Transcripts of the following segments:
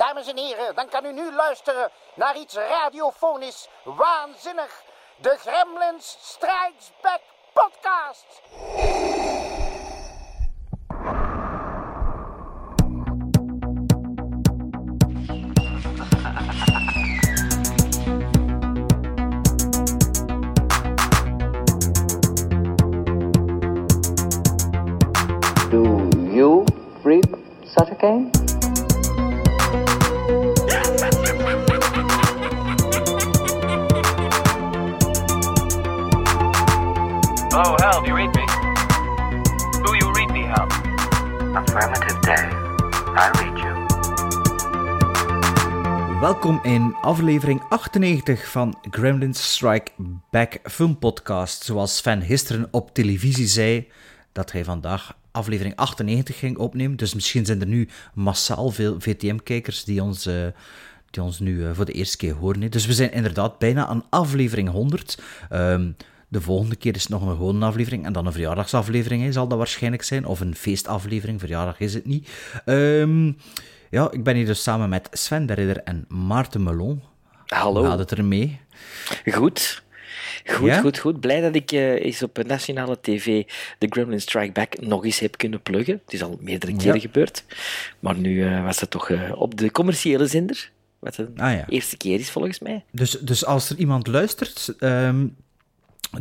Dames en heren, dan kan u nu luisteren naar iets radiofonisch waanzinnig. De Gremlins Strikes Back podcast. Do you read such a game? Dave. I read you. Welkom in aflevering 98 van Gremlins Strike Back Film Podcast. Zoals Sven gisteren op televisie zei dat hij vandaag aflevering 98 ging opnemen. Dus misschien zijn er nu massaal veel VTM-kijkers die ons, eh, die ons nu eh, voor de eerste keer horen. Dus we zijn inderdaad bijna aan aflevering 100. Ehm, de volgende keer is het nog een gewone aflevering en dan een verjaardagsaflevering hè, zal dat waarschijnlijk zijn. Of een feestaflevering, verjaardag is het niet. Ehm, ja, ik ben hier dus samen met Sven de Ridder en Maarten Melon. Hallo. Hoe gaat het ermee? Goed. Goed, Ja? goed, goed. Blij dat ik eh, eens op nationale tv de Gremlin Strike Back nog eens heb kunnen pluggen. Het is al meerdere keren Ja. gebeurd. Maar nu eh, was het toch eh, op de commerciële zender. Wat de Ah, ja. eerste keer is, volgens mij. Dus, dus als er iemand luistert, ehm,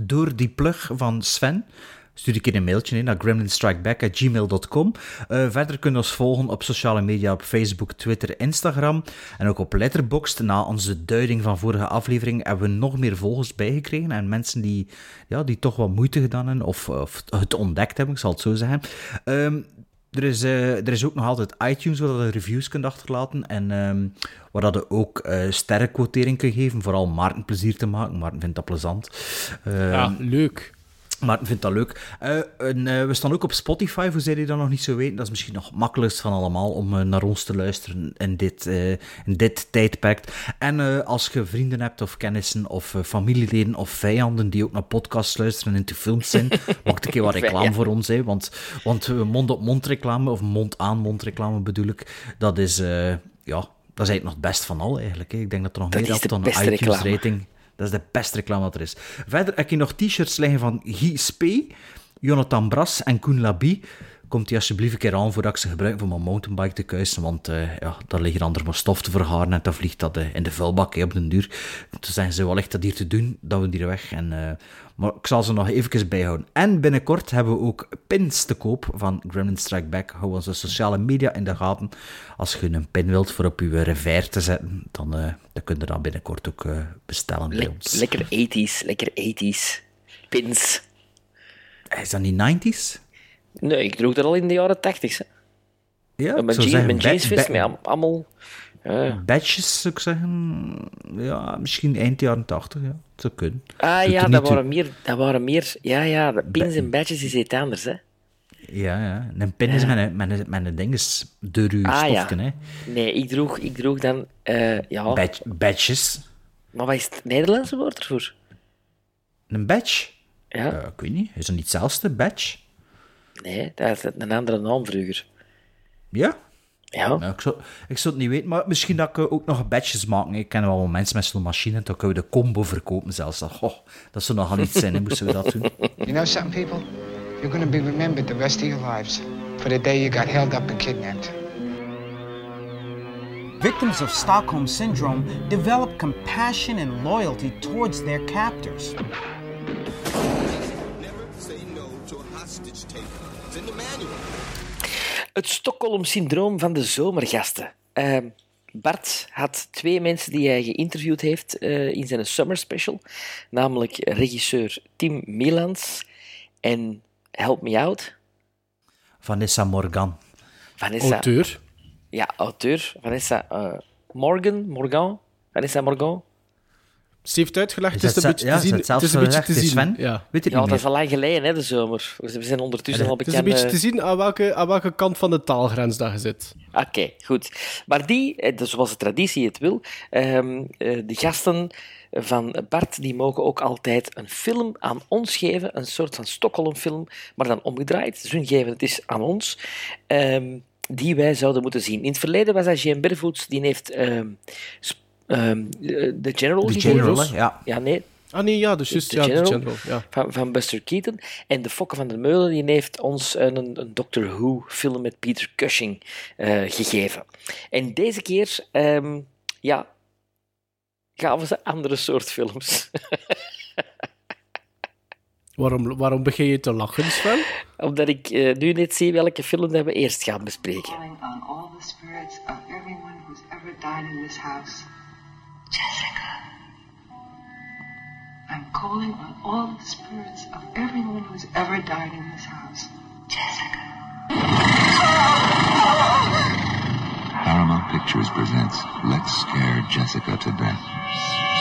door die plug van Sven, stuur ik een mailtje in naar gremlinstrikeback.gmail.com. Eh verder kun je ons volgen op sociale media op Facebook, Twitter, Instagram en ook op Letterboxd. Na onze duiding van vorige aflevering hebben we nog meer volgers bijgekregen en mensen die, ja, die toch wat moeite gedaan hebben of, of het ontdekt hebben, ik zal het zo zeggen. Ehm, er is, eh, er is ook nog altijd iTunes waar je reviews kunt achterlaten en ehm, waar dat je ook eh sterrenquotering kunt geven, vooral Maarten plezier te maken. Maarten vindt dat plezant. Ehm, Ja, leuk. Maarten vindt dat leuk. Eh, en, eh, we staan ook op Spotify, voor zij die dat nog niet zo weten. Dat is misschien nog het makkelijkst van allemaal om eh, naar ons te luisteren in dit, in dit tijdperk. En als je vrienden hebt of kennissen of familieleden of vijanden die ook naar podcasts luisteren en into films zijn, maak een keer wat reclame voor ons. Hè, want want mond-op-mond reclame, of mond-aan-mond reclame bedoel ik, dat is, ja, dat is eigenlijk nog het best van al eigenlijk. Hè. Ik denk dat er nog Dat meer is dan een iTunes rating. Dat is de beste reclame dat er is. Verder heb je nog t-shirts liggen van Guy Spee, Jonathan Bras en Koen Labie. Komt die alsjeblieft een keer aan voordat ik ze gebruik voor mijn mountainbike te kuisen, want eh ja, daar liggen anders maar stof te vergaren en dan vliegt dat eh, in de vuilbak hè, op den duur. Toen zijn ze wel echt dat hier te doen, dat we die er weg. En, eh, maar ik zal ze nog even bijhouden. En binnenkort hebben we ook pins te koop van Gremlin Strike Back. Hou onze sociale media in de gaten. Als je een pin wilt voor op je revers te zetten, dan, dan kun je dat binnenkort ook bestellen bij ons. lekker 80s, lekker 80s. Pins. Is dat niet 90s? Nee, ik droeg dat al in de jaren 80. Hè. Ja, Mijn, ik zou jeans, zeggen, mijn jeansvest met allemaal... Ja. Badges, zou ik zeggen. Ja, misschien eind jaren 80, ja. Dat zou kunnen. Ah Doet ja, dat waren, meer, dat waren meer... Ja, ja, de pins en badges is iets anders, hè. Ja, ja. Een pin is met een, met een ding is door uw Ah, ja. hè. Nee, ik droeg, ik droeg dan... eh, ja, Badge- badges. maar wat is het Nederlandse woord ervoor? Een badge? Ja, Eh, ik weet niet. Is dat niet hetzelfde, badge? Nee, dat is een andere naam vroeger. Ja? Ja, Nou, ik, zou, ik zou het niet weten, maar misschien dat ik eh, ook nog badges maken. Ik ken wel mensen met zo'n machine, dan kunnen we de combo verkopen zelfs. Dat, goh, dat zou nogal iets zijn, hè, moesten we dat doen. You know something, people? You're gonna be remembered the rest of your lives for the day you got held up and kidnapped. Victims of Stockholm Syndrome develop compassion and loyalty towards their captors. Het Stockholm-syndroom van de zomergasten. Ehm, Bart had twee mensen die hij geïnterviewd heeft eh, in zijn summer special. Namelijk regisseur Tim Milans en Help Me Out, Vanessa Morgan. Vanessa... Auteur. Ja, auteur. Vanessa eh, Morgan, Morgan, Vanessa Morgan. Ze heeft uitgelegd, Is het is een ze- beetje te zien. is het Het is een beetje te zien. Sven? Ja. Weet het Ja, niet dat is al lang geleden, hè, de zomer. We zijn ondertussen al Het is bekend. een beetje te zien aan welke, aan welke kant van de taalgrens dat je zit. Oké, goed. Maar die, eh, dus zoals de traditie het wil, ehm, eh, de gasten van Bart, die mogen ook altijd een film aan ons geven, een soort van Stockholm-film, maar dan omgedraaid. Dus hun geven het is aan ons. Ehm, die wij zouden moeten zien. In het verleden was dat Jane Barefoots, die heeft ehm, ehm, eh, The General De gegeven. General, ja. Ja, nee, Ah nee, ja, dus juist, de ja, de General. Ja. Van, van Buster Keaton. En de Fokke van der Meulen die heeft ons een, een Doctor Who film met Peter Cushing eh, gegeven. En deze keer, ehm, ja, we ze andere soort films. Waarom, waarom begin je te lachen, Sven? Omdat ik eh, nu net zie welke film dat we eerst gaan bespreken. Jessica. I'm calling on all the spirits of everyone who's ever died in this house. Jessica. Paramount Pictures presents Let's Scare Jessica to Death.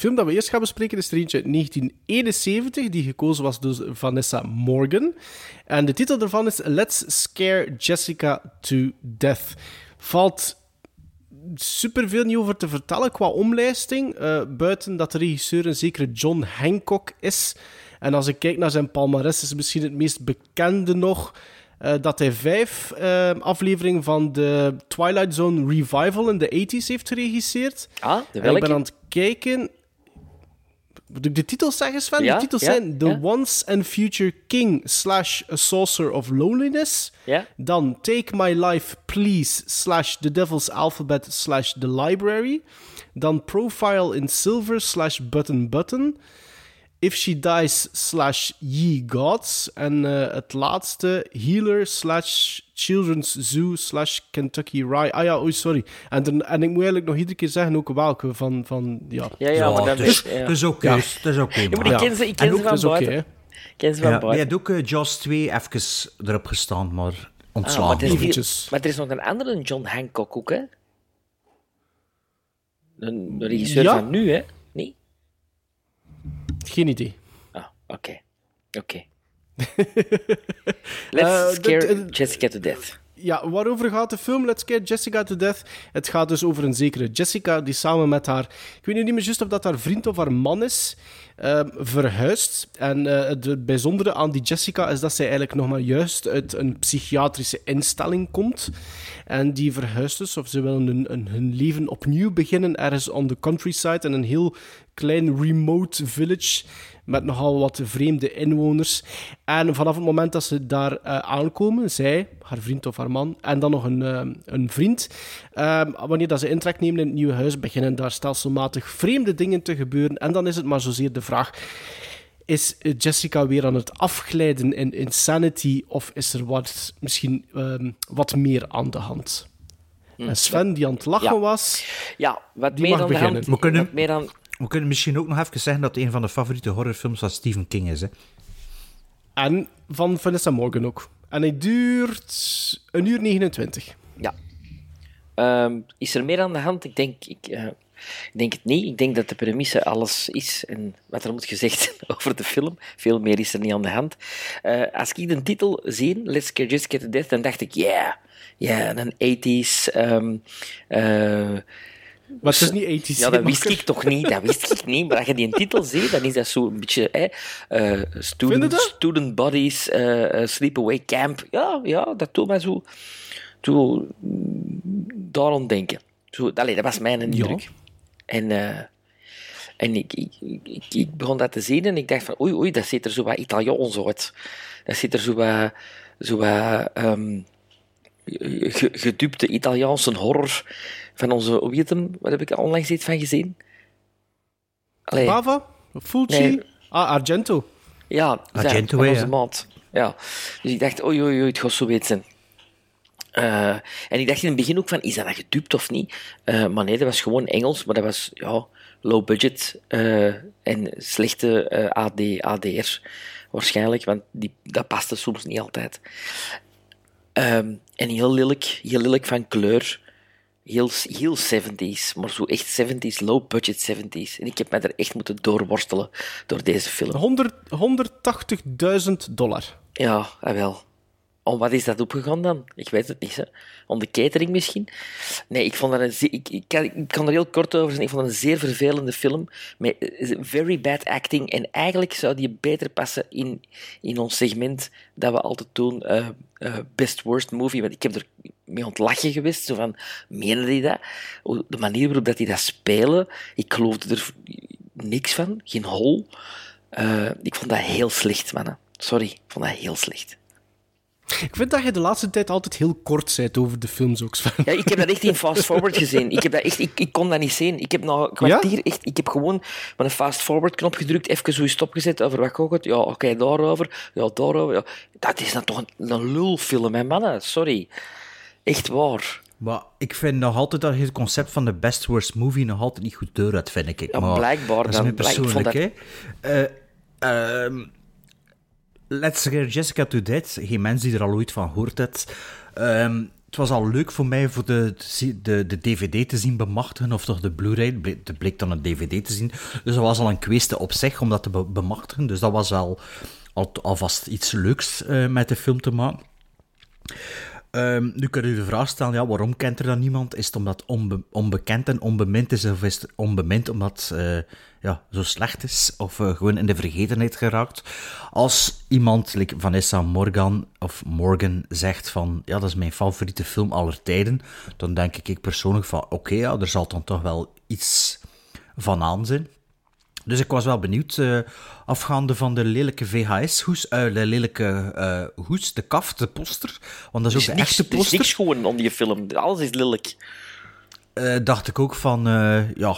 Film dat we eerst gaan bespreken is er eentje uit 1971, die gekozen was door Vanessa Morgan. En de titel daarvan is Let's Scare Jessica to Death. Valt superveel niet over te vertellen qua omlijsting, eh, buiten dat de regisseur een zekere John Hancock is. En als ik kijk naar zijn palmarès, is misschien het meest bekende nog eh, dat hij vijf eh, afleveringen van de Twilight Zone Revival in de 80s heeft geregisseerd. Ah, de En ik welke? ben aan het kijken. Moet ik de titels zeggen, Sven? Ja, de titels ja, zijn The ja. Once and Future King slash A Saucer of Loneliness. Dan Take My Life Please slash The Devil's Alphabet slash The Library. Dan Profile in Silver slash Button Button. If She Dies slash Ye Gods. En eh, het laatste Healer slash Children's Zoo slash Kentucky Rye. Ah ja, oei, sorry. En, dan- en ik moet eigenlijk nog iedere keer zeggen ook welke van... van ja. Ja, ja, maar dat is, dat is oké. Ja. Dat is oké. Ja, maar ik Ja. ken ze, ik ken En ze ook- van buiten. ken ze van buiten. had ook eh, Jaws 2 even erop gestaan, maar Ah, maar, ontslagen. er is, Eventjes. maar er is nog een andere John Hancock ook, hè? Een, een regisseur Ja? van nu, hè? Geen idee. Ah, oké. Oké. Let's Eh, scare Jessica to death. Ja, waarover gaat de film Let's Get Jessica to Death? Het gaat dus over een zekere Jessica die samen met haar... Ik weet nu niet meer juist of dat haar vriend of haar man is, ehm, verhuist. En eh, het bijzondere aan die Jessica is dat zij eigenlijk nog maar juist uit een psychiatrische instelling komt. En die verhuist dus, of ze willen hun, hun, hun leven opnieuw beginnen ergens on the countryside in een heel klein remote village met nogal wat vreemde inwoners. En vanaf het moment dat ze daar eh, aankomen, zij, haar vriend of haar man, en dan nog een, eh, een vriend, eh, wanneer dat ze intrek nemen in het nieuwe huis, beginnen daar stelselmatig vreemde dingen te gebeuren. En dan is het maar zozeer de vraag... Is Jessica weer aan het afglijden in insanity of is er wat, misschien ehm, wat meer aan de hand? En Sven, die aan het lachen Hm. Ja. was, Ja, wat Die meer mag aan de hand. beginnen. We kunnen- wat meer aan... We kunnen misschien ook nog even zeggen dat het een van de favoriete horrorfilms van Stephen King is. Hè? en van Vanessa Morgan ook. En hij duurt een uur 29. Ja. Ehm, is er meer aan de hand? Ik denk, ik, eh, ik denk het niet. Ik denk dat de premisse alles is en wat er moet gezegd over de film. Veel meer is er niet aan de hand. Eh, als ik de titel zie, Let's Scare Jessica to Death, dan dacht ik, ja, ja, een 80s. ehm, eh, Maar het is niet ethisch. ja, dat wist ik toch niet. Dat wist ik niet. Maar als je die titel ziet, dan is dat zo een beetje... Hè, eh, student, student Bodies, eh, eh, Sleepaway Camp. Ja, ja, dat doet mij zo... zo mm, daarom denken. Zo, allee, dat was mijn indruk. En, en ik, ik, ik, ik begon dat te zien en ik dacht van... Oei, oei, dat ziet er zo wat Italiaans uit. Dat ziet er zo wat... Zo wat ge- gedupte Italiaanse horror van onze, hoe heet hem? Wat heb ik er onlangs iets van gezien? Allee, Bava? Fulci? Nee. Ah, Argento. ja, Argento, hè, onze ja. maat. Ja. Dus ik dacht, oei, oei, oei, het gaat zo weten zijn. Eh, en ik dacht in het begin ook van, is dat dan gedupt of niet? Eh, maar nee, dat was gewoon Engels, maar dat was ja, low budget eh, en slechte eh, AD, ADR waarschijnlijk, want die, dat paste soms niet altijd. Ehm, en heel lelijk, heel lelijk van kleur. Heel, heel 70s, maar zo echt 70s, low budget 70s. En ik heb mij er echt moeten doorworstelen door deze film. 100 180.000 dollar. Ja, ah, wel. Om wat is dat opgegaan dan? Ik weet het niet. Hè. Om de catering misschien? Nee, ik vond dat een... Ik, ik, kan, ik kan er heel kort over zijn. Ik vond het een zeer vervelende film. Met eh, very bad acting. En eigenlijk zou die beter passen in, in ons segment dat we altijd doen. eh, eh, best worst movie. Want ik heb er mee ontlachen geweest. Zo van, menen die dat? De manier waarop dat die dat spelen. Ik geloofde er niks van. Geen hol. Ik vond dat heel slecht, mannen. Sorry, ik vond dat heel slecht. Ik vind dat je de laatste tijd altijd heel kort bent over de films ook, Sven. Ja, ik heb dat echt in fast forward gezien. Ik, heb dat echt, ik, ik kon dat niet zien. Ik heb nou een kwartier echt... Ik heb gewoon met een fast forward knop gedrukt, even zo stopgezet over wat gaat het. Ja, oké, daarover. Ja, daarover. Ja. Dat is dan toch een, een lulfilm, hè, mannen. Sorry. Echt waar. Maar ik vind nog altijd dat je het concept van de best worst movie nog altijd niet goed deur hebt, vind ik. Ja, maar blijkbaar Dat is dan. persoonlijk, hè. Let's Scare Jessica to Death. Geen mens die er al ooit van hoort het. Ehm, het was al leuk voor mij voor de, de, de DVD te zien bemachtigen, of toch de Blu-ray. Het bleek dan een DVD te zien. Dus dat was al een kwestie op zich om dat te be- bemachtigen. Dus dat was al, al alvast iets leuks eh, met de film te maken. Ehm, nu kun je de vraag stellen, ja, waarom kent er dan niemand? Is het omdat onbekend en onbemind is, of is het onbemind omdat eh, ja, zo slecht is, of eh, gewoon in de vergetenheid geraakt? Als iemand, like Vanessa Morgan, of Morgan, zegt van, ja, dat is mijn favoriete film aller tijden, dan denk ik persoonlijk van, oké, ja, er zal dan toch wel iets van aan zijn. Dus ik was wel benieuwd, eh, afgaande van de lelijke VHS-hoes, eh, de lelijke eh, hoes, de kaft, de poster, want dat is ook de niks, echte er is poster. niks gewoon om die film. Alles is lelijk. Dacht ik ook van, ja,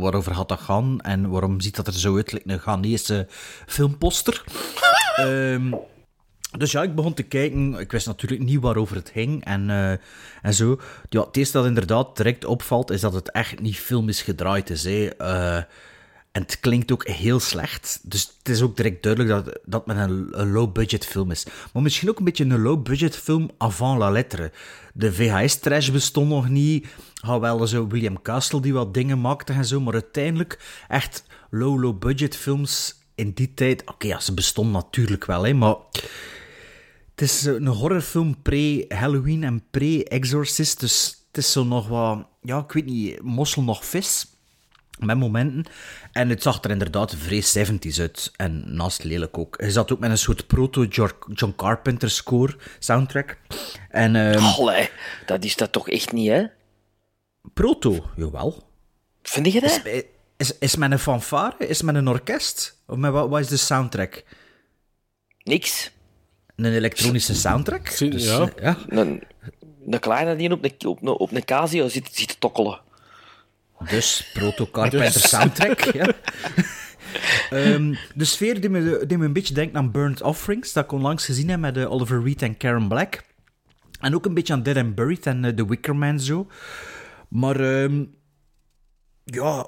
waarover gaat dat gaan en waarom ziet dat er zo uit, like een Ghanese filmposter. Ehm, dus ja, ik begon te kijken. Ik wist natuurlijk niet waarover het ging en, en zo. Ja, het eerste dat inderdaad direct opvalt, is dat het echt niet filmisch gedraaid is. Hè. En het klinkt ook heel slecht. Dus het is ook direct duidelijk dat, dat een, een low-budget film is. Maar misschien ook een beetje een low-budget film avant la lettre. De VHS-trash bestond nog niet. Had wel zo William Castle die wat dingen maakte en zo. Maar uiteindelijk echt low-low-budget films in die tijd... Oké, ja, ze bestonden natuurlijk wel, hè, maar... Het is een horrorfilm pre-Halloween en pre-Exorcist. Dus het is zo nog wat... Ja, ik weet niet, mossel nog vis met momenten. En het zag er inderdaad vrij 70s uit. En naast lelijk ook. Hij zat ook met een soort proto-John Carpenter score soundtrack. En, ehm, Allee, dat is dat toch echt niet, hè? proto, jawel. Vind je dat? Is, is, is met een fanfare? Is met een orkest? Of met wat, wat is de soundtrack? Niks. Een elektronische soundtrack? Zie- Dus, ja. eh, ja. Een, een kleine die op een, op een, op een Casio zit, zit te tokkelen. Dus proto-Carpenter soundtrack. Ja. Ehm, de sfeer die me, die me een beetje denkt aan Burnt Offerings, dat ik onlangs gezien heb met eh, Oliver Reed en Karen Black. En ook een beetje aan Dead and Buried en eh, The Wicker Man zo. Maar ehm, ja,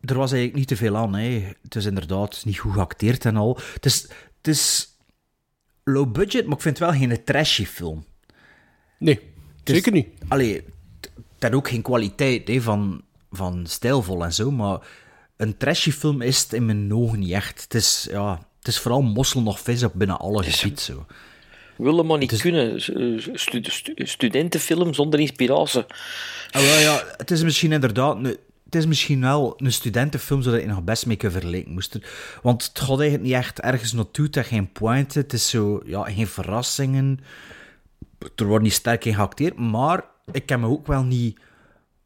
er was eigenlijk niet te veel aan. Hè. Het is inderdaad niet goed geacteerd en al. Het is, het is low budget, maar ik vind het wel geen trashy film. Nee, Het is- zeker niet. Allee, heeft ook geen kwaliteit hè, van, van stijlvol en zo, maar een trashy film is het in mijn ogen niet echt. Het is, ja, het is vooral mossel nog vis op binnen alle gebied zo. Willen maar niet kunnen. Stu- stu- studentenfilm zonder inspiratie. Ah, wel, ja, het is misschien inderdaad... Een, het is misschien wel een studentenfilm, zodat je nog best mee kunt vergelijken. Moest want het gaat eigenlijk niet echt ergens naartoe. Het heeft geen pointe. Het is zo... Ja, geen verrassingen. Er wordt niet sterk in geacteerd. Maar ik heb me ook wel niet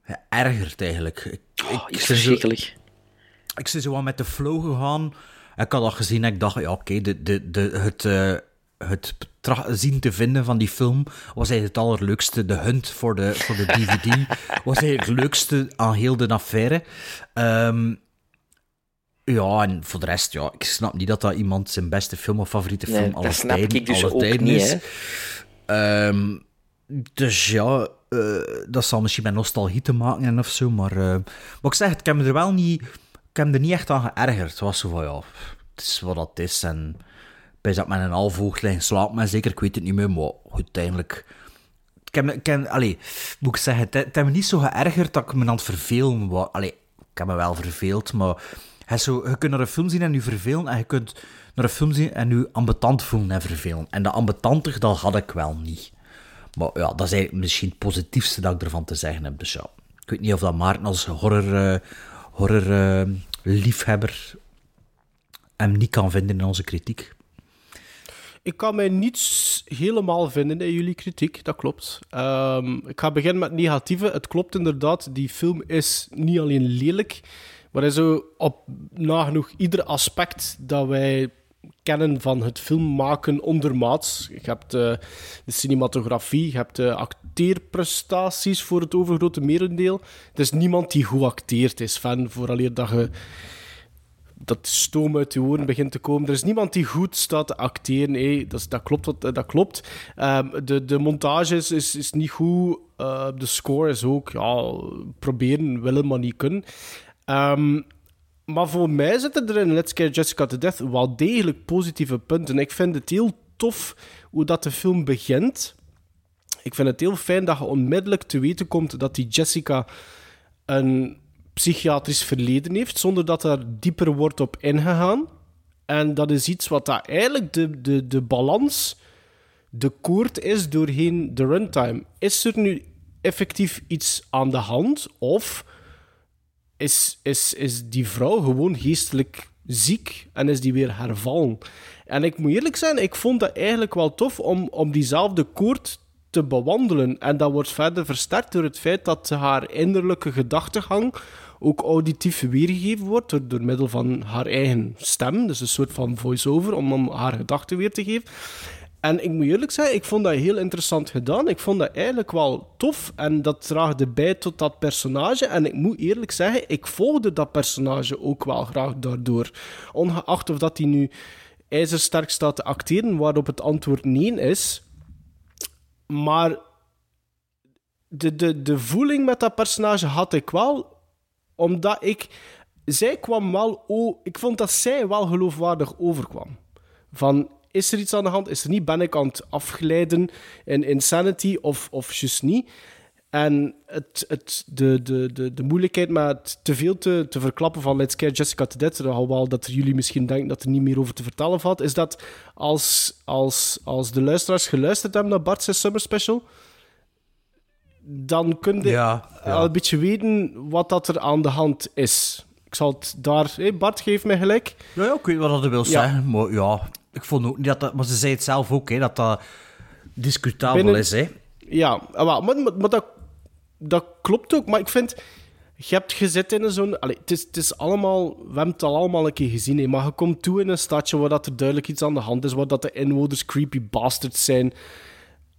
geërgerd, eigenlijk. Ik, ik, Oh, iets ben zo- verschrikkelijk. ik ben zo wat met de flow gegaan. Ik had dat gezien en ik dacht, ja, oké, de, de, de, het, eh, het zien te vinden van die film was eigenlijk het allerleukste. De hunt voor de, voor de DVD was eigenlijk het leukste aan heel de affaire. Ehm, ja, en voor de rest, ja, ik snap niet dat dat iemand zijn beste film of favoriete Nee, film aller tijden, ik dus tijden niet, is. Ehm, dus ja, eh, dat zal misschien met nostalgie te maken hebben of zo, maar, eh, maar ik zeg ik heb me er wel niet, ik heb er niet echt aan geërgerd. Het was zo van, ja, het is wat dat is en bij dat met een half oog liggen maar zeker, ik weet het niet meer, maar uiteindelijk... Ik heb, ik heb, allee, moet ik zeggen, het, het heeft me niet zo geërgerd dat ik me aan het vervelen was. Allee, ik heb me wel verveeld, maar Hij zo, je kunt naar een film zien en je vervelen, en je kunt naar een film zien en je ambetant voelen en vervelen. En dat ambetantig, dat had ik wel niet. Maar ja, dat is eigenlijk misschien het positiefste dat ik ervan te zeggen heb. Dus ja, ik weet niet of dat Maarten als horror, eh, horror eh, liefhebber hem niet kan vinden in onze kritiek. Ik kan mij niets helemaal vinden in jullie kritiek, dat klopt. Ehm, ik ga beginnen met negatieve. Het klopt inderdaad, die film is niet alleen lelijk, maar hij zo op nagenoeg ieder aspect dat wij kennen van het filmmaken ondermaats. Je hebt uh, de cinematografie, je hebt de acteerprestaties voor het overgrote merendeel. Er is niemand die goed acteert is, fan, vooraleer dat je dat stoom uit je oren begint te komen. Er is niemand die goed staat te acteren. Hey, dat, dat, klopt. Dat, dat klopt. Um, de, de montage is, is, niet goed. Uh, de score is ook ja, proberen, willen, maar niet kunnen. Um, maar voor mij zitten er in Let's Scare Jessica to Death wel degelijk positieve punten. Ik vind het heel tof hoe dat de film begint. Ik vind het heel fijn dat je onmiddellijk te weten komt dat die Jessica een psychiatrisch verleden heeft, zonder dat er dieper wordt op ingegaan. En dat is iets wat dat eigenlijk de, de, de balans, de koord is doorheen de runtime. Is er nu effectief iets aan de hand? Of is, is, is die vrouw gewoon geestelijk ziek en is die weer hervallen? En ik moet eerlijk zijn, ik vond dat eigenlijk wel tof om, om diezelfde koord te bewandelen. En dat wordt verder versterkt door het feit dat haar innerlijke gedachtegang ook auditief weergegeven wordt door, middel van haar eigen stem. Dus een soort van voice-over om, om haar gedachten weer te geven. En ik moet eerlijk zeggen, ik vond dat heel interessant gedaan. Ik vond dat eigenlijk wel tof. En dat draagde bij tot dat personage. En ik moet eerlijk zeggen, ik volgde dat personage ook wel graag daardoor. Ongeacht of dat hij nu ijzersterk staat te acteren, waarop het antwoord nee is. Maar de, de, de voeling met dat personage had ik wel omdat ik... Zij kwam wel... Oh, ik vond dat zij wel geloofwaardig overkwam. Van, is er iets aan de hand? Is er niet? Ben ik aan het afglijden in insanity of, of juist niet? En het, het, de, de, de, de moeilijkheid met te veel te, te verklappen van Let's Care Jessica to Death, alhoewel dat jullie misschien denken dat er niet meer over te vertellen valt, is dat als, als, als de luisteraars geluisterd hebben naar Bart's Summer Special, dan kun je Ja, ja. al een beetje weten wat dat er aan de hand is. Ik zal het daar... Bart, geef mij gelijk. Ja, ja, ik weet wat dat wil zeggen, maar ja, ik vond ook niet dat dat... Maar ze zei het zelf ook, hè, dat dat discutabel Binnen- is, hè. Ja, ah, maar, maar, maar dat, dat klopt ook. Maar ik vind, je hebt gezet in een zo'n... Het is, het is allemaal... We hebben het al allemaal een keer gezien. Hè, maar je komt toe in een stadje waar dat er duidelijk iets aan de hand is. Waar dat de inwoners creepy bastards zijn.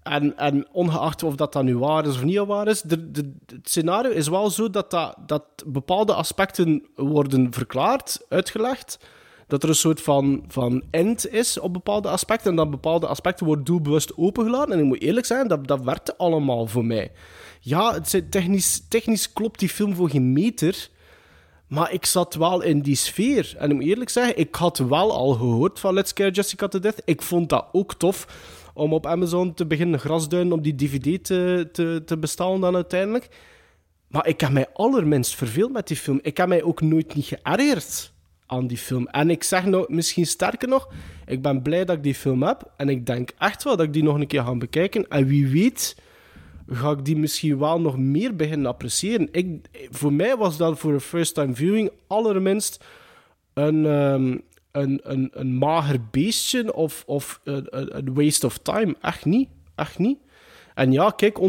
En, en ongeacht of dat, dat nu waar is of niet waar is, de, de, het scenario is wel zo dat, dat, dat bepaalde aspecten worden verklaard, uitgelegd. Dat er een soort van, van end is op bepaalde aspecten. En dat bepaalde aspecten worden doelbewust opengelaten. En ik moet eerlijk zijn, dat, dat werkte allemaal voor mij. Ja, het technisch, technisch klopt die film voor geen meter. Maar ik zat wel in die sfeer. En ik moet eerlijk zeggen, ik had wel al gehoord van Let's Scare Jessica to Death. Ik vond dat ook tof om op Amazon te beginnen grasduinen om die DVD te, te, te bestellen dan uiteindelijk. Maar ik heb mij allerminst verveeld met die film. Ik heb mij ook nooit niet geërgerd aan die film. En ik zeg nou, misschien sterker nog, ik ben blij dat ik die film heb. En ik denk echt wel dat ik die nog een keer ga bekijken. En wie weet ga ik die misschien wel nog meer beginnen appreciëren. Ik, voor mij was dat voor een first-time viewing allerminst een, ehm, een, een, een mager beestje of, of een- een waste of time. Echt niet. Echt niet. En ja, kijk,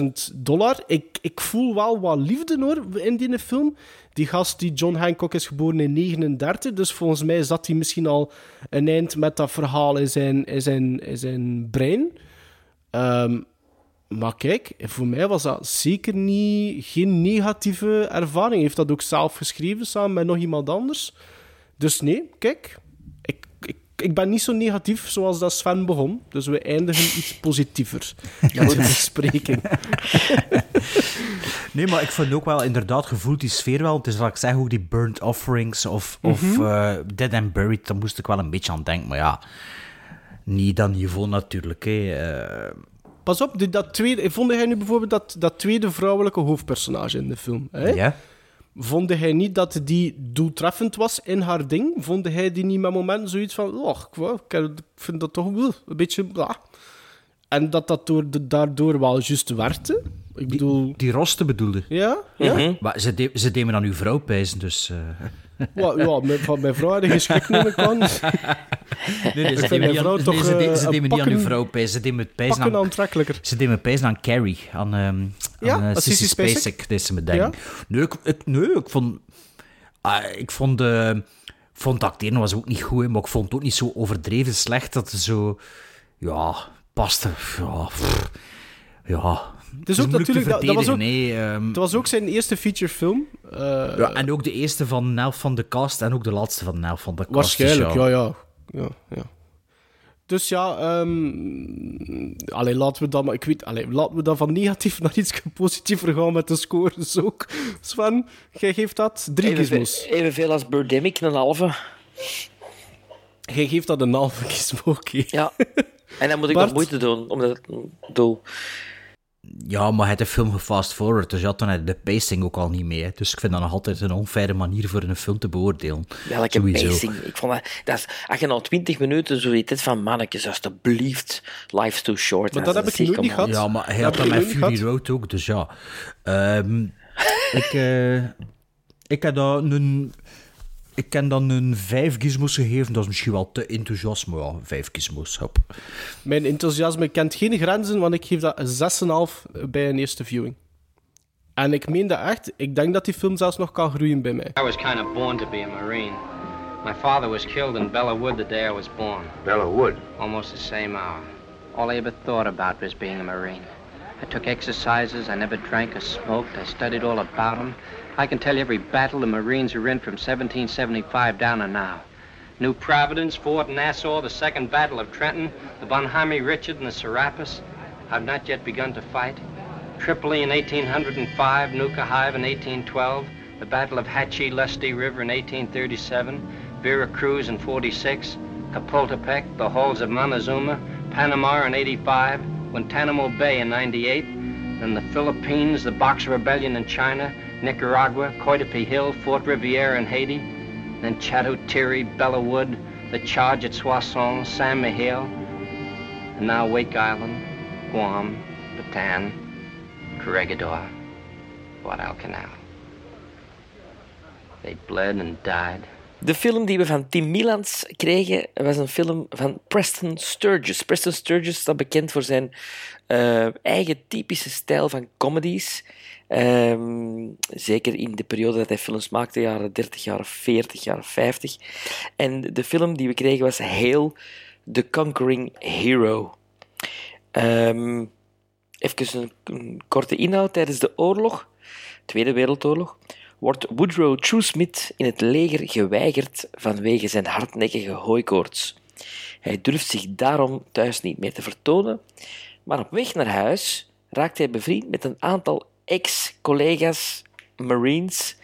180.000 dollar. Ik, ik voel wel wat liefde hoor in die film. Die gast, die John Hancock, is geboren in 39. Dus volgens mij zat hij misschien al een eind met dat verhaal in zijn, in zijn, in zijn brein. Ehm, maar kijk, voor mij was dat zeker niet, geen negatieve ervaring. Hij heeft dat ook zelf geschreven samen met nog iemand anders. Dus nee, kijk, ik, ben niet zo negatief zoals dat Sven begon. Dus we eindigen iets positiever met de bespreking. Nee, maar ik vind ook wel inderdaad gevoeld die sfeer wel. Het is wat ik zeg, ook die burnt offerings of, of Mhm. eh, Dead and Buried, daar moest ik wel een beetje aan denken. Maar ja, niet dat niveau natuurlijk. Hè. Eh, Pas op, dat tweede, vond jij nu bijvoorbeeld dat, dat tweede vrouwelijke hoofdpersonage in de film? Hè? ja. Vond hij niet dat die doeltreffend was in haar ding? Vond hij die niet met momenten zoiets van... Oh, ik, vind dat toch wel een beetje... bla. En dat dat door de, daardoor wel juist werkte? Ik bedoel... Die roste bedoelde. Ja? Ja? Maar ze, de, ze deden me aan uw vrouw pijzen, dus... eh. Ja, ja mijn, van mijn vrouw je geschikt neem ik aan. Nee, nee, Ik ze vind mijn niet vrouw aan- toch, nee, ze de- eh, ze deden me niet aan vrouw pijzen. Ze pijzen Pakken aan... aantrekkelijker. Ze deden me pijzen aan Carrie, aan, ehm Ja, aan eh, aan Sissy Spacek? Spacek. deed ze me denken. Nee, ik, ik, nee, ik vond... ah, ik vond... eh, vond acteren was ook niet goed, maar ik vond het ook niet zo overdreven slecht dat het zo... Ja, paste. Ja, pff, ja. Het is ook moeilijk te natuurlijk... Dat, dat was ook, verdedigen, hè, ehm. het was ook zijn eerste featurefilm. Eh, ja, en ook de eerste van een helft van de cast en ook de laatste van een helft van de cast. Waarschijnlijk, dus ja, ja. ja, ja. Dus ja, ehm allee, laten we dan maar... Ik weet, allee, laten we dan van negatief naar iets positiever gaan met de scores ook. Sven, jij geeft dat drie gizmos. Evenveel, evenveel als Birdemic, een halve. Jij geeft dat een halve gizmo, oké. Ja. En dan moet ik Bart? nog moeite doen om dat te doen. Ja, maar hij heeft de film gefast forward, dus ja, dan had de pacing ook al niet mee. hè. Dus ik vind dat nog altijd een onfaire manier voor een film te beoordelen. Welke Sowieso. pacing. Ik vond dat, dat is, als je nou 20 minuten zoiets hebt van mannetjes, alstublieft, life's too short. Maar dat heb ik nooit come niet gehad. Ja, maar hij Dat had dat met Fury. Road ook, dus ja. Ehm, ik, eh, ik heb dat een... Ik ken dan een vijf gizmos gegeven. Dat is misschien wel te enthousiast, maar ja, vijf gizmos. Hop. Mijn enthousiasme kent geen grenzen, want ik geef dat een 6,5 bij een eerste viewing. En ik meen dat echt. Ik denk dat die film zelfs nog kan groeien bij mij. I was kind of born to be a Marine. My father was killed in Bella Wood the day I was born. Bella Wood? Almost the same hour. All I ever thought about was being a Marine. I took exercises, I never drank or smoked, I studied all about them. I can tell you every battle the Marines were in from 1775 down to now. New Providence, Fort Nassau, the Second Battle of Trenton, the Bonhomme Richard and the Serapis. I've not yet begun to fight. Tripoli in 1805, Nuka Hive in 1812, the Battle of Hatchie Lusty River in 1837, Vera Cruz in 46, Capultepec, the Halls of Montezuma, Panama in 85, Guantanamo Bay in 98, then the Philippines, the Boxer Rebellion in China, Nicaragua, Coitope Hill, Fort Riviera in Haiti, then Chateau-Thierry, Bella Wood, the charge at Soissons, San Miguel, and now Wake Island, Guam, Bataan, Corregidor, Guadalcanal. They bled and died. De film die we van Tim Milans kregen was een film van Preston Sturges. Preston Sturges staat bekend voor zijn eh, eigen typische stijl van comedies. Ehm, zeker in de periode dat hij films maakte, jaren 30, jaren 40, jaren 50. En de film die we kregen was Hail, The Conquering Hero. Ehm, even een, een korte inhoud. Tijdens de oorlog, Tweede Wereldoorlog, wordt Woodrow Truesmith in het leger geweigerd vanwege zijn hardnekkige hooikoorts. Hij durft zich daarom thuis niet meer te vertonen, maar op weg naar huis raakt hij bevriend met een aantal ex-collega's, Marines.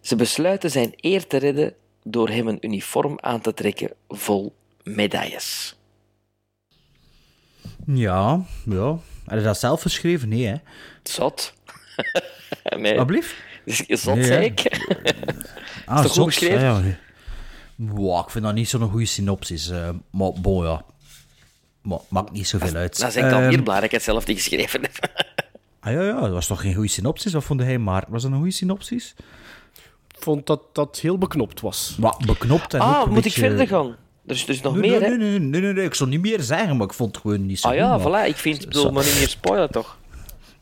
Ze besluiten zijn eer te redden door hem een uniform aan te trekken vol medailles. Ja, ja. Je dat zelf geschreven? Nee, hè? Zot. nee. Alblieft? Zot, Nee, zei ik. Ah, toch goed zot, geschreven? ja, ja. Wow, ik vind dat niet zo'n goede synopsis. eh, maar bon, ja. Maar maakt niet zoveel uit. Dan ben ik al Ehm, meer blij dat ik het zelf niet geschreven heb. Ah ja, ja, dat was toch geen goede synopsis? Wat vond hij, maar Was dat een goede synopsis? Ik vond dat dat heel beknopt was. Wat beknopt en Ah, moet beetje- ik verder gaan? Er is, er is nog nee, meer, nee, hè? nee, nee, nee, nee, nee, ik zal niet meer zeggen, maar ik vond het gewoon niet zo Ah ja, goed, maar- voilà. Ik vind, ik bedoel, maar niet meer spoilen, toch?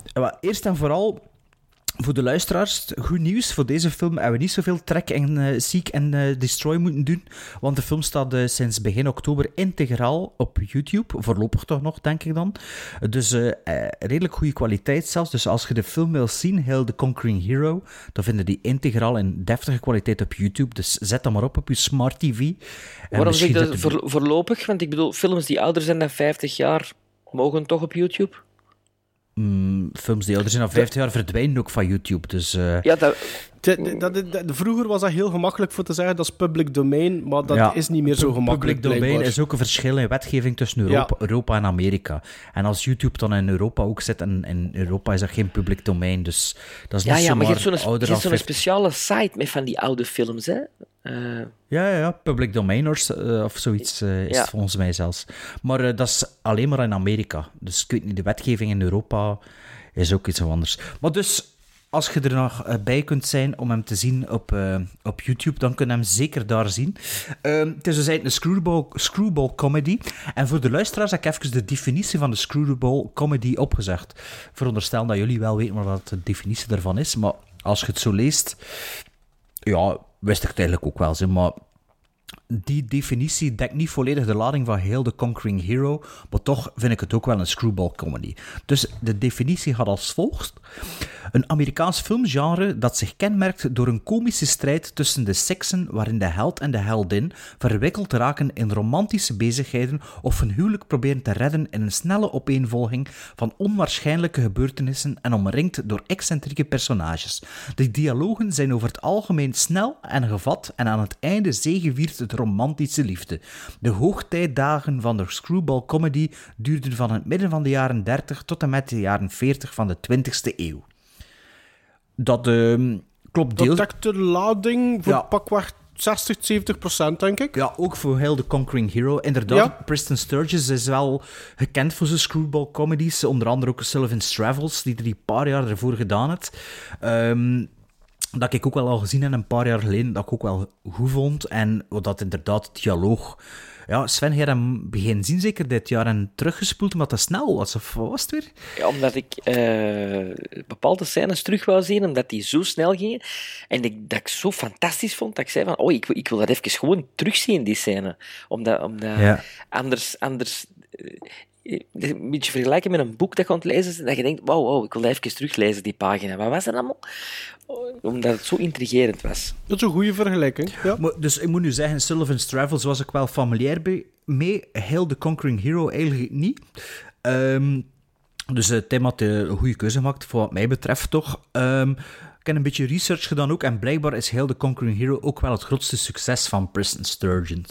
Ja, maar eerst en vooral, voor de luisteraars, goed nieuws. Voor deze film hebben we niet zoveel track en eh, seek en eh, destroy moeten doen. Want de film staat eh, sinds begin oktober integraal op YouTube. Voorlopig toch nog, denk ik dan. Dus redelijk goede kwaliteit zelfs. Dus als je de film wil zien, Hail the Conquering Hero, dan vinden die integraal in deftige kwaliteit op YouTube. Dus zet dat maar op op je smart TV. Waarom zeg ik dat de- voorlopig? Want ik bedoel, films die ouder zijn dan 50 jaar mogen toch op YouTube? Mm, films die ouder zijn dan 15 jaar verdwijnen ook van YouTube. Dus, eh, Ja, dat, De- de- de- de- vroeger was dat heel gemakkelijk voor te zeggen, dat is public domain, maar dat ja, is niet meer zo gemakkelijk. Public domain blijkbaar. is ook een verschil in wetgeving tussen Europa, Europa en Amerika. En als YouTube dan in Europa ook zit, en in Europa is dat geen public domain, dus dat is ja, niet ja, maar je hebt zo'n ouder je hebt dan zo'n 15 speciale site met van die oude films, hè. Eh, Ja, ja, ja, public domainers eh, of zoiets eh, is Ja. het volgens mij zelfs. Maar dat is alleen maar in Amerika. Dus ik weet niet, de wetgeving in Europa is ook iets anders. Maar dus, als je er nog bij kunt zijn om hem te zien op, op YouTube, dan kun je hem zeker daar zien. Ehm, het is dus eigenlijk een screwball, screwball comedy. En voor de luisteraars heb ik even de definitie van de screwball comedy opgezegd. Veronderstel dat jullie wel weten wat de definitie daarvan is, maar als je het zo leest, ja, wist ik eigenlijk ook wel, zeg, maar die definitie dekt niet volledig de lading van heel de Conquering Hero, maar toch vind ik het ook wel een screwball comedy. Dus de definitie gaat als volgt. Een Amerikaans filmgenre dat zich kenmerkt door een komische strijd tussen de seksen waarin de held en de heldin verwikkeld raken in romantische bezigheden of hun huwelijk proberen te redden in een snelle opeenvolging van onwaarschijnlijke gebeurtenissen en omringd door excentrieke personages. De dialogen zijn over het algemeen snel en gevat en aan het einde zegeviert het romantische liefde. De hoogtijdagen van de screwball comedy duurden van het midden van de jaren 30 tot en met de jaren 40 van de 20ste eeuw. Dat ehm, klopt Dat deels. dekt de lading voor Ja. pakweg 60, 70 procent, denk ik. Ja, ook voor heel de Conquering Hero. Inderdaad, Ja. Preston Sturges is wel gekend voor zijn screwball comedies. Onder andere ook Sullivan's Travels, die er die paar jaar ervoor gedaan heeft. Ehm, dat ik ook wel al gezien heb een paar jaar geleden, dat ik ook wel goed vond. En dat inderdaad dialoog... Ja, Sven, jij hem begin zien zeker dit jaar en teruggespoeld omdat het snel was, of wat was het weer? Ja, omdat ik eh, bepaalde scènes terug wou zien, omdat die zo snel gingen. En ik, dat ik zo fantastisch vond, dat ik zei van, oh, ik, wil- ik wil dat even gewoon terugzien, die scène. Omdat, omdat Ja. anders... anders eh, een beetje vergelijken met een boek dat je aan het lezen bent, dat je denkt, wauw, wow, ik wil dat even teruglezen, die pagina. Wat was dat allemaal? Omdat het zo intrigerend was. Dat is een goede vergelijking. Ja. Maar, dus ik moet nu zeggen, Sullivan's Travels was ik wel familiair bij, mee. Heel de Conquering Hero eigenlijk niet. Ehm, dus Tim had een goede keuze gemaakt, voor wat mij betreft toch. Ehm, ik heb een beetje research gedaan ook, en blijkbaar is heel de Conquering Hero ook wel het grootste succes van Preston Sturgeon.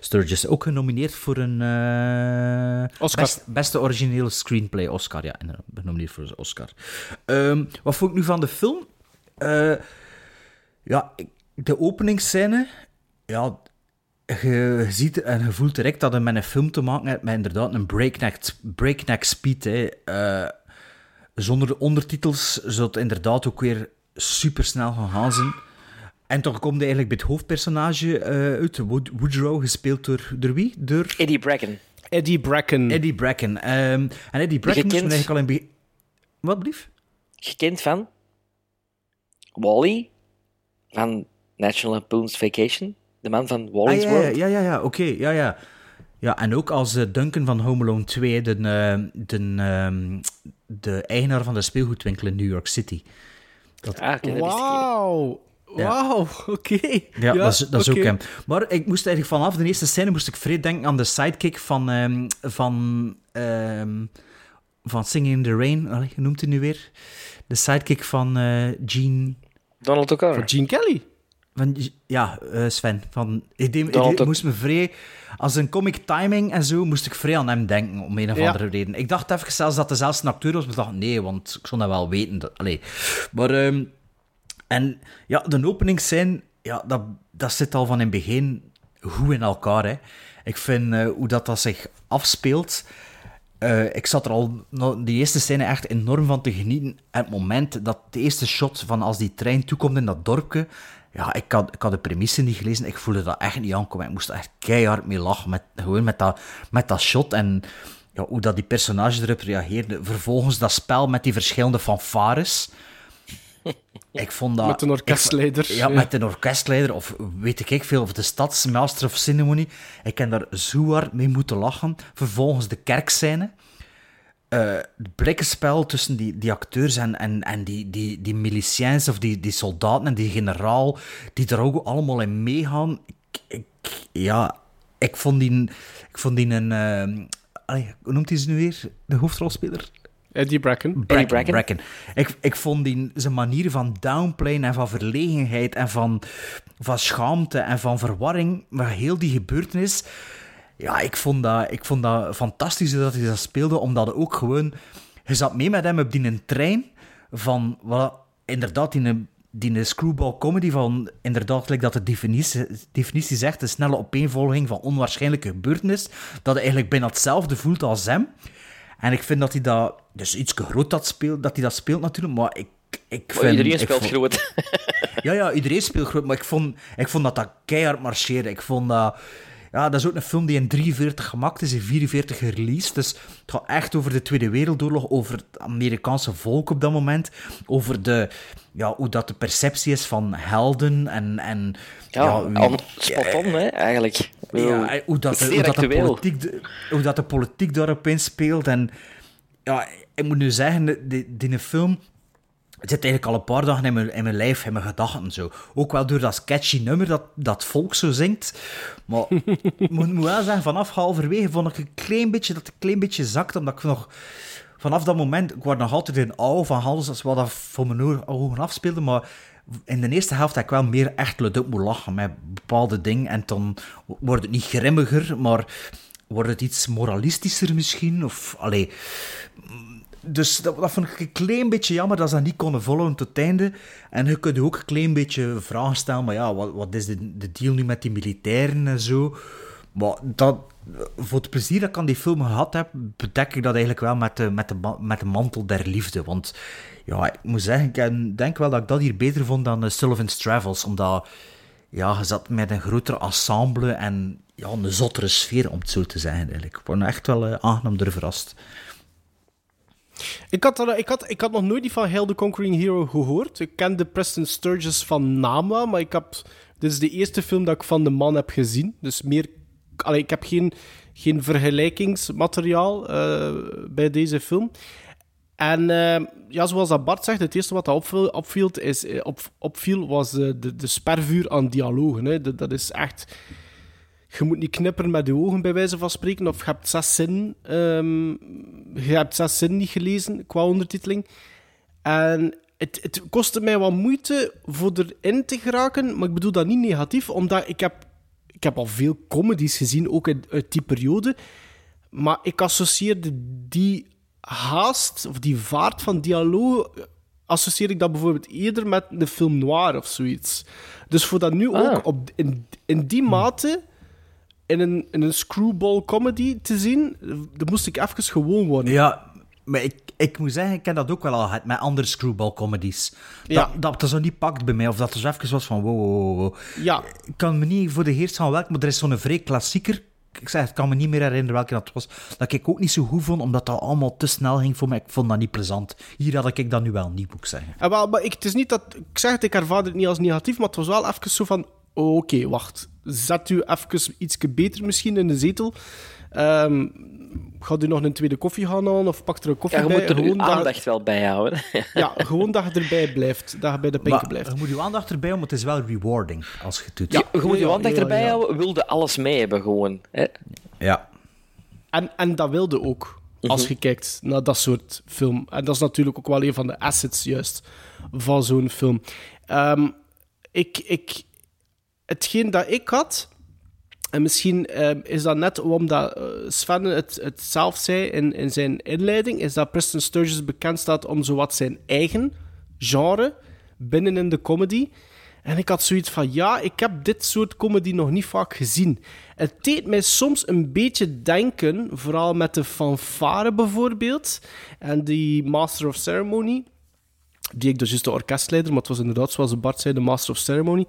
Sturgis. Ook genomineerd voor een eh, Oscar. best- beste originele screenplay Oscar. Ja, genomineerd voor een Oscar. Ehm, wat vond ik nu van de film? Eh, ja, de openingsscène, ja, je ziet en je voelt direct dat je met een film te maken hebt met inderdaad een breakneck, breakneck speed. Hè. Eh, zonder de ondertitels zou het inderdaad ook weer super snel gaan gaan zijn. En toch komt hij eigenlijk bij het hoofdpersonage eh, uit, Wood- Woodrow, gespeeld door, door wie? Door Eddie Bracken. Eddie Bracken. Eddie Bracken. Ehm, en Eddie Bracken moest Gekend. eigenlijk al in begin... Wat blief? Gekend van Wally, van National Lampoon's Vacation, de man van Wally's Ah, ja, World. ja, ja, ja, oké, ja, ja. Ja, en ook als eh, Duncan van Home Alone 2, de, eh, de, ehm, de eigenaar van de speelgoedwinkel in New York City. Dat, Ah, niet. Wauw. Ja. Wauw, oké. ja, dat is, dat is ook oké. hem. Maar ik moest eigenlijk vanaf de eerste scène moest ik vrij denken aan de sidekick van, ehm, van, ehm, van Singing in the Rain. Allee, hoe noemt hij nu weer? De sidekick van eh Gene... Donald O'Connor. Voor Gene Kelly. Van, ja, eh, Sven. Van, ik, moest me vrij... Als een comic timing en zo, moest ik vrij aan hem denken, om een of Ja. andere reden. Ik dacht even zelfs dat hij zelfs een acteur was, maar ik dacht, nee, want ik zou dat wel weten. Dat, allee. Maar, ehm, en ja, de openingsscène, ja, dat, dat zit al van in het begin goed in elkaar, hè. Ik vind eh, hoe dat, dat zich afspeelt... Eh, ik zat er al die eerste scène echt enorm van te genieten. En het moment dat de eerste shot van als die trein toekomt in dat dorpje. Ja, ik had, ik had de premisse niet gelezen. Ik voelde dat echt niet aankomen. Ik moest er echt keihard mee lachen. Met, gewoon met dat, met dat shot en ja, hoe dat die personage erop reageerde. Vervolgens dat spel met die verschillende fanfares. Ik vond dat... Met een orkestleider. ik- ja, Ja. met een orkestleider, of weet ik veel, of de stadsmaster of ceremony. Ik heb daar zo hard mee moeten lachen. Vervolgens de kerkscène. Eh, het blikkenspel tussen die, die acteurs en, en, en die, die, die miliciëns of die, die soldaten en die generaal, die er ook allemaal in meegaan. Ik, ik, ja, ik vond die, ik vond die een... eh, allee, hoe noemt hij ze nu weer? De hoofdrolspeler? Eddie Bracken. Bracken, Bracken. Bracken. Ik, ik vond die, zijn manier van downplayen en van verlegenheid en van, van schaamte en van verwarring, met heel die gebeurtenis, ja, ik vond dat, ik vond dat fantastisch dat hij dat speelde, omdat hij ook gewoon... Je zat mee met hem op die trein van, wat, inderdaad, die, een- die screwball comedy van, inderdaad, like dat de definitie, definitie zegt, een snelle opeenvolging van onwaarschijnlijke gebeurtenis, dat hij eigenlijk bijna hetzelfde voelt als hem. En ik vind dat hij dat, dus iets groot dat speelt, dat hij dat speelt natuurlijk, maar ik, ik vind... iedereen speelt vond- groot. ja, ja, iedereen speelt groot, maar ik vond, ik vond dat dat keihard marcheerde. Ik vond dat... Ja, dat is ook een film die in 43 gemaakt is, in 44 gereleased. Dus het gaat echt over de Tweede Wereldoorlog, over het Amerikaanse volk op dat moment, over de, ja, hoe dat de perceptie is van helden en... en Ja, aan- spot on, hè, eigenlijk. Ja, hoe dat, de, hoe, dat de politiek, de- hoe dat de politiek daarop inspeelt. En ja, ik moet nu zeggen, die, die film het zit eigenlijk al een paar dagen in mijn, in mijn lijf, in mijn gedachten. Zo. Ook wel door dat sketchy nummer dat, dat volk zo zingt. Maar ik moet, moet wel zeggen, vanaf halverwege vond ik een klein beetje, dat het een klein beetje zakt, omdat ik nog... Vanaf dat moment, ik was nog altijd in oude van alles, als wat dat voor mijn oor- ogen afspeelde, maar in de eerste helft heb ik wel meer echt luid moet lachen met bepaalde dingen. En dan wordt het niet grimmiger, maar wordt het iets moralistischer misschien. Of, allee, dus dat, vond ik een klein beetje jammer dat ze dat niet konden volgen tot het einde. En je kunt ook een klein beetje vragen stellen, maar ja, wat, wat is de, de deal nu met die militairen en zo? Maar dat, voor het plezier dat ik aan die film gehad heb, bedek ik dat eigenlijk wel met de, met de, met de mantel der liefde. Want ja, ik moet zeggen, ik en- denk wel dat ik dat hier beter vond dan eh, Sullivan's Travels. Omdat ja, je zat met een groter ensemble en ja, een zottere sfeer, om het zo te zeggen. Eigenlijk. Ik ben echt wel eh, aangenaam door verrast. Ik had, ik, had, ik had nog nooit die van Hail the Conquering Hero gehoord. Ik kende Preston Sturges van wel, maar ik heb, dit is de eerste film dat ik van de man heb gezien. Dus meer, allee, ik heb geen, geen vergelijkingsmateriaal eh, bij deze film. En eh, ja, zoals dat Bart zegt, het eerste wat dat opviel, is, eh, op, opviel was de, de spervuur aan dialogen. Hè. Dat, dat is echt... Je moet niet knipperen met je ogen, bij wijze van spreken. Of je hebt zes zinnen, ehm, je hebt zes zinnen niet gelezen qua ondertiteling. En het, het kostte mij wat moeite voor erin te geraken. Maar ik bedoel dat niet negatief, omdat ik heb, ik heb al veel comedies gezien, ook uit, uit die periode. Maar ik associeerde die haast, of die vaart van dialoog, associeer ik dat bijvoorbeeld eerder met een film noir of zoiets. Dus voor dat nu Ah. ook op, in, in die mate in een, in een screwball comedy te zien, dan moest ik even gewoon worden. Ja, maar ik, ik moet zeggen, ik ken dat ook wel al met andere screwball comedies. Dat, Ja. dat zo niet pakt bij mij, of dat er zo even was van wow, wow, wow. Ja, Ik kan me niet voor de heerst van welk, maar er is zo'n vrij klassieker. Ik zeg, ik kan me niet meer herinneren welke dat was. Dat ik ook niet zo goed vond, omdat dat allemaal te snel ging voor mij. Ik vond dat niet plezant. Hier had ik dat nu wel niet, moet ik zeggen. En wel, maar ik, het is niet dat, ik zeg het, ik ervaarde het niet als negatief, maar het was wel even zo van, oh, oké, wacht. Zet u even iets beter misschien in de zetel. Ehm gaat u nog een tweede koffie gaan halen of pak er een koffie Ja, je bij? moet er gewoon uw dat, aandacht wel bij houden. ja, gewoon dat je erbij blijft. Dat je bij de pinken Maar blijft. je moet je aandacht erbij houden, het is wel rewarding als je het doet. Ja. je moet je aandacht ja, erbij ja. houden, wilde alles mee hebben gewoon. Hè? ja. En, en dat wilde ook, als je kijkt naar dat soort film. En dat is natuurlijk ook wel een van de assets juist van zo'n film. Ehm, ik, ik, hetgeen dat ik had, en misschien ehm, is dat net omdat eh, Sven het, het zelf zei in, in zijn inleiding, is dat Preston Sturges bekend staat om zowat zijn eigen genre binnen in de comedy. En ik had zoiets van, ja, ik heb dit soort comedy nog niet vaak gezien. Het deed mij soms een beetje denken, vooral met de fanfare bijvoorbeeld, en die Master of Ceremony, die ik dus juist de orkestleider, maar het was inderdaad, zoals Bart zei, de Master of Ceremony.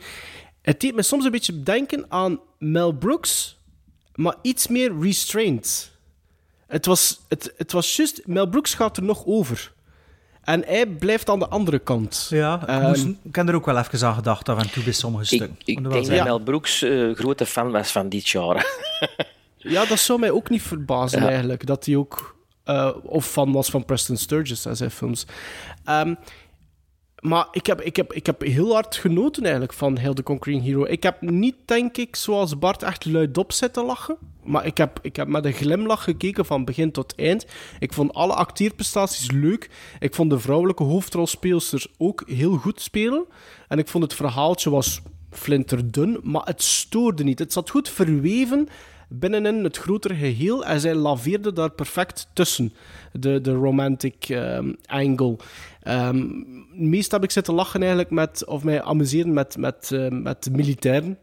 Het deed me soms een beetje denken aan Mel Brooks, maar iets meer restrained. Het was, het, het was juist, Mel Brooks gaat er nog over. En hij blijft aan de andere kant. Ja, ik, Ehm, ik heb er ook wel even aan gedacht af en toe bij sommige Ik, stukken. ik denk dat. Mel Brooks eh grote fan was van dit genre. Ja, dat zou mij ook niet verbazen Ja. eigenlijk. Dat hij ook... eh, of fan was van Preston Sturges en zijn films. Ehm, maar ik heb, ik, heb, ik heb heel hard genoten eigenlijk van Hail the Conquering Hero. Ik heb niet, denk ik, zoals Bart, echt luidop zitten lachen. Maar ik heb, ik heb met een glimlach gekeken van begin tot eind. Ik vond alle acteerprestaties leuk. Ik vond de vrouwelijke hoofdrolspeelsters ook heel goed spelen. En ik vond het verhaaltje was flinterdun, maar het stoorde niet. Het zat goed verweven binnenin het grotere geheel en zij laveerde daar perfect tussen. De, de romantic ehm, angle. Ehm meest heb ik zitten lachen eigenlijk met, of mij amuseren met, met, eh, met de militairen.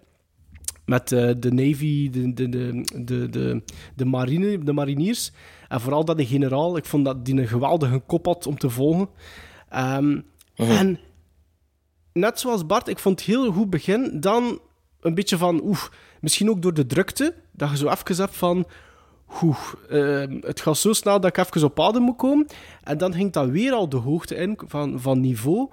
Met eh, de Navy, de, de, de, de, de, de, marine, de mariniers. En vooral dat de generaal. Ik vond dat die een geweldige kop had om te volgen. Ehm, En net zoals Bart, ik vond het heel goed begin. Dan een beetje van, oeh, misschien ook door de drukte. Dat je zo hebt van, oeh, ehm, het gaat zo snel dat ik even op adem moet komen. En dan ging dat weer al de hoogte in van, van niveau.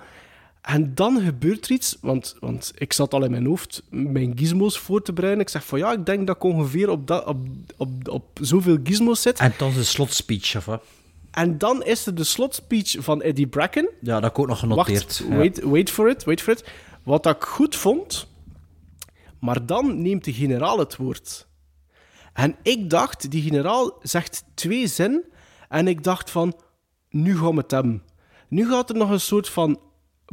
En dan gebeurt er iets, want, want ik zat al in mijn hoofd mijn gizmos voor te bereiden. Ik zeg van ja, ik denk dat ik ongeveer op, dat, op, op, op zoveel gizmos zit. En dan de slotspeech, of wat? En dan is er de slotspeech van Eddie Bracken. Ja, dat heb ik ook nog genoteerd. Wacht, Ja. wait, wait for it, wait for it. Wat ik goed vond, maar dan neemt de generaal het woord. En ik dacht, die generaal zegt twee zinnen, en ik dacht van, nu gaan we het hebben. Nu gaat er nog een soort van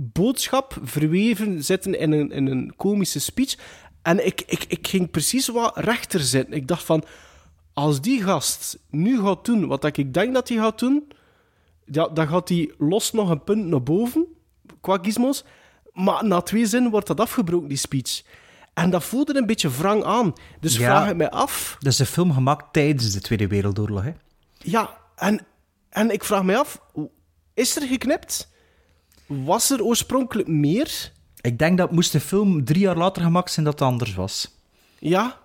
boodschap verweven zitten in een, in een komische speech. En ik, ik, ik ging precies wat rechter zitten. Ik dacht van, als die gast nu gaat doen wat ik denk dat hij gaat doen, ja, dan gaat hij los nog een punt naar boven, qua gizmos. Maar na twee zinnen wordt dat afgebroken, die speech. En dat voelde een beetje wrang aan. Dus Ja. vraag ik mij af... Dat is een film gemaakt tijdens de Tweede Wereldoorlog, hè? Ja, en, en ik vraag mij af, is er geknipt? Was er oorspronkelijk meer? Ik denk dat moest de film drie jaar later gemaakt zijn dat het anders was. Ja,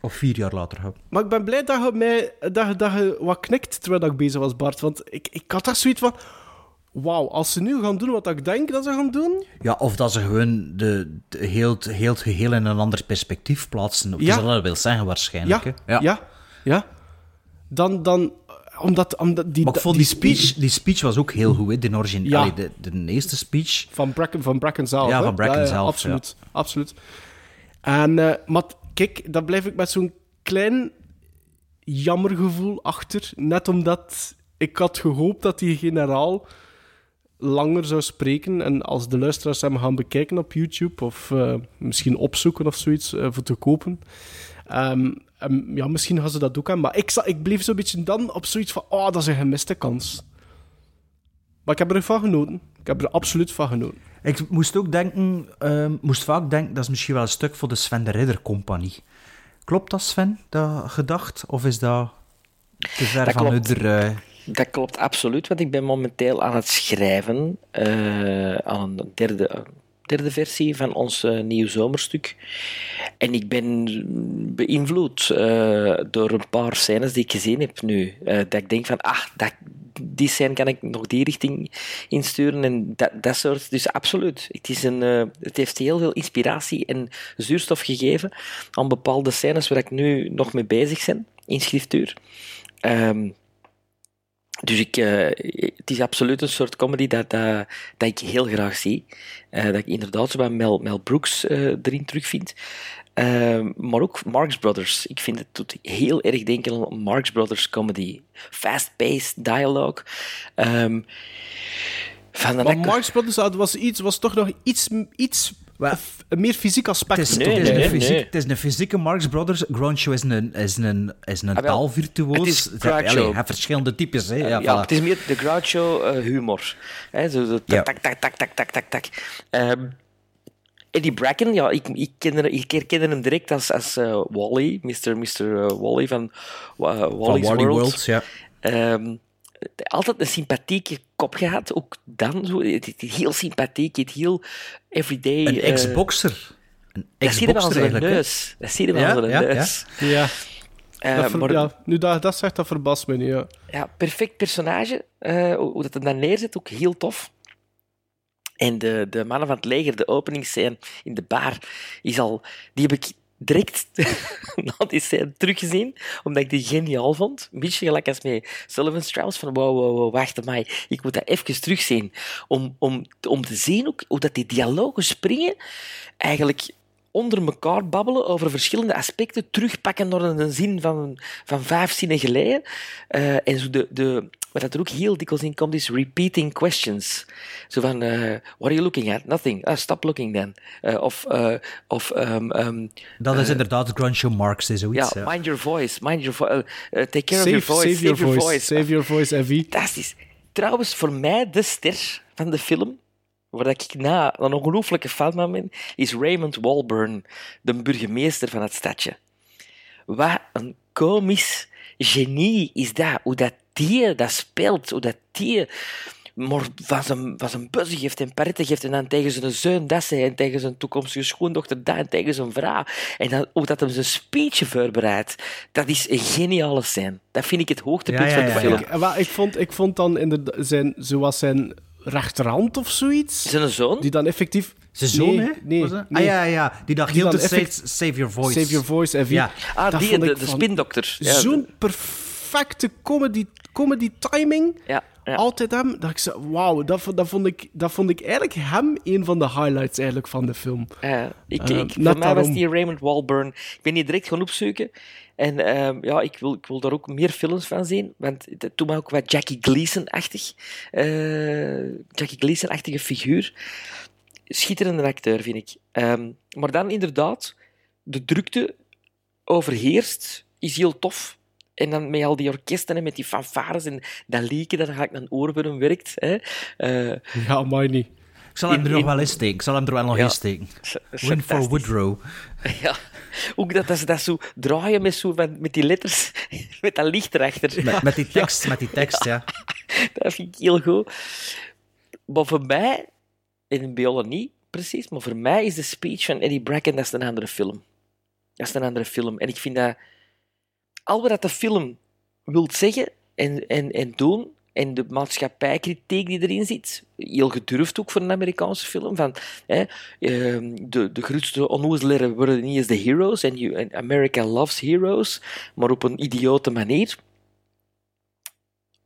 Of vier jaar later. hè. maar ik ben blij dat je, mij, dat, je- dat je wat knikt terwijl ik bezig was, Bart. Want ik, ik had daar zoiets van... Wauw, als ze nu gaan doen wat ik denk dat ze gaan doen... Ja, of dat ze gewoon de, de heel, het- heel het geheel in een ander perspectief plaatsen. Dat Ja. is wat dat wil zeggen, waarschijnlijk. Ja, hè. ja, ja. Dan, dan... Omdat, omdat die, Maar ik vond die speech, die speech was ook heel goed, hè? De, origin, Ja. allee, de, de eerste speech. Van Bracken, van Bracken zelf. Ja, hè? van Bracken zelf, Absoluut, absoluut. En, eh, maar kijk, daar blijf ik met zo'n klein jammergevoel achter. Net omdat ik had gehoopt dat die generaal langer zou spreken. En als de luisteraars hem gaan bekijken op YouTube, of eh, misschien opzoeken of zoiets eh, voor te kopen. ehm, ehm, ja, misschien gaan ze dat ook aan. Maar ik, ik bleef zo'n beetje dan op zoiets van: oh, dat is een gemiste kans. Maar ik heb ervan genoten. Ik heb er absoluut van genoten. Ik moest ook denken, ehm, moest vaak denken, dat is misschien wel een stuk voor de Sven de Ridder Compagnie. Klopt dat, Sven, dat gedacht? Of is dat te ver Dat van klopt. Dat klopt absoluut, want ik ben momenteel aan het schrijven eh, aan een derde, derde versie van ons eh, nieuw zomerstuk. En ik ben beïnvloed eh, door een paar scènes die ik gezien heb nu. Dat ik denk van, ah, dat, die scène kan ik nog die richting insturen en dat, dat soort. Dus absoluut. Het, is een, het heeft heel veel inspiratie en zuurstof gegeven aan bepaalde scènes waar ik nu nog mee bezig ben in schriftuur. Ehm, dus ik, eh, het is absoluut een soort comedy dat, dat, dat ik heel graag zie. Eh, dat ik inderdaad zo bij Mel, Mel Brooks eh, erin terugvind. Eh, maar ook Marx Brothers. Ik vind het doet heel erg denken aan Marx Brothers comedy. Fast-paced dialogue. Ehm, van Maar Marx Brothers was, iets, was toch nog iets, iets een meer fysiek aspect. Het is, Nee, het, is nee, fysiek, nee. het is een fysieke Marx Brothers. Groucho is een, is een, is een Ah, taalvirtuoos. het is Groucho. hij heeft verschillende types. Hè. Ja, Ja, voilà. het is meer de Groucho eh, humor. Hè, zo, zo, Ja. tak, tak, tak, tak, tak, tak, tak. Ehm, Eddie Bracken, ja, ik, ik, kende, ik herkende hem direct als, als eh, Wally, Mr. Mr. eh, Wally van uh, Van Wally's Wally World. World, ja. Ehm, altijd een sympathieke kop gehad, ook dan. Zo, heel sympathiek, het heel everyday... Een eh, ex-boxer. Een Dat zie je wel neus. Dat zie je wel zijn ja, ja. neus. Ja, Eh, dat ver- maar- ja, nu dat dat zegt, dat verbaast me niet. Ja. ja, perfect personage. eh, hoe hoe dat het dan neerzet, ook heel tof. En de, de mannen van het leger, de openingsscène in de bar, is al, die heb ik direct na die teruggezien, omdat ik die geniaal vond. Een beetje gelijk als met Sullivan Strauss, van wow, wow, wow, wacht maar, ik moet dat even terugzien. Om, om, om te zien ook hoe dat die dialogen springen, eigenlijk onder elkaar babbelen over verschillende aspecten, terugpakken naar een zin van, van vijf zinnen geleden. Eh, en zo de, de, wat dat er ook heel dikwijls in komt, is repeating questions. Zo van, eh, what are you looking at? Nothing. Ah, stop looking then. Eh, of, eh, of um, um, Dat is inderdaad Groucho Marx, is zoiets. ja, Ja, mind your voice, mind your voice. take care Save, of your voice, save your voice. Save your voice, Evie. Fantastisch. Trouwens, voor mij de ster van de film, waar ik na een ongelooflijke fan van ben, is Raymond Walburn, de burgemeester van het stadje. Wat een komisch genie is dat. Hoe dat die dat speelt, hoe dat die maar van zijn, van zijn buzzen geeft en parten geeft en dan tegen zijn zoon dat zei en tegen zijn toekomstige schoondochter dat en tegen zijn vrouw. En dan hoe dat hem zijn speech voorbereidt. Dat is een geniale scène. Dat vind ik het hoogtepunt Ja, ja, van de film. ja. Ik, wel, ik, vond, ik vond dan inderdaad zijn, zoals zijn rechterhand of zoiets. Zijn zoon? Die dan effectief. Zijn zoon, nee, hè? Nee. Ah ja, ja. Die dacht heel effect- save your voice. Save your voice, Evie. Ja. Ah, Dat die, de, de spindokter. Ja, Zo'n perfecte comedy, comedy timing. Ja, ja. Altijd hem. Dat ik zei, wauw, dat, dat, vond ik, dat vond ik eigenlijk hem een van de highlights eigenlijk van de film. Ja, ik, Eh, ik, voor net mij was die Raymond Walburn. Ik ben die direct gaan opzoeken. En ehm, ja, ik wil, ik wil daar ook meer films van zien. Want dat doet ook wat Jackie Gleason-achtig. eh, Jackie Gleason-achtige figuur. Schitterende acteur, vind ik. Ehm, maar dan inderdaad, de drukte overheerst, is heel tof. En dan met al die orkesten en met die fanfares en dat lieken dat eigenlijk een oorworm werkt. Hè. Eh, Ja, maar niet. Ik zal hem In- er nog in- wel in steken. Ik zal hem er wel nog Ja. in steken. Win for. Woodrow. Ja, ook dat, dat ze dat zo draaien met, zo van, met die letters, met dat licht erachter. Met, met die tekst, met die tekst, ja. Dat vind ik heel goed. Maar voor mij, in Beola niet precies, maar voor mij is de speech van Eddie Bracken, dat is een andere film. Dat is een andere film. En ik vind dat... Al wat dat de film wil zeggen en, en, en doen, en de maatschappijkritiek die erin zit, heel gedurfd ook voor een Amerikaanse film, van hè, ehm, de, de grootste onnozeleren worden niet eens de heroes, en, America loves heroes, maar op een idiote manier.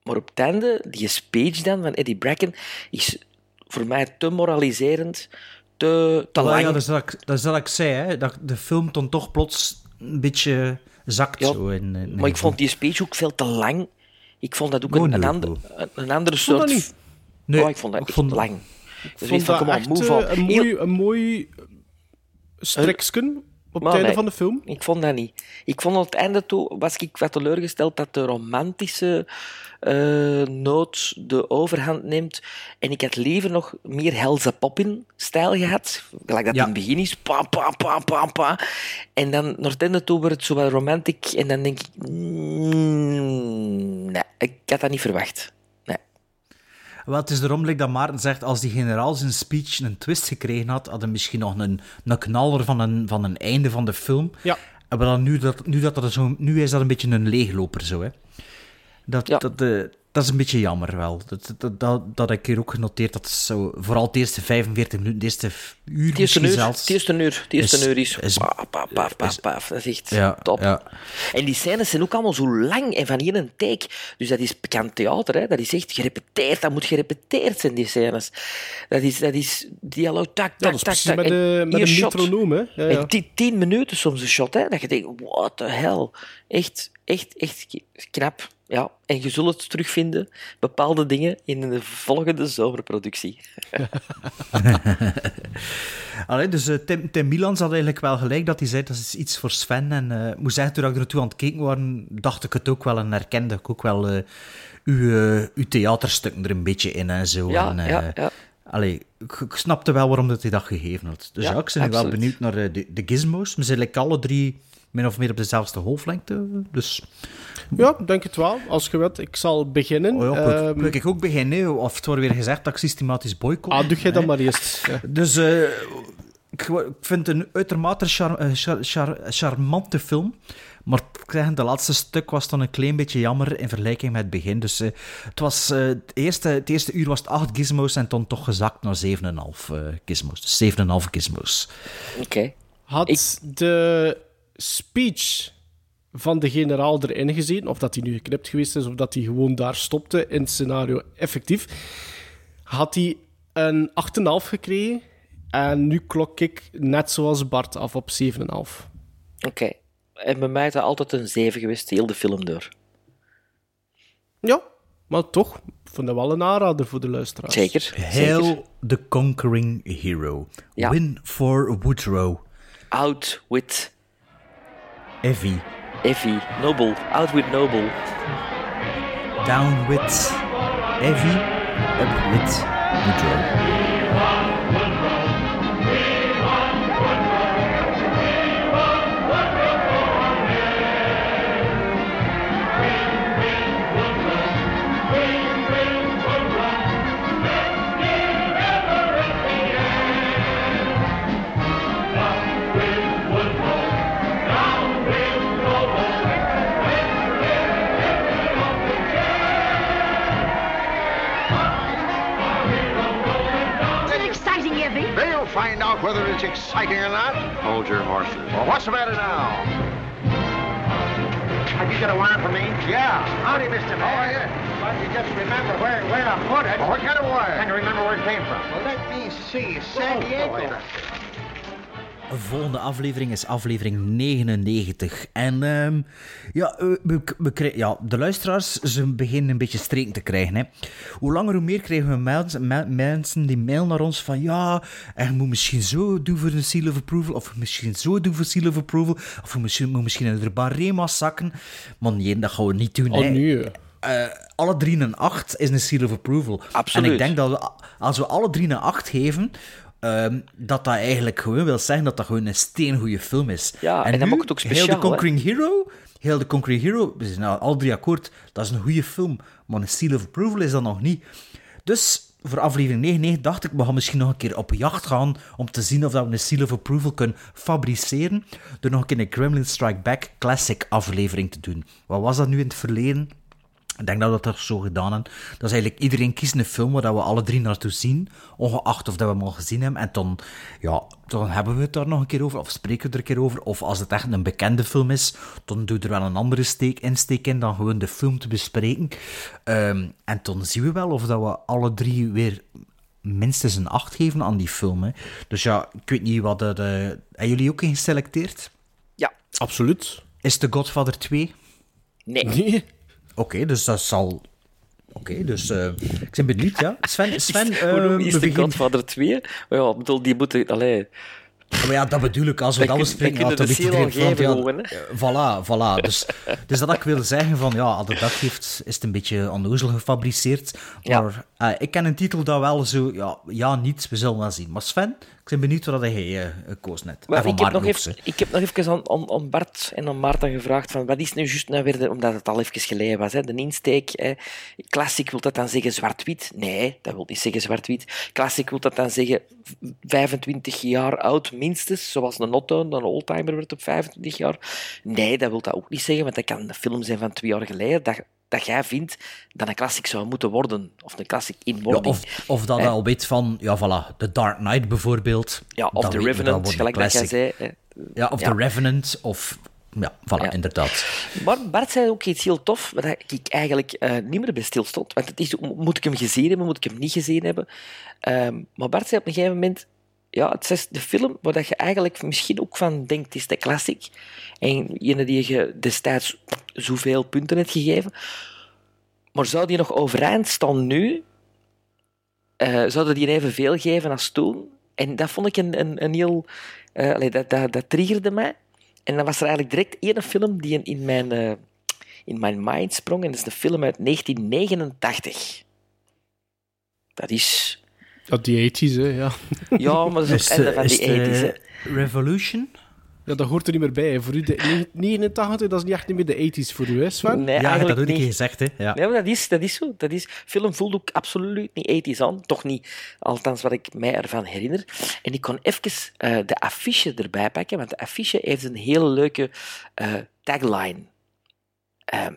Maar op het einde, die speech dan van Eddie Bracken, is voor mij te moraliserend, te, te lang. ja, dat is wat ik, dat is ik zei, hè. Dat de film dan toch plots een beetje zakt Ja, zo. In, in- Maar ik vond die speech ook veel te lang. Ik vond dat ook een, een, ander, een, andere vond dat soort... niet. Nee, oh, ik vond dat ik vond- lang. Ik Dus vond van, dat kom on, echt move eh, on. een mooi, een mooi streksken op het einde van de film. Ik vond dat niet. Ik vond op het einde toe, was ik wat teleurgesteld dat de romantische noot de overhand neemt. En ik had liever nog meer Helza Poppin-stijl gehad. Gelijk dat Ja. in het begin is. Pa, pa, pa, pa, pa. En dan naar het einde toe wordt het zo wat romantiek. En dan denk ik... mm, nee, ik had dat niet verwacht. Wel, het is daarom like dat Maarten zegt, als die generaal zijn speech een twist gekregen had, had hij misschien nog een, een knaller van een, van een einde van de film. Ja. Maar dan nu, dat, nu, dat dat zo, nu is dat een beetje een leegloper zo, hè. Dat, Ja. dat, eh, dat is een beetje jammer wel. Dat, dat, dat, dat heb ik hier ook genoteerd. Dat is zo, vooral de eerste 45 minuten, de eerste uur Het eerste misschien uur, zelfs. het eerste uur, het eerste is- uur is... is- paf, paf, paf, paf, is- paf. Dat is echt Ja, top. ja. En die scènes zijn ook allemaal zo lang en van hier een take. Dus dat is bekend theater, hè? dat is echt gerepeteerd. Dat moet gerepeteerd zijn, die scènes. Dat is, dat is dialoog, tak, tak, Ja, dat is tak, precies tak. met, de, met een shot. metronoom, hè. Ja, ja. En tien, tien minuten soms een shot, hè? dat je denkt, what the hell. Echt, echt, echt knap. Ja, en je zult het terugvinden, bepaalde dingen, in de volgende zomerproductie. Allee, dus eh, Tim, Tim Milans had eigenlijk wel gelijk dat hij zei dat is iets voor Sven. En eh, ik moet zeggen, toen ik er naartoe aan het kijken was, dacht ik het ook wel en herkende ik ook wel eh, uw, uw theaterstukken er een beetje in en zo. Ja, en, ja, ja. Allee, ik, ik snapte wel waarom dat hij dat gegeven had. Dus Ja, ja, ik ben nu wel benieuwd naar de, de gizmos. We zijn like alle drie min of meer op dezelfde golflengte. Dus Ja, denk het wel. Als je wilt, ik zal beginnen. oh ja, Ehm, wil ik ook beginnen. Of het wordt weer gezegd dat ik systematisch boycott. ah, doe jij dan hè. maar eerst. Ja. Dus eh, ik, ik vind het een uitermate char- eh, char- char- charmante film. Maar ik zeg, de laatste stuk was dan een klein beetje jammer in vergelijking met het begin. Dus eh, het, was, eh, het, eerste, het eerste uur was het 8 gizmos en dan toch gezakt naar 7,5 eh gizmos. Dus 7,5 gizmos. Oké. Had de speech van de generaal erin gezeten, of dat hij nu geknipt geweest is, of dat hij gewoon daar stopte in het scenario effectief, had hij een 8,5 gekregen. En nu klok ik net zoals Bart af op 7,5. Oké. En bij mij is dat altijd een 7 geweest, heel de film door. Ja, maar toch, ik vond dat wel een aanrader voor de luisteraars. Zeker. Hail the Conquering Hero. Ja. Win for Woodrow. Out with Evie. Effie. Noble. Out with Noble. Down with Evie. Up with Woodrow. Exciting or not. Hold your horses. Well, what's the matter now? Have you got a wire for me? Yeah. Howdy, Mr. Mayor. Oh, yeah. But you just remember where, where I put it. Well, what kind of wire? And you remember where it came from. Well, let me see. San oh, Diego. Volgende aflevering is aflevering 99. En ehm, ja, we, we, ja, de luisteraars ze beginnen een beetje streken te krijgen. Hè. Hoe langer hoe meer krijgen we mails- me- mensen die mailen naar ons van ja, en moet misschien zo doen voor een seal of approval, of misschien zo doen voor seal of approval, of misschien, moet misschien in de barema zakken. Maar nee, dat gaan we niet doen. Oh, hè. nee. Eh, alle drie een 8 is een seal of approval. Absoluut. En ik denk dat we, als we alle drie een 8 geven, ehm, dat dat eigenlijk gewoon wil zeggen dat dat gewoon een steengoede film is. Ja, en dan nu, maakt het ook Heel speciaal, The Conquering Hero, heel The Conquering Hero, we zijn nou alle drie akkoord, dat is een goede film, maar een seal of approval is dat nog niet. Dus voor aflevering 99 dacht ik, we gaan misschien nog een keer op jacht gaan om te zien of dat we een seal of approval kunnen fabriceren door nog een keer een Gremlin Strike Back classic aflevering te doen. Wat was dat nu in het verleden? Ik denk dat we dat zo gedaan hebben. Dat is eigenlijk iedereen kiest een film waar we alle drie naartoe zien, ongeacht of dat we hem al gezien hebben. En dan, ja, dan hebben we het daar nog een keer over, of spreken we er een keer over. Of als het echt een bekende film is, dan doe je er wel een andere steek, insteek in dan gewoon de film te bespreken. Ehm, en dan zien we wel of dat we alle drie weer minstens een 8 geven aan die film. Hè. Dus ja, ik weet niet wat er... eh hebben jullie ook een geselecteerd? Ja. Absoluut. Is The Godfather 2? Nee. Nee. Oké, dus dat zal... Oké, dus eh, ik ben benieuwd, ja. Sven, Sven noem eh, we de Godfather 2? Maar ja, ik bedoel, die moeten... Allee, Maar ja, dat bedoel ik. Als we dat bespreken, weet seal iedereen van... Ja, eh, voilà, voilà. Dus, dus dat ik wil zeggen van, ja, als het dat geeft, is het een beetje onnozel gefabriceerd. Ja. Maar ik ken een titel dat wel zo... Ja, ja, niet, we zullen wel zien. Maar Sven, ik ben benieuwd wat jij eh gekozen hebt. Maar van ik, heb nog even, ik heb nog even aan, aan, aan Bart en aan Maarten gevraagd van wat is nu juist nou weer, de- omdat het al even geleden was, hè, de insteek. Hè. Classic wil dat dan zeggen zwart-wit? Nee, dat wil niet zeggen zwart-wit. Classic wil dat dan zeggen 25 jaar oud minstens, zoals een Otto, een oldtimer wordt op 25 jaar. Nee, dat wil dat ook niet zeggen, want dat kan een film zijn van twee jaar geleden dat, dat jij vindt dat een classic zou moeten worden. Of een classic in Ja, wording. of, of dat je al weet van, ja, voilà, The Dark Knight bijvoorbeeld. Ja, of The Revenant, gelijk dat jij zei. Ja, of Ja. The Revenant, of... Ja, voilà, Ja. inderdaad. Maar Bart zei ook iets heel tof, waar ik eigenlijk eh, niet meer bij stilstond. Want het is, moet ik hem gezien hebben, moet ik hem niet gezien hebben? Ehm, maar Bart zei op een gegeven moment... Ja, het is de film waar dat je eigenlijk misschien ook van denkt, is de classic. En ene die je destijds zoveel punten hebt gegeven. Maar zou die nog overeind staan nu? Eh, zouden die evenveel geven als toen? En dat vond ik een, een, een heel... eh, allee, dat, dat, dat triggerde mij. En dan was er eigenlijk direct één film die in mijn, eh, in mijn mind sprong. En dat is de film uit 1989. Dat is... Ja, die 80s, hè, ja. Ja, maar dat is Is het einde de- van die 80s. hè. de Revolution? Ja, dat hoort er niet meer bij. hè. Voor u, de 89, dat is niet echt niet meer de 80s voor u, hè, Sven? Nee, ja, dat ook een niet. gezegd, hè. Ja. Nee, maar dat is, dat is zo. Dat is, film voelt ook absoluut niet 80s aan. Toch niet, althans wat ik mij ervan herinner. En ik kon even eh, de affiche erbij pakken, want de affiche heeft een hele leuke eh, tagline. Ehm,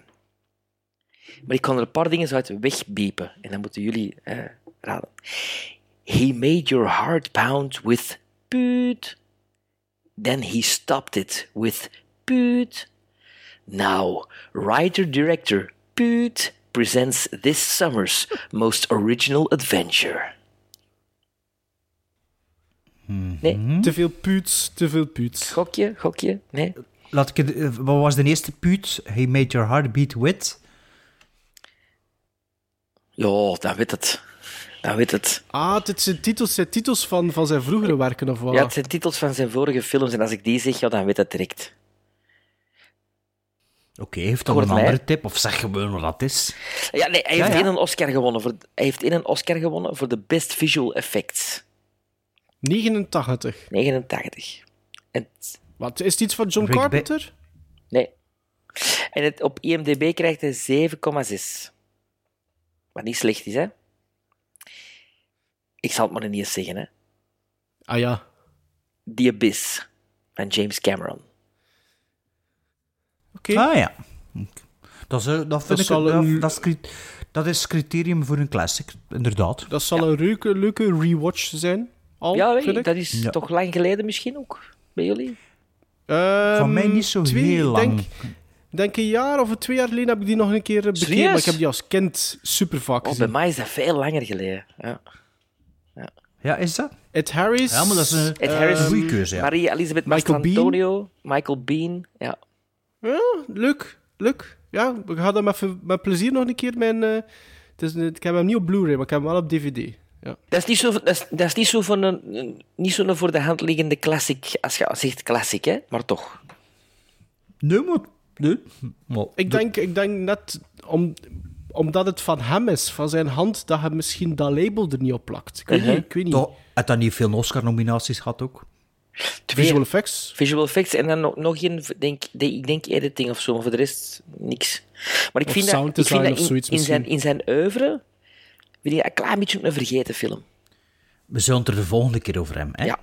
maar ik kon er een paar dingen uit wegbiepen. En dan moeten jullie eh, raden. He made your heart pound with puut. Then he stopped it with puut. Now, writer-director Puut presents this summer's most original adventure. Nee. Te veel puuts, te veel puuts. Gokje, gokje, nee. Laat ik het, eh, wat was de eerste puut? He made your heart beat with? Ja, dan weet het. Dan weet het. Ah, dit zijn titels, zijn titels van, van zijn vroegere werken, of wat? Ja, het zijn titels van zijn vorige films en als ik die zeg, ja, dan weet het direct. Oké, heeft dan Hoort een mij. andere tip? Of zeg gewoon wat dat is? Ja, nee, hij heeft ja. één een Oscar gewonnen voor, hij heeft één een Oscar gewonnen voor de Best Visual Effects. 89. 89. En het- Wat, is het iets van John Rick Ba- Carpenter? nee. En het, op IMDb krijgt hij 7,6. Wat niet slecht is, hè? Ik zal het maar niet eens zeggen, hè. Ah ja. The Abyss van James Cameron. Oké. Ah ja. Dat is, eh, dat, vind Dat ik, dat, een- dat, is, cri- dat is criterium voor een classic, inderdaad. Dat zal een leuke, leuke rewatch zijn. Al, ja, ik. dat is Ja. toch lang geleden misschien ook, bij jullie? Ehm, mij niet zo twee, heel lang. Denk, denk een jaar of twee jaar geleden heb ik die nog een keer eh, bekeken. Maar ik heb die als kind super vaak Oh, bij mij is dat veel langer geleden. Ja. Ja, is dat? Ed Harris. Ja, maar dat is een, Ed Harris, een goede keuze, ja. Maria Elizabeth Michael. Mastrantonio, Michael Bean. Ja. Ja, leuk. Leuk. Ja, we gaan dat met, met plezier nog een keer mijn... eh, het is, ik heb hem niet op Blu-ray, maar ik heb hem wel op DVD. Ja. Dat is niet zo, dat is, dat is niet zo, van een, niet zo een voor de hand liggende classic, als je zegt classic, hè? maar toch. Nee, maar... Nee. Maar, Ik denk, ik denk net om, omdat het van hem is, van zijn hand, dat hij misschien dat label er niet op plakt. Ik weet Uh-huh. niet. Ik weet niet. Toch, had dat niet veel Oscar-nominaties gehad ook? Twee Visual effects. visual effects en dan nog, nog een, denk, de- ik denk editing of zo, maar voor de rest niks. Maar ik Of vind dat, sound ik vind design dat of zoiets in, in, zijn, misschien. in zijn oeuvre vind ik dat een klein beetje een vergeten film. We zullen het er de volgende keer over hebben. Hè? Ja.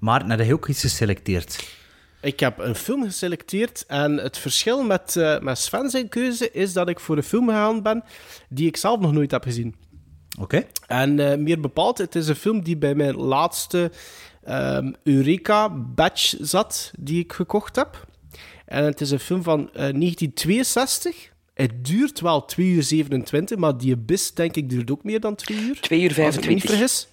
Maar naar de ook iets geselecteerd. Ik heb een film geselecteerd en het verschil met, eh, met Sven zijn keuze is dat ik voor een film gegaan ben die ik zelf nog nooit heb gezien. Oké? En eh, meer bepaald, het is een film die bij mijn laatste ehm, Eureka-batch zat, die ik gekocht heb. En het is een film van eh, 1962. Het duurt wel 2 uur 27, maar die Abyss, denk ik, duurt ook meer dan 2 uur. 2 uur Als ik me niet 25. vergis.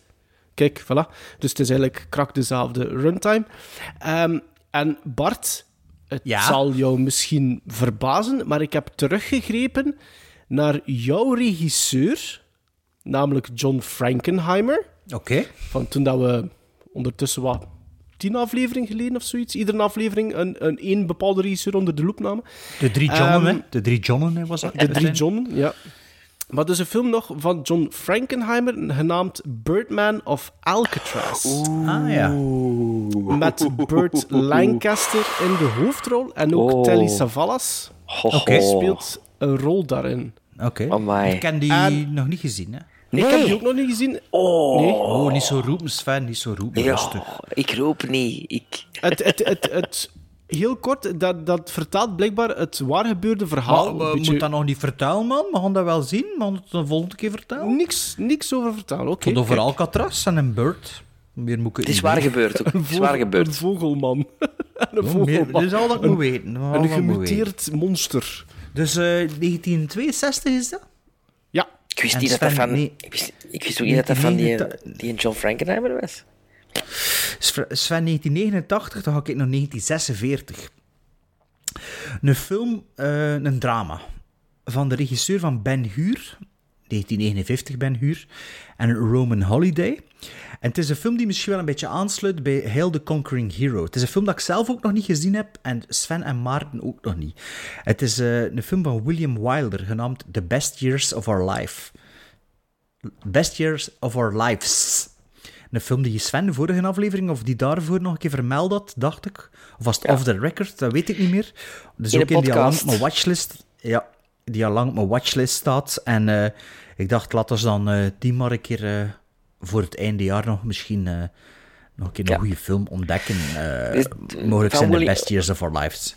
Kijk, voilà. Dus het is eigenlijk krak dezelfde runtime. Ehm, en Bart, het Ja? zal jou misschien verbazen, maar ik heb teruggegrepen naar jouw regisseur, namelijk John Frankenheimer. Oké. Van toen dat we ondertussen wat tien afleveringen geleden of zoiets, iedere aflevering een, een één bepaalde regisseur onder de loep namen. De drie Johnnen, Ehm, hè? De drie Johnnen hè, was dat? De drie John, ja. Maar er is een film nog van John Frankenheimer, genaamd Birdman of Alcatraz. Ah, ja. Met Burt Lancaster in de hoofdrol en ook Oh. Telly Savalas Oké. speelt een rol daarin. Oké. Ik ken die En- nog niet gezien, hè? Nee. Ik heb die ook nog niet gezien. Oh, Nee. Oh, niet zo roepen, Sven. Niet zo roepen. Ja, ik roep niet. Ik... Het, het, het, het, heel kort, dat, dat vertaalt blijkbaar het waar gebeurde verhaal. Maar, beetje- moeten dat nog niet vertellen, man. We gaan dat wel zien. We gaan het de volgende keer vertellen. Niks, niks over vertalen. Oké. Tot over kijk. Alcatraz en een bird. Meer moet ik Het is waar gebeurd ook. Het is Vogel- waar Een vogelman. een vogelman. Dit is al dat ik moet weten. Al dat Een moet weten. gemuteerd monster. Dus eh 1962 is dat? Ja. Ik wist En niet dat dat van... nee. Ik wist, ik wist ook niet dat dat van die, 1989. die John Frankenheimer was. Sven 1989, dan ga ik naar 1946. Een film, eh, een drama. Van de regisseur van Ben Hur, 1959 Ben Hur, en Roman Holiday. En het is een film die misschien wel een beetje aansluit bij Hail the Conquering Hero. Het is een film dat ik zelf ook nog niet gezien heb en Sven en Maarten ook nog niet. Het is eh, een film van William Wilder, genaamd The Best Years of Our Life. Best Years of Our Lives. Een film die Sven de vorige aflevering, of die daarvoor nog een keer vermeld had, dacht ik. Of was het off the record, dat weet ik niet meer. Dus In ook in die al lang op mijn watchlist. Ja, die al lang op mijn watchlist staat. En eh, ik dacht, laten we dan eh, die maar een keer eh, voor het einde jaar nog misschien nog een keer een goede film ontdekken. Is- mogelijk zijn de best years of our lives.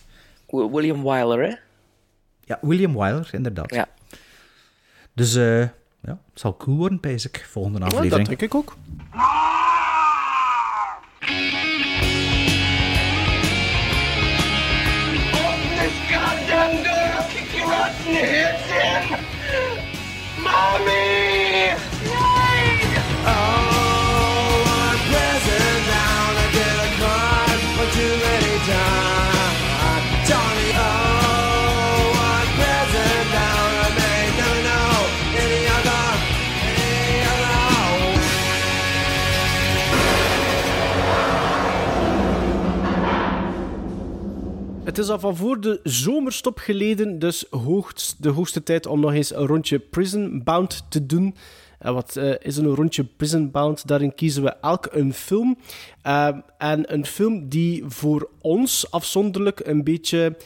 Wi- William Wyler, hè? Ja, William Wyler, inderdaad. Ja. Dus eh, ja, het zal cool worden, pijs ik, volgende Ja, aflevering. dat denk ik ook. This Het is al van voor de zomerstop geleden, dus hoogst, de hoogste tijd om nog eens een rondje Prison Bound te doen. En wat uh, is een rondje Prison Bound? Daarin kiezen we elk een film. Uh, en een film die voor ons afzonderlijk een beetje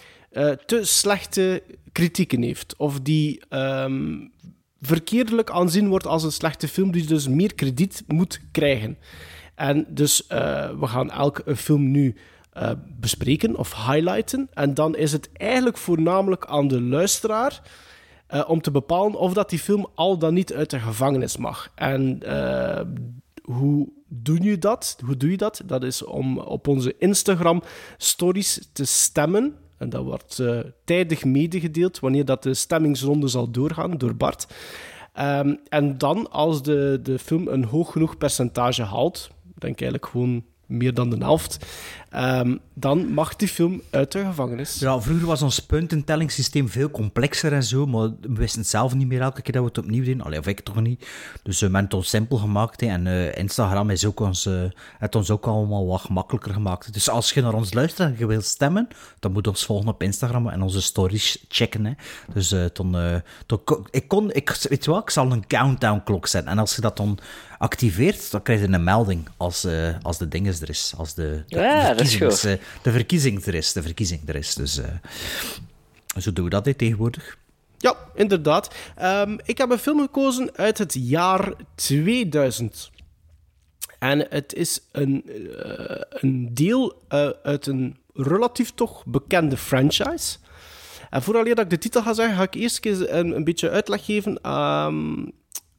te slechte kritieken heeft. Of die um, verkeerdelijk aanzien wordt als een slechte film, die dus meer krediet moet krijgen. En dus we gaan elk film nu uh, bespreken of highlighten. En dan is het eigenlijk voornamelijk aan de luisteraar uh, om te bepalen of dat die film al dan niet uit de gevangenis mag. En uh, hoe doe je dat? Hoe doe je dat? Dat is om op onze Instagram stories te stemmen. En dat wordt tijdig medegedeeld wanneer dat de stemmingsronde zal doorgaan door Bart. Um, en dan, als de, de film een hoog genoeg percentage haalt, denk eigenlijk gewoon meer dan de helft, um, dan mag die film uit de gevangenis. Ja, vroeger was ons puntentellingssysteem veel complexer en zo, maar we wisten het zelf niet meer elke keer dat we het opnieuw deden. Allee, of ik toch niet. Dus uh, we hebben het ons simpel gemaakt hè. en uh, Instagram is ook ons, uh, het ons ook allemaal wat gemakkelijker gemaakt. Dus als je naar ons luistert en je wilt stemmen, dan moet je ons volgen op Instagram en onze stories checken. Hè. Dus dan, dan, ik kon, ik, weet je wat, ik zal een countdown klok zetten en als je dat dan activeert, dan krijg je een melding als, uh, als de dinges er is. Als de, de, ja, de, verkiezings, uh, de verkiezing er is. De verkiezing er is. Dus uh, zo doen we dat hè, tegenwoordig. Ja, inderdaad. Um, ik heb een film gekozen uit het jaar 2000. En het is een, een deel uit een relatief toch bekende franchise. En vooral dat ik de titel ga zeggen, ga ik eerst een, een beetje uitleg geven um,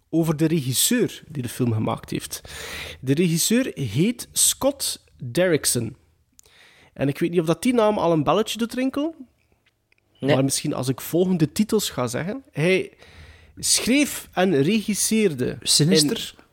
over de regisseur die de film gemaakt heeft. De regisseur heet Scott Derrickson. En ik weet niet of dat die naam al een belletje doet rinkelen. Nee. Maar misschien als ik volgende titels ga zeggen. Hij schreef en regisseerde. Sinister. In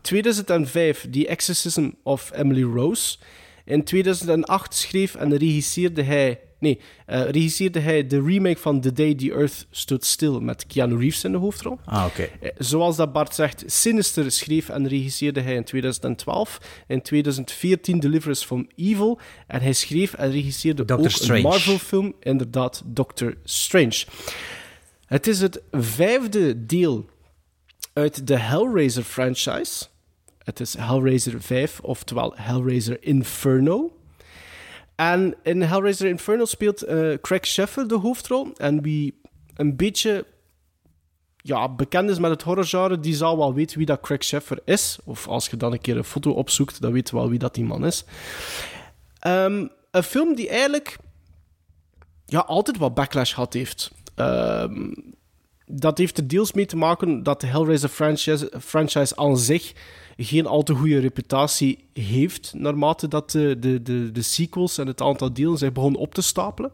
2005 The Exorcism of Emily Rose. In 2008 schreef en regisseerde hij Nee, uh, regisseerde hij de remake van The Day the Earth Stood Still met Keanu Reeves in de hoofdrol. Ah, oké. Okay. Uh, zoals dat Bart zegt, Sinister schreef en regisseerde hij in 2012. In 2014 Deliverance from Evil. En hij schreef en regisseerde Doctor ook Strange. een Marvel-film, inderdaad, Doctor Strange. Het is het vijfde deel uit de Hellraiser franchise. Het is Hellraiser 5, oftewel Hellraiser Inferno. En in Hellraiser Inferno speelt uh, Craig Sheffer de hoofdrol. En wie een beetje ja, bekend is met het horrorgenre, die zal wel weten wie dat Craig Sheffer is. Of als je dan een keer een foto opzoekt, dan weet je wel wie dat die man is. Um, een film die eigenlijk ja, altijd wat backlash gehad heeft. Um, dat heeft er deels mee te maken dat de Hellraiser franchise, franchise aan zich geen al te goede reputatie heeft, naarmate dat de, de, de, de sequels en het aantal delen zijn begonnen op te stapelen.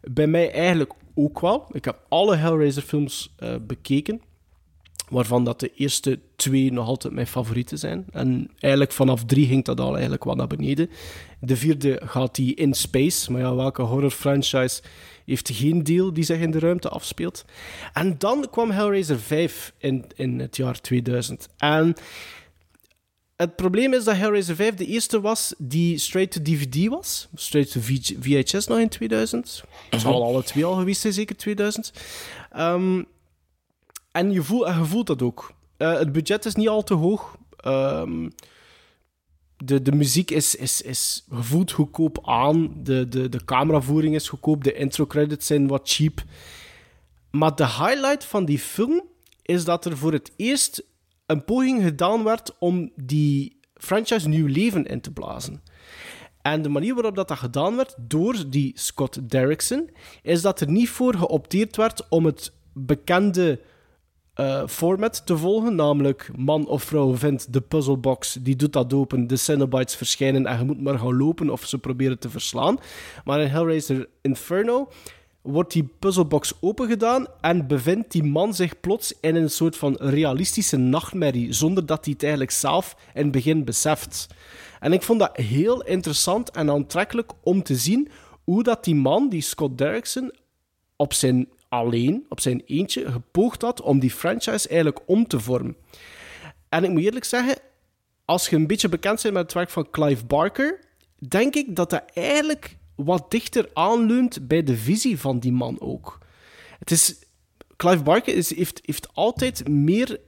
Bij mij eigenlijk ook wel. Ik heb alle Hellraiser-films uh, bekeken, waarvan dat de eerste twee nog altijd mijn favorieten zijn. En eigenlijk vanaf drie ging dat al eigenlijk wat naar beneden. De vierde gaat die in space, maar ja, welke horror-franchise heeft geen deel die zich in de ruimte afspeelt? En dan kwam Hellraiser 5 in, in het jaar 2000. En het probleem is dat Hellraiser 5 de eerste was die straight to DVD was. Straight to VHS nog in 2000. Het zal alle twee al geweest zijn, zeker 2000. Um, en je, voel, je voelt dat ook. Uh, het budget is niet al te hoog. Um, de, de muziek is, is, is gevoeld goedkoop aan. De, de, de cameravoering is goedkoop. De intro credits zijn wat cheap. Maar de highlight van die film is dat er voor het eerst een poging gedaan werd om die franchise nieuw leven in te blazen. En de manier waarop dat, dat gedaan werd door die Scott Derrickson, is dat er niet voor geopteerd werd om het bekende uh, format te volgen, namelijk man of vrouw vindt de puzzlebox, die doet dat open, de Cenobites verschijnen en je moet maar gaan lopen of ze proberen te verslaan. Maar in Hellraiser Inferno wordt die puzzelbox opengedaan en bevindt die man zich plots in een soort van realistische nachtmerrie, zonder dat hij het eigenlijk zelf in het begin beseft. En ik vond dat heel interessant en aantrekkelijk om te zien hoe dat die man, die Scott Derrickson, op zijn alleen, op zijn eentje, gepoogd had om die franchise eigenlijk om te vormen. En ik moet eerlijk zeggen, als je een beetje bekend bent met het werk van Clive Barker, denk ik dat dat eigenlijk wat dichter aanleunt bij de visie van die man ook. Het is... Clive Barker is, heeft, altijd meer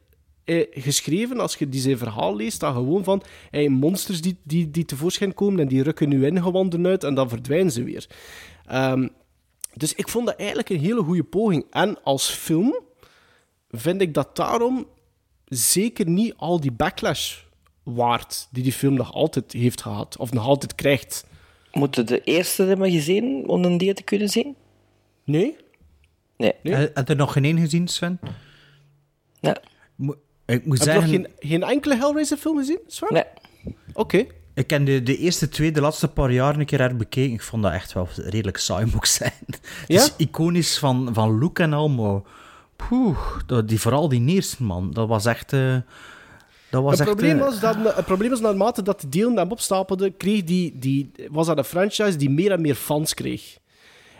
eh, geschreven, als je die zijn verhaal leest, dan gewoon van hey, monsters die, die, die tevoorschijn komen en die rukken nu ingewanden uit en dan verdwijnen ze weer. Ehm, dus ik vond dat eigenlijk een hele goede poging. En als film vind ik dat daarom zeker niet al die backlash waard die die film nog altijd heeft gehad, of nog altijd krijgt. Moeten de eerste hebben gezien om een die te kunnen zien? Nee. Nee. Nee? Heb je er nog geen één gezien, Sven? Ja. Mo- Ik moet Heb je zeggen... nog geen, geen enkele Hellraiser-film gezien? Sven? Nee. Oké. Ik ken de, de eerste twee de laatste paar jaar een keer herbekeken. Ik vond dat echt wel redelijk saai, moet ik zijn. Het Ja? is iconisch van, van look en al, maar... Poeh, die, vooral die eerste, man. Dat was echt... eh, dat was Het echt... probleem, eh, was dat, het probleem was naarmate dat de delen hem opstapelden, kreeg die, die, was dat een franchise die meer en meer fans kreeg.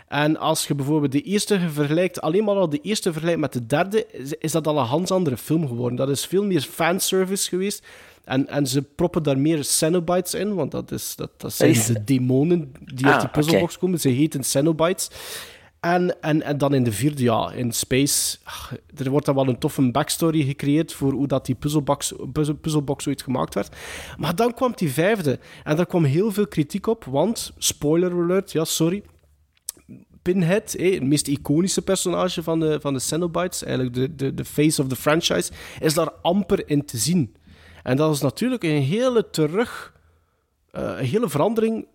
En als je bijvoorbeeld de eerste vergelijkt, alleen maar al de eerste vergelijkt met de derde, is, is dat al een hans andere film geworden. Dat is veel meer fanservice geweest. En, en ze proppen daar meer Cenobites in, want dat, is, dat, dat zijn de demonen die Ah, uit die puzzelbox komen. Ze heten Cenobites. En, en, en dan in de vierde, ja, in Space, er wordt dan wel een toffe backstory gecreëerd voor hoe dat die puzzelbox, puzzel, puzzelbox ooit gemaakt werd. Maar dan kwam die vijfde. En daar kwam heel veel kritiek op, want, spoiler alert, ja, sorry, Pinhead, het meest iconische personage van de, van de Cenobites, eigenlijk de, de, de face of the franchise, is daar amper in te zien. En dat is natuurlijk een hele terug, eh, een hele verandering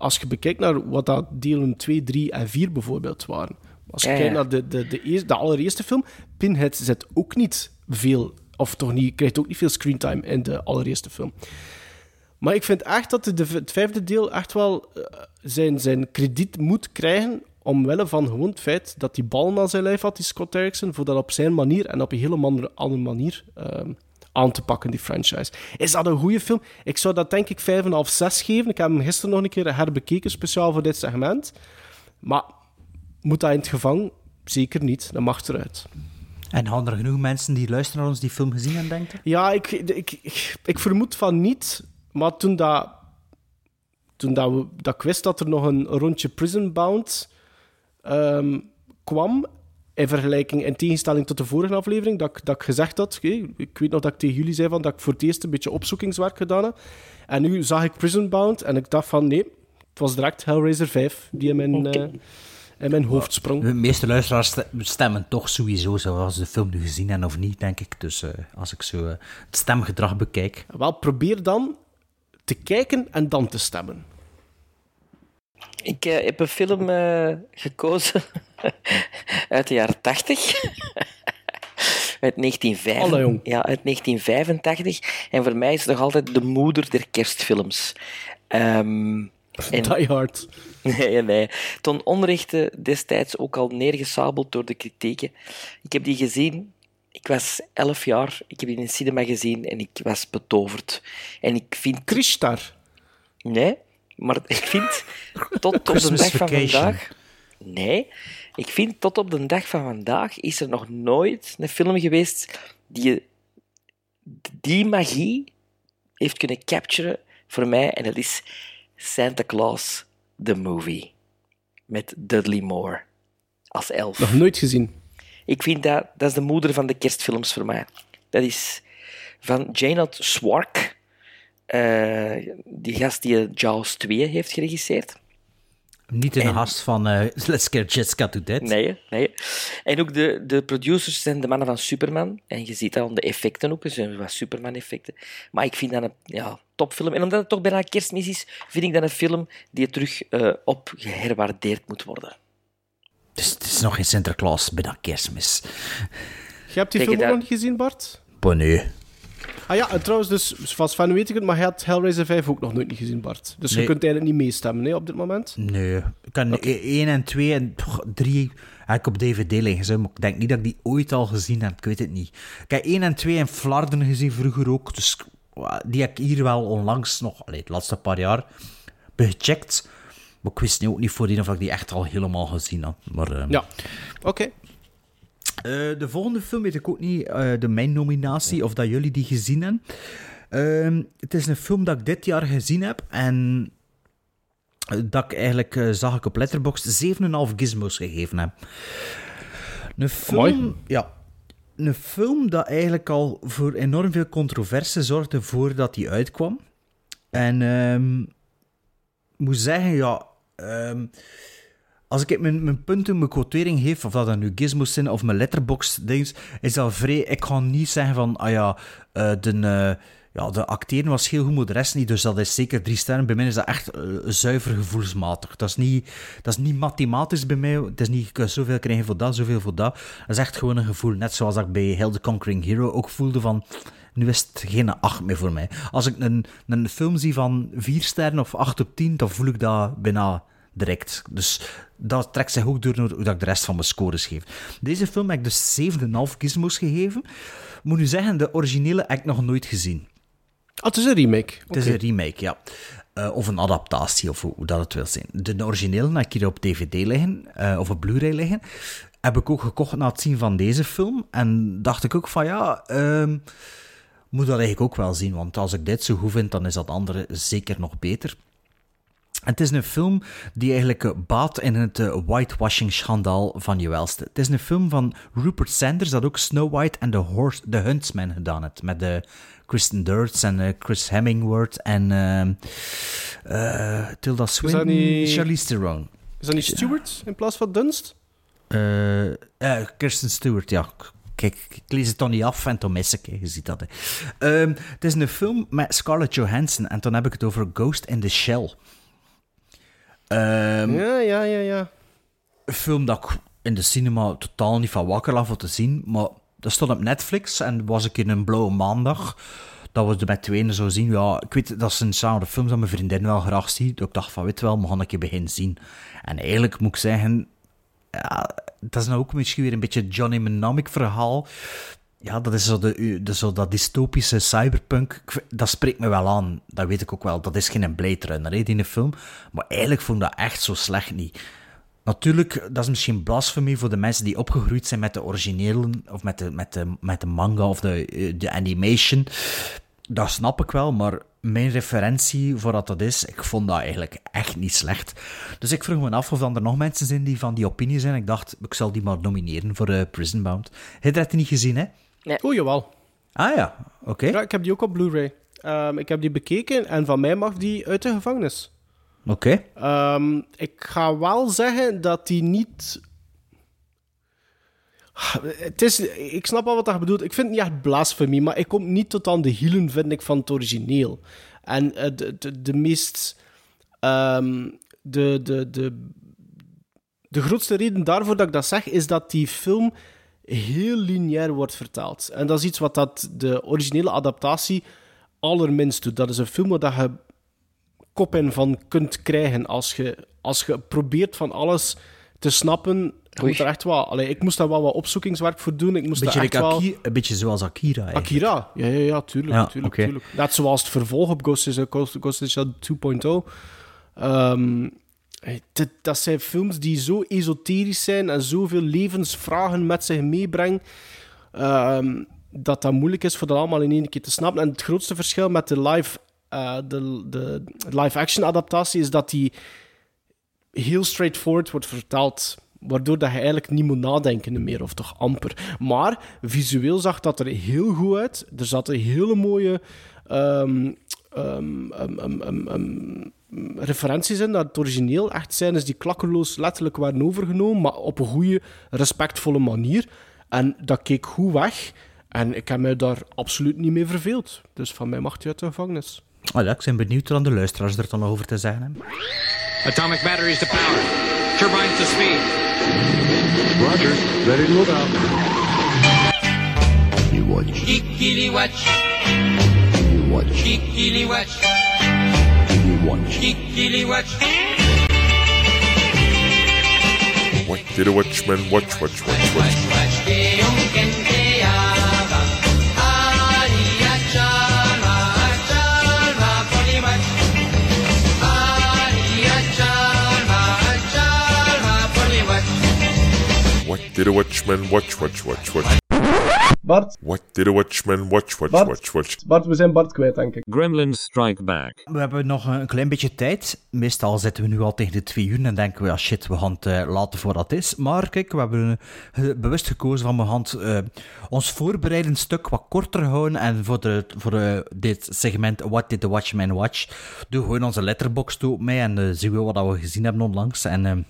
als je bekijkt naar wat dat delen 2, 3 en 4 bijvoorbeeld waren. Als je Ja, kijkt naar de, de, de, eerste, de allereerste film, Pinhead zet ook niet veel, of toch niet, krijgt ook niet veel screentime in de allereerste film. Maar ik vind echt dat de, de- het vijfde deel echt wel eh, zijn, zijn krediet moet krijgen. Omwille van gewoon het feit dat hij ballen aan zijn lijf had, die Scott Derrickson, voor dat op zijn manier en op een hele andere, andere manier ehm, aan te pakken, die franchise. Is dat een goede film? Ik zou dat denk ik 5,5, 6 geven. Ik heb hem gisteren nog een keer herbekeken, speciaal voor dit segment. Maar moet dat in het gevangen? Zeker niet. Dat mag eruit. En gaan er genoeg mensen die luisteren naar ons die film gezien hebben, denken? Ja, ik, ik, ik, ik vermoed van niet. Maar toen dat, toen dat, we, dat ik wist dat er nog een rondje Prison Bound ehm, kwam, in vergelijking, in tegenstelling tot de vorige aflevering, dat, ik- dat ik gezegd had, ik weet nog dat ik tegen jullie zei van, dat ik voor het eerst een beetje opzoekingswerk gedaan heb. En nu zag ik Prison Bound en ik dacht van, nee, het was direct Hellraiser 5 die in mijn, eh, in mijn hoofd sprong. De meeste luisteraars ste- stemmen toch sowieso, zoals ze de film nu gezien hebben of niet, denk ik. Dus eh, als ik zo eh, het stemgedrag bekijk. Wel, probeer dan te kijken en dan te stemmen. Ik eh, heb een film eh, gekozen uit de jaren 80. uit, 1985, Allee, jong. ja, uit 1985. En voor mij is het nog altijd de moeder der kerstfilms. Ehm, en- Die Hard. Nee, nee. Ton onrechte destijds ook al neergesabeld door de kritieken. Ik heb die gezien. Ik was elf jaar. Ik heb die in het cinema gezien en ik was betoverd. En ik vind... Krishtar. Nee, maar ik vind tot op de dag van vandaag... Nee, ik vind tot op de dag van vandaag is er nog nooit een film geweest die die magie heeft kunnen capturen voor mij. En dat is Santa Claus, the movie. Met Dudley Moore als elf. Nog nooit gezien. Ik vind dat, dat is de moeder van de kerstfilms voor mij. Dat is van Janot Swark. Eh, die gast die Jaws 2 heeft geregisseerd. Niet in de gast van eh, Let's Scare Jessica to Death. Nee, nee. En ook de, de producers zijn de mannen van Superman. En je ziet dat aan de effecten ook. Er zijn wat Superman-effecten. Maar ik vind dat een ja, topfilm. En omdat het toch bijna kerstmis is, vind ik dat een film die terug eh op geherwaardeerd moet worden. Dus het is nog geen Sinterklaas bij dat kerstmis. Je hebt die film ook dat- nog niet gezien, Bart? Bon, nee. Ah ja, en trouwens, dus, van Sven weet ik het, maar hij had Hellraiser 5 ook nog nooit niet gezien, Bart. Dus je kunt eigenlijk niet meestemmen hè, op dit moment. Nee. Ik kan 1 en 2 en 3 heb ik op DVD liggen. Maar ik denk niet dat ik die ooit al gezien heb. Ik weet het niet. Ik heb 1 en 2 in Vlaarderen gezien vroeger ook. Dus die heb ik hier wel onlangs nog, allee, de laatste paar jaar, gecheckt. Maar ik wist nu ook niet voordien of ik die echt al helemaal gezien had. Maar, ehm, Ja, oké. Eh, de volgende film weet ik ook niet, eh, de mijn nominatie, of dat jullie die gezien hebben. Ehm, het is een film dat ik dit jaar gezien heb en dat ik eigenlijk eh, zag ik op Letterboxd 7,5 gizmos gegeven heb. Een film, Amai. ja, een film dat eigenlijk al voor enorm veel controverse zorgde voordat hij uitkwam. En ehm, ik moet zeggen, ja, ehm, als ik mijn, mijn punten, mijn quotering geef, of dat dan nu gizmos zijn of mijn letterbox dings, is dat vrij. Ik ga niet zeggen van, ah ja, eh, de, eh, ja, de acteren was heel goed, maar de rest niet. Dus dat is zeker drie sterren. Bij mij is dat echt eh, zuiver gevoelsmatig. Dat is, niet, dat is niet mathematisch bij mij. Het is niet, zoveel krijgen voor dat, zoveel voor dat. Dat is echt gewoon een gevoel. Net zoals ik bij Hell the Conquering Hero ook voelde van... Nu is het geen 8 meer voor mij. Als ik een, een film zie van 4 sterren of 8 op 10, dan voel ik dat bijna direct. Dus dat trekt zich ook door hoe dat ik de rest van mijn scores geef. Deze film heb ik dus 7,5 gizmos gegeven. Moet nu zeggen, de originele heb ik nog nooit gezien. Ah, het is een remake. Het is een remake, ja. Eh, of een adaptatie, of hoe, hoe dat het wil zijn. De originele heb ik hier op DVD liggen, eh, of op Blu-ray liggen. Heb ik ook gekocht na het zien van deze film. En dacht ik ook van, ja, ehm, moet dat eigenlijk ook wel zien. Want als ik dit zo goed vind, dan is dat andere zeker nog beter. Het is een film die eigenlijk eh, baat in het eh, whitewashing-schandaal van je welste. Het is een film van Rupert Sanders, dat ook Snow White en The, Horse, The Huntsman gedaan heeft. Met de Kristen Dunst en eh, Chris Hemingword en eh, Tilda Swinton, niet- Charlize Theron. Is dat niet Stewart in plaats van Dunst? Eh, eh, Kirsten Stewart, ja. Kijk, ik lees het dan niet af en dan mis ik, je ziet dat. Hè. Ehm, het is een film met Scarlett Johansson en dan heb ik het over Ghost in the Shell. Ehm, Ja, ja, ja, ja. een film dat ik in de cinema totaal niet van wakker lag om te zien, maar dat stond op Netflix en was ik in een blauwe maandag dat we het met tweeën zo zien. Ja, ik weet, dat zijn genre films dat mijn vriendin wel graag ziet. Dus ik dacht van, weet wel, we gaan een keer beginnen zien. En eigenlijk moet ik zeggen, ja, dat is nou ook misschien weer een beetje Johnny Mnemonic verhaal. Ja, dat is zo, de, zo dat dystopische cyberpunk. Dat spreekt me wel aan. Dat weet ik ook wel. Dat is geen Blade Runner, hè, die film. Maar eigenlijk vond ik dat echt zo slecht niet. Natuurlijk, dat is misschien blasfemie voor de mensen die opgegroeid zijn met de originele, of met de, met de, met de manga of de, eh, de animation. Dat snap ik wel, maar mijn referentie voor wat dat is, ik vond dat eigenlijk echt niet slecht. Dus ik vroeg me af of er nog mensen zijn die van die opinie zijn. Ik dacht, ik zal die maar nomineren voor eh, Prison Bound. Heb je dat niet gezien, hè? Oh, jawel. Ah ja, oké. Ja, ik heb die ook op Blu-ray. Ehm, ik heb die bekeken en van mij mag die uit de gevangenis. Oké. Ehm, ik ga wel zeggen dat die niet. Het is, ik snap al wat dat bedoelt. Ik vind het niet echt blasfemie, maar ik kom niet tot aan de hielen, vind ik, van het origineel. En eh, de, de, de meest. ehm, de, de, de, de grootste reden daarvoor dat ik dat zeg, is dat die film heel lineair wordt vertaald. En dat is iets wat dat de originele adaptatie allerminst doet. Dat is een film waar dat je kop in van kunt krijgen als je, als je probeert van alles te snappen. Je moet er echt wel, allee, ik moest daar wel wat opzoekingswerk voor doen. Ik moest Beetje, daar echt wel... Een beetje zoals Akira. eigenlijk. Akira, ja, ja, ja, tuurlijk. Ja, tuurlijk, tuurlijk. Net zoals het vervolg op Ghost in the Ghost, Ghost in the Shell 2.0. Ehm, dit- dat zijn films die zo esoterisch zijn en zoveel levensvragen met zich meebrengen, ehm, dat dat moeilijk is voor dat allemaal in één keer te snappen. En het grootste verschil met de live, eh, de, de live-action adaptatie is dat die heel straightforward wordt vertaald. Waardoor dat je eigenlijk niet moet nadenken meer, of toch amper. Maar visueel zag dat er heel goed uit. Er zaten hele mooie ehm, ehm, ehm, ehm, referenties in naar het origineel. Echt scènes die klakkeloos letterlijk waren overgenomen, maar op een goede, respectvolle manier. En dat keek goed weg. En ik heb mij daar absoluut niet mee verveeld. Dus van mij mag hij uit de gevangenis. Ja, ik ben benieuwd wat aan de luisteraars er dan over te zeggen hebben. Atomic batteries to power. Turbines to speed. Roger. Ready to move out. You watch. Kikili watch. You watch. Kikili watch. You watch. What did a watchman watch, watch, watch, watch? What did a watchman watch, watch, watch, watch? Bart, What did a watchman watch, watch, Bart. watch, watch? Bart, we zijn Bart kwijt, denk ik. Gremlins Strike Back. We hebben nog een klein beetje tijd. Meestal zitten we nu al tegen de twee uur en denken we, ja shit, we gaan het eh, laten voor dat is. Maar kijk, we hebben eh, bewust gekozen van we gaan het, eh, ons voorbereidend stuk wat korter houden. En voor, de, voor eh, dit segment What Did the Watchman Watch, doe gewoon onze letterbox toe op mij en zien we wat we gezien hebben onlangs. En...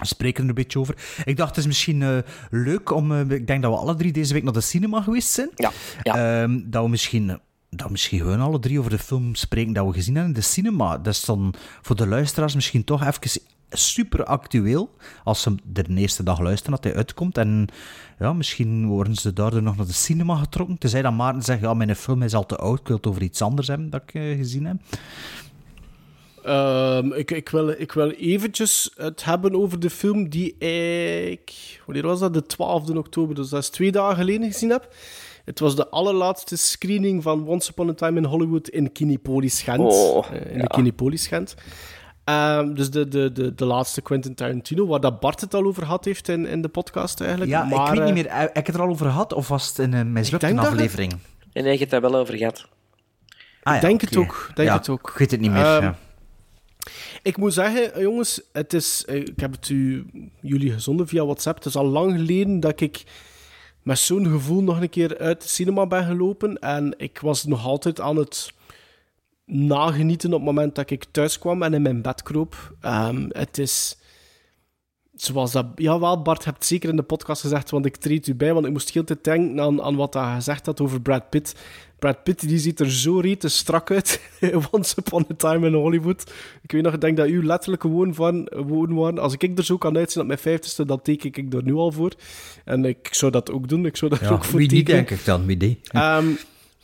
we spreken er een beetje over. Ik dacht, het is misschien eh, leuk om... eh, ik denk dat we alle drie deze week naar de cinema geweest zijn. Ja. Ehm, dat we misschien... Dat we misschien gewoon alle drie over de film spreken dat we gezien hebben in de cinema. Dat is dan voor de luisteraars misschien toch even super actueel. Als ze de eerste dag luisteren dat hij uitkomt. En ja, misschien worden ze daardoor nog naar de cinema getrokken. Tenzij dat Maarten zegt, ja, mijn film is al te oud. Ik wil het over iets anders hebben dat ik eh, gezien heb. Ehm, ik, ik, wil, ik wil eventjes het hebben over de film die ik... Wanneer was dat? De 12e oktober, dus dat is twee dagen geleden gezien heb. Het was de allerlaatste screening van Once Upon a Time in Hollywood in Kinepolis Gent. Oh, Eh, in ja. de Kinepolis Gent. Ehm, dus de, de, de, de laatste Quentin Tarantino, waar dat Bart het al over had heeft in, in de podcast eigenlijk. Ja, maar, ik weet niet eh, meer. Heb ik het er al over gehad? Of was het in een mislukte aflevering? En hij heeft het daar wel over gehad. Ah, ja, denk het ook, denk Ja, het ook. Ik weet het niet meer. Ehm, ja. Ik moet zeggen, eh, jongens, het is, eh, ik heb het u, jullie gezonden via WhatsApp. Het is al lang geleden dat ik met zo'n gevoel nog een keer uit de cinema ben gelopen. En ik was nog altijd aan het nagenieten op het moment dat ik thuis kwam en in mijn bed kroop. Ehm, het is zoals dat... Jawel, Bart, hebt zeker in de podcast gezegd, want ik treed u bij, want ik moest heel tijd denken aan, aan wat hij gezegd had over Brad Pitt. Brad Pitt die ziet er zo rete strak uit. Once Upon a Time in Hollywood. Ik weet nog, ik denk dat u letterlijk gewoon van gewoon waren. Als ik er zo kan uitzien op mijn vijftigste, dan teken ik er nu al voor. En ik zou dat ook doen. Ik zou Ja, ook voor wie tekenen. denk ik dan. Wie die? Ehm,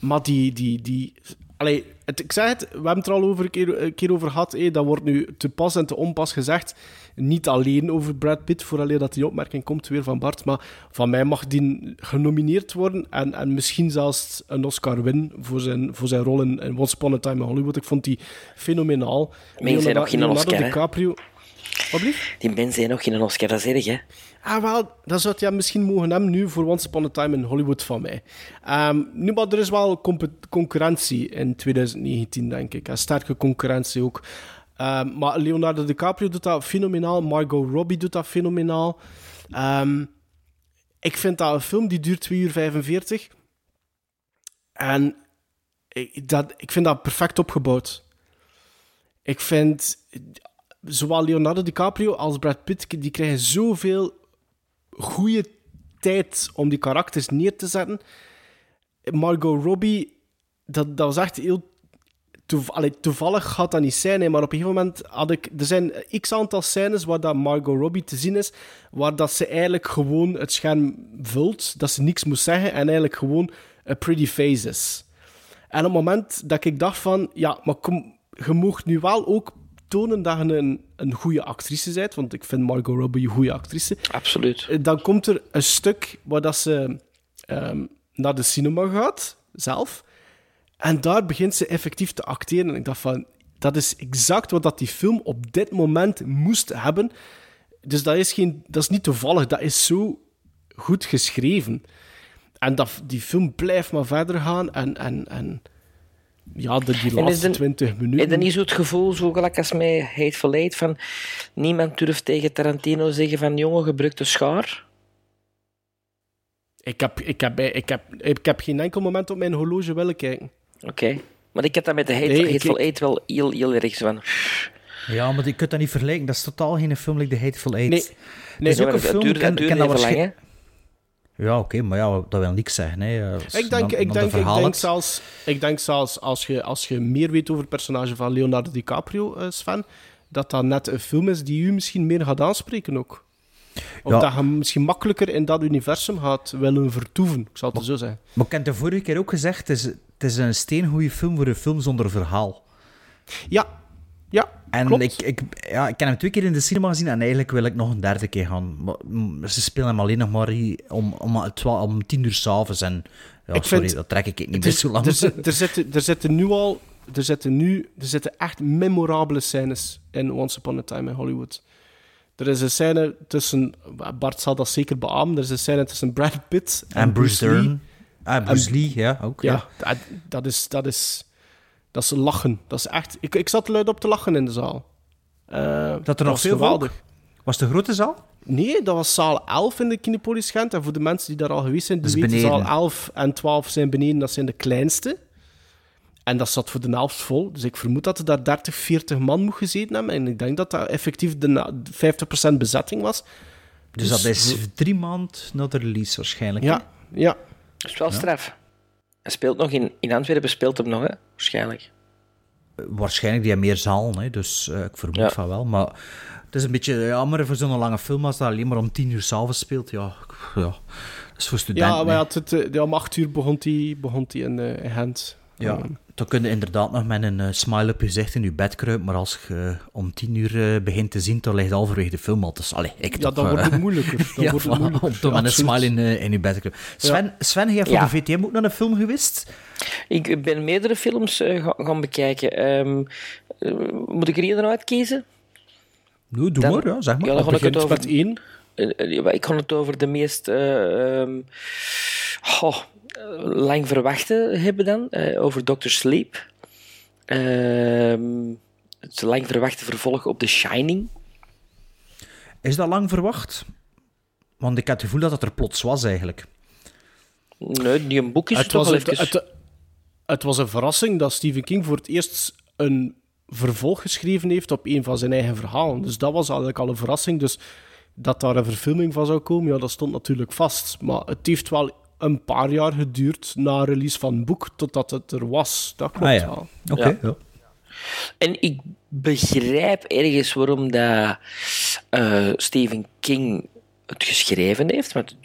maar die... die, die allee, het, ik zeg het, we hebben het er al over een, keer, een keer over gehad. hé, dat wordt nu te pas en te onpas gezegd. Niet alleen over Brad Pitt, vooraleer dat die opmerking komt weer van Bart. Maar van mij mag die genomineerd worden. En, en misschien zelfs een Oscar winnen voor zijn, voor zijn rol in, in Once Upon a Time in Hollywood. Ik vond die fenomenaal. Mensen zijn nog geen Oscar? DiCaprio... Wat? Die mensen zijn nog geen Oscar, dat is erg, hè? Ah, wel, dat zou je misschien mogen hebben nu voor Once Upon a Time in Hollywood van mij. Ehm, nu, maar er is wel concurrentie in 2019, denk ik. En sterke concurrentie ook. Ehm, maar Leonardo DiCaprio doet dat fenomenaal. Margot Robbie doet dat fenomenaal. Ehm, ik vind dat een film die duurt 2 uur 45. En ik, dat, ik vind dat perfect opgebouwd. Ik vind zowel Leonardo DiCaprio als Brad Pitt, die krijgen zoveel goede tijd om die karakters neer te zetten. Margot Robbie, dat, dat was echt heel toev toevallig gaat dat niet zijn, maar op een gegeven moment had ik... Er zijn x aantal scènes waar dat Margot Robbie te zien is, waar dat ze eigenlijk gewoon het scherm vult, dat ze niks moest zeggen en eigenlijk gewoon a pretty face is. En op het moment dat ik dacht van, ja, maar kom, je mag nu wel ook tonen dat je een, een goede actrice bent, want ik vind Margot Robbie een goede actrice. Absoluut. Eh, Dan komt er een stuk waar dat ze ehm, naar de cinema gaat, zelf. En daar begint ze effectief te acteren. En ik dacht van, dat is exact wat dat die film op dit moment moest hebben. Dus dat is, geen, dat is niet toevallig, dat is zo goed geschreven. En dat, die film blijft maar verder gaan. En, en, en ja, de, die is laatste er- 20 Heb je minuten. niet zo het gevoel, zo gelijk als mij Hateful Eight, van niemand durft tegen Tarantino zeggen van jongen, gebruik de schaar? Ik heb, ik, heb, ik, heb, ik heb geen enkel moment op mijn horloge willen kijken. Oké. Maar ik heb dat met de Hateful, Nee, Hateful Eight wel heel, heel erg zo van... Ja, maar je kunt dat niet vergelijken. Dat is totaal geen film like The Hateful Eight. Nee. Het is Nee, ook een het film... duurde- ik ken- het duurde ken dat lang, Ja, oké, maar ja, dat wil niks zeggen. Hè. Als Ik denk, dan- ik dan de denk, ik denk zelfs, ik denk zelfs als, je, als je meer weet over het personage van Leonardo DiCaprio, eh, Sven, dat dat net een film is die u misschien meer gaat aanspreken ook. Of Ja. dat je misschien makkelijker in dat universum gaat willen vertoeven, ik zal het zo zeggen. Maar ik heb de vorige keer ook gezegd, het is, het is een steengoede film voor een film zonder verhaal. Ja, ja, En klopt. ik, ik, ja, ik heb hem twee keer in de cinema gezien en eigenlijk wil ik nog een derde keer gaan. Maar, mm, ze spelen hem alleen nog maar om, om, om, tien uur s'avonds en ja, Ik sorry, vind- dat trek ik niet meer zo lang. Er, zit- er, zitten, er zitten nu al... Er zitten nu... Er zitten echt memorabele scènes in Once Upon a Time in Hollywood. Er is een scène tussen... Bart zal dat zeker beamen. Er is een scène tussen Brad Pitt en, En Bruce Lee. Dern. Ah, Bruce En- Lee, ja, ook. Ja, Ja. Dat, dat is... Dat is dat is lachen. Dat is echt... Ik, ik zat luid op te lachen in de zaal. Eh, Dat er nog was veel geweldig. volk? Was de grote zaal? Nee, dat was zaal 11 in de Kinepolis Gent. En voor de mensen die daar al geweest zijn, die weten zaal 11 en 12 zijn beneden. Dat zijn de kleinste. En dat zat voor de helft vol. Dus ik vermoed dat er daar 30, 40 man moet gezeten hebben. En ik denk dat dat effectief de na- 50% bezetting was. Dus, dat is drie maand na de release waarschijnlijk. Ja, ja. Dat is wel straf. Hij speelt nog in, in Antwerpen, speelt hem nog, hè? waarschijnlijk. Waarschijnlijk die hebben meer zaal, hè, dus eh, ik vermoed Ja. van wel. Maar het is een beetje jammer voor zo'n lange film als dat alleen maar om tien uur s'avonds speelt. Ja, ja, dat is voor studenten. Ja, maar ja, het, het, ja, om 8 uur begon die, begon die in, eh, in Gent. Ja, dan kun je inderdaad nog met een eh, smile op je gezicht in je bed kruipen, maar als je om tien uur eh, begint te zien, dan ligt halverwege de film al. Dus, allee, ik Ja, toch, dan eh, wordt het moeilijker. Dan ja, wordt het moeilijker. om toch met een smile in, eh, in je bed kruipen. Sven, Sven, jij voor Ja. de VTM ook naar een film geweest? Ik ben meerdere films eh, ga- gaan bekijken. Ehm, eh, moet ik er één eruit kiezen? Nou, doe Dan- maar, ja, zeg maar. Ja, dan ga ik het over... één. Eh, eh, Ik ga het over de meest eh, ehm, eh, lang verwachte hebben dan. eh, over Dr. Sleep. Ehm, het lang verwachte vervolg op The Shining. Is dat lang verwacht? Want ik had het gevoel dat het er plots was, eigenlijk. Nee, die een boek is Het toch was, wel het, even... het, het was een verrassing dat Stephen King voor het eerst een vervolg geschreven heeft op een van zijn eigen verhalen. Dus dat was eigenlijk al een verrassing. Dus dat daar een verfilming van zou komen, ja, dat stond natuurlijk vast. Maar het heeft wel een paar jaar geduurd na release van het boek totdat het er was. Dat klopt Ah ja, wel. oké. Ja. ja. En ik begrijp ergens waarom dat, eh, Stephen King het geschreven heeft. Want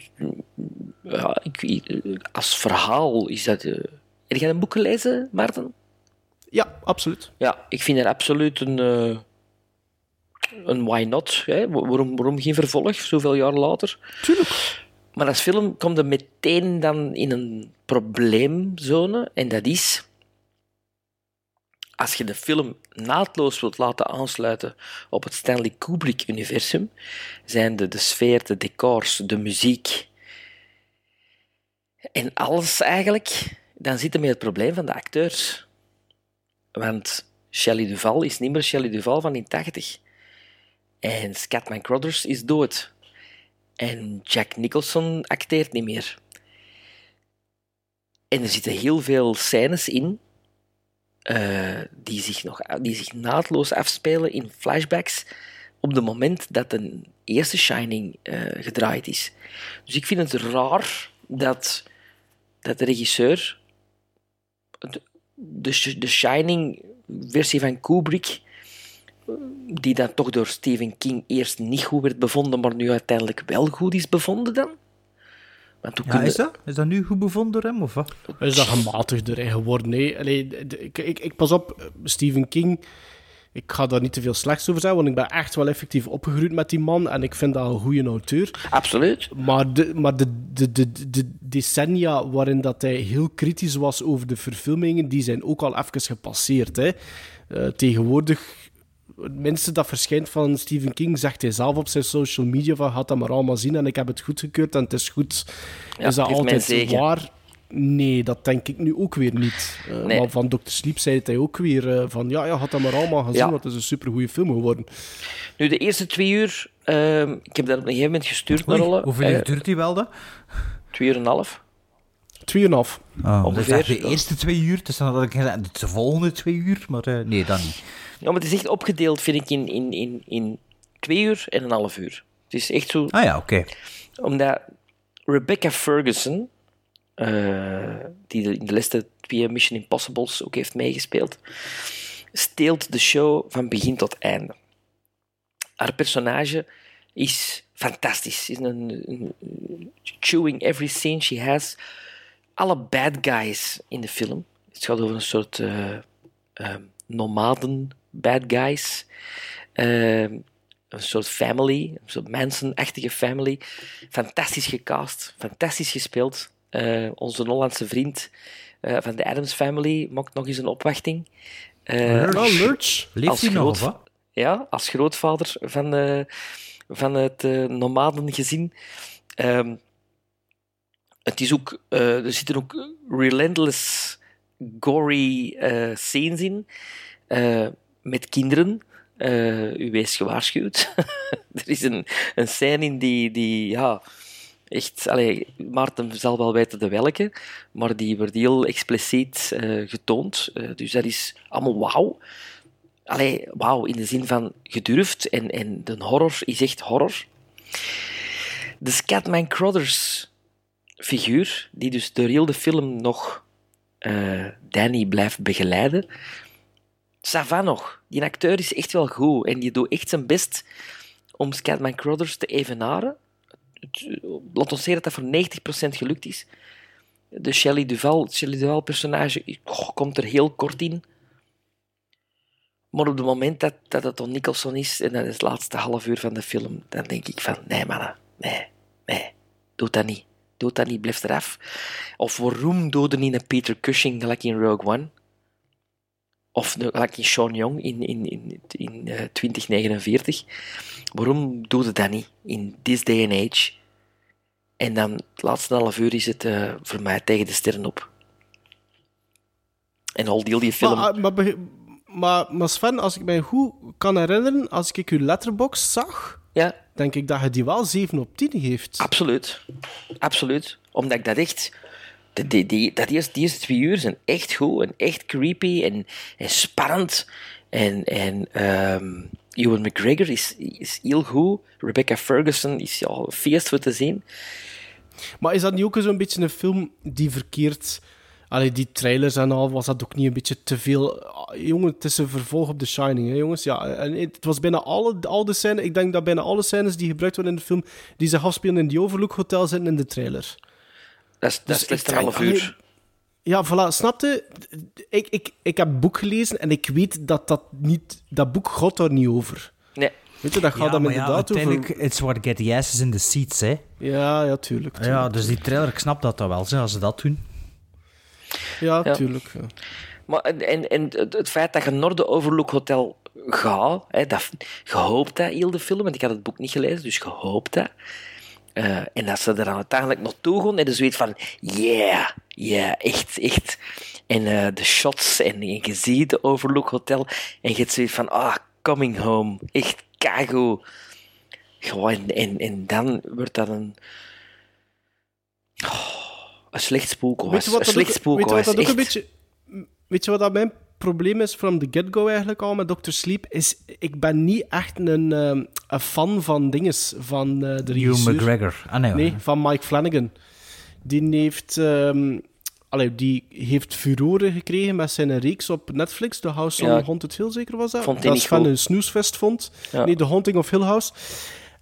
ja, ik, als verhaal is dat... eh heb jij een boek gelezen, Maarten? Ja, absoluut. Ja, ik vind er absoluut een... eh, een why not. Hè? Wa- Waarom, waarom geen vervolg, zoveel jaar later? Tuurlijk. Maar als film komt er meteen dan in een probleemzone. En dat is... Als je de film naadloos wilt laten aansluiten op het Stanley Kubrick-universum, zijn de, de sfeer, de decors, de muziek en alles eigenlijk, dan zit er met het probleem van de acteurs. Want Shelley Duval is niet meer Shelley Duval van in 80. En Scatman Crothers is dood. En Jack Nicholson acteert niet meer. En er zitten heel veel scènes in eh, die, zich nog, die zich naadloos afspelen in flashbacks op het moment dat de eerste Shining eh, gedraaid is. Dus ik vind het raar dat, dat de regisseur de, de, de Shining-versie van Kubrick, die dan toch door Stephen King eerst niet goed werd bevonden, maar nu uiteindelijk wel goed is bevonden dan? Want hoe Ja, kun je- is dat? Is dat nu goed bevonden door hem, of wat? Is dat gematigder geworden? Nee, Allee, ik, ik pas op, Stephen King. Ik ga daar niet te veel slechts over zeggen, want ik ben echt wel effectief opgegroeid met die man en ik vind dat een goede auteur. Absoluut. Maar de, maar de, de, de, de decennia waarin dat hij heel kritisch was over de verfilmingen, die zijn ook al even gepasseerd. Hè. Eh, tegenwoordig, het minste dat verschijnt van Stephen King, zegt hij zelf op zijn social media van gaat dat maar allemaal zien en ik heb het goedgekeurd en het is goed. Ja, is dat altijd waar? Nee, dat denk ik nu ook weer niet. Eh, Nee. Maar van Dr. Sleep zei hij ook weer eh, van ja, ja, had dat maar allemaal gezien, Ja. want het is een supergoeie film geworden. Nu, de eerste twee uur, ehm, ik heb dat op een gegeven moment gestuurd naar alle. hoeveel eh, uur duurt die wel, dan? Twee uur en een half. Tweeënhalf. Oh, dat is Ongeveer, echt de eerste twee uur, dus dan had ik gezegd, de volgende twee uur, maar eh, nee, dan niet. Ja, maar het is echt opgedeeld, vind ik, in, in, in, in twee uur en een half uur. Het is echt zo... Ah ja, oké. Omdat Rebecca Ferguson, eh, die de- in de laatste twee Mission Impossibles ook heeft meegespeeld, steelt de show van begin tot einde. Haar personage is fantastisch. Is een, een- chewing every scene she has. Alle bad guys in de film. Het gaat over een soort eh, eh, nomaden bad guys. Eh, een soort family, een soort Manson-achtige family. Fantastisch gecast, fantastisch gespeeld. Eh, onze Hollandse vriend eh, van de Adams Family maakt nog eens een opwachting. Eh, Lurch. Lurch? Leeft hij nog? Ja, als grootvader van, eh, van het uh, nomadengezin. Um, het is ook, uh, er zitten ook relentless, gory uh, scenes in. met kinderen. u wees gewaarschuwd. er is een, een scène in die, die ja, echt, allee, Maarten zal wel weten de welke, maar die wordt heel expliciet uh, getoond. Uh, dus dat is allemaal wauw. Allee, wauw, in de zin van gedurfd en, en de horror is echt horror. De Scatman Crothers figuur, die dus door heel de film nog uh, Danny blijft begeleiden. Sava nog. Die acteur is echt wel goed en die doet echt zijn best om Scatman Crothers te evenaren laat ons zeggen dat dat voor 90% gelukt is. De Shelley Duval, Shelley Duval personage komt er heel kort in. Maar op het moment dat, dat het Don Nicholson is, en dat is het laatste half uur van de film, dan denk ik van, nee mannen, nee, nee, doe dat niet. Doe dat niet, blijf eraf. Of waarom doden niet een Peter Cushing gelijk in Rogue One? Of gelijk in Sean Young in, in, in, in uh, 2049. Waarom doe je dat niet in this day and age? En dan het laatste half uur is het uh, voor mij tegen de sterren op. En al die, die film... Maar, maar, maar, maar, Sven, als ik mij goed kan herinneren, als ik uw letterbox zag, ja. denk ik dat je die wel 7 op 10 heeft. Absoluut. Absoluut. Omdat ik dat echt... Die, die, die, dat eerste, die eerste twee uur zijn echt goed en echt creepy en, en spannend. En, en um, Ewan McGregor is, is heel goed. Rebecca Ferguson is een feest voor te zien. Maar is dat niet ook zo'n beetje een film die verkeerd... Allee, die trailers en al, was dat ook niet een beetje te veel... Ah, jongen, het is een vervolg op The Shining, hè, jongens. Ja, en het was bijna alle, al de scènes... Ik denk dat bijna alle scènes die gebruikt worden in de film, die zich afspelen in die Overlook Hotel, zitten in de trailer. Dat is, dat dus is een half uur. Ja, voilà, snapte? Ik, ik, ik heb het boek gelezen en ik weet dat dat niet... Dat boek gaat daar niet over. Nee. Weet je, dat gaat ja, dan ja, inderdaad uiteindelijk, over... it's what get the asses in the seats, hè. Ja, ja, tuurlijk. tuurlijk. Ja, dus die trailer, ik snap dat dan wel, hè, als ze dat doen. Ja, tuurlijk. Ja. Maar, en, en het, het feit dat je naar de Overlook Hotel gaat, hè, dat, je hoopt dat heel de film, want ik had het boek niet gelezen, dus je hoopt dat. Uh, en dat ze er dan uiteindelijk naartoe gaan en dus zoiets van, yeah, yeah, echt, echt. En uh, de shots en, en je ziet de Overlook Hotel en je zoiets van, ah, coming home, echt kago. Gewoon, en, en dan wordt dat een... Oh, een slecht spook was. Een slecht spook weet je wat dat ook een beetje... Weet je wat dat mijn probleem is from the get-go eigenlijk al met Dr. Sleep? Is, ik ben niet echt een, um, een fan van dinges, van uh, de Hugh McGregor. Ah, nee, nee, van Mike Flanagan. Die heeft... Um, allee, die heeft furoren gekregen met zijn reeks op Netflix, The House ja, on Haunted Hill, zeker was dat? Vond dat is van een snoesfest vond. Ja. Nee, The Haunting of Hill House.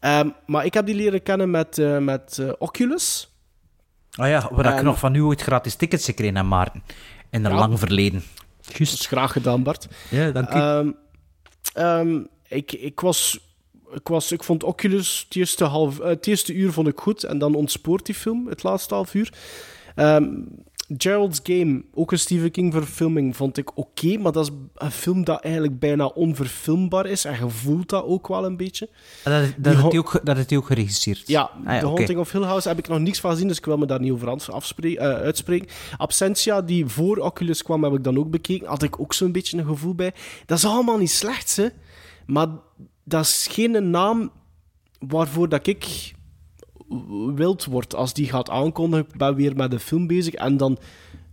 Um, maar ik heb die leren kennen met, uh, met uh, Oculus. Ah ja, waar um, ik nog van u ooit gratis tickets gekregen heb, Maarten. In een ja. lang verleden. Juist. Dat is graag gedaan, Bart. Ja, dank u. Um, um, ik, ik, was, ik, was, ik vond Oculus het eerste, half, uh, het eerste uur vond ik goed. En dan ontspoort die film, het laatste half uur. Um, Gerald's Game, ook een Stephen King verfilming, vond ik oké. Okay, maar dat is een film dat eigenlijk bijna onverfilmbaar is. En je voelt dat ook wel een beetje. En dat, dat, hij ook, dat heeft hij ook geregisseerd? Ja, ah, ja The Haunting okay. of Hill House heb ik nog niks van gezien, dus ik wil me daar niet over afspreken, uh, uitspreken. Absentia, die voor Oculus kwam, heb ik dan ook bekeken. Had ik ook zo'n beetje een gevoel bij. Dat is allemaal niet slecht, hè. Maar dat is geen naam waarvoor dat ik wild wordt als die gaat aankondigen. Ik ben weer met een film bezig en dan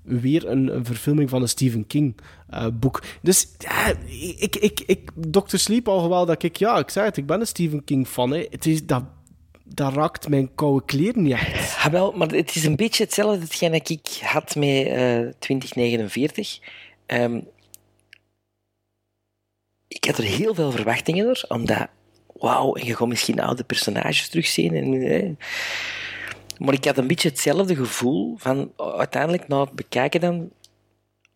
weer een, verfilming van een Stephen King uh, boek. Dus ja, ik, ik, ik, Dr. Sleep al wel dat ik, ja, ik zei het, ik ben een Stephen King fan. Hè. Het is, dat, dat raakt mijn koude kleren niet echt. Maar het is een beetje hetzelfde dat ik had met uh, 2049. Um, ik had er heel veel verwachtingen door, omdat wauw, en je gaat misschien oude personages terugzien. En, Maar ik had een beetje hetzelfde gevoel van uiteindelijk na het bekijken dan,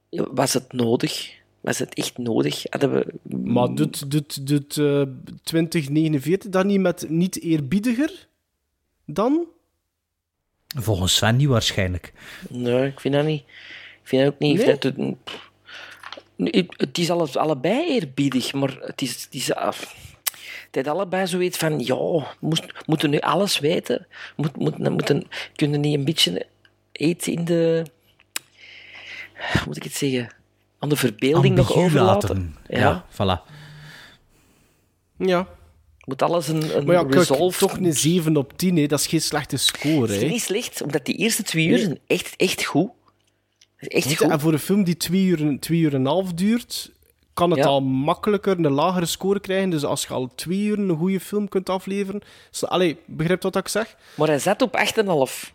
was het nodig? Was het echt nodig? Hadden we... Maar doet, doet, doet uh, 2049 dan niet met niet eerbiediger dan? Volgens Sven niet waarschijnlijk. Nee, ik vind dat niet. Ik vind dat ook niet. Nee? Dat het, het, is alles, allebei eerbiedig, maar het is, het is af het allebei zoiets van, ja, moest, moeten nu alles weten? Moet, moet, moeten, kunnen niet een beetje iets in de... Hoe moet ik het zeggen? Aan de verbeelding nog overlaten? laten. Ja. Ja, voilà. Ja. Moet alles een, een Maar ja, resolve... toch een 7 op 10, hè. dat is geen slechte score. Het is Hè. niet slecht, omdat die eerste twee uur zijn echt, echt goed. Echt goed. En voor een film die 2 uur, twee uur en een half duurt, kan het Ja. al makkelijker een lagere score krijgen. Dus als je al 2 uur een goede film kunt afleveren... is- Allee, begrijp wat ik zeg? Maar hij zat op 8,5.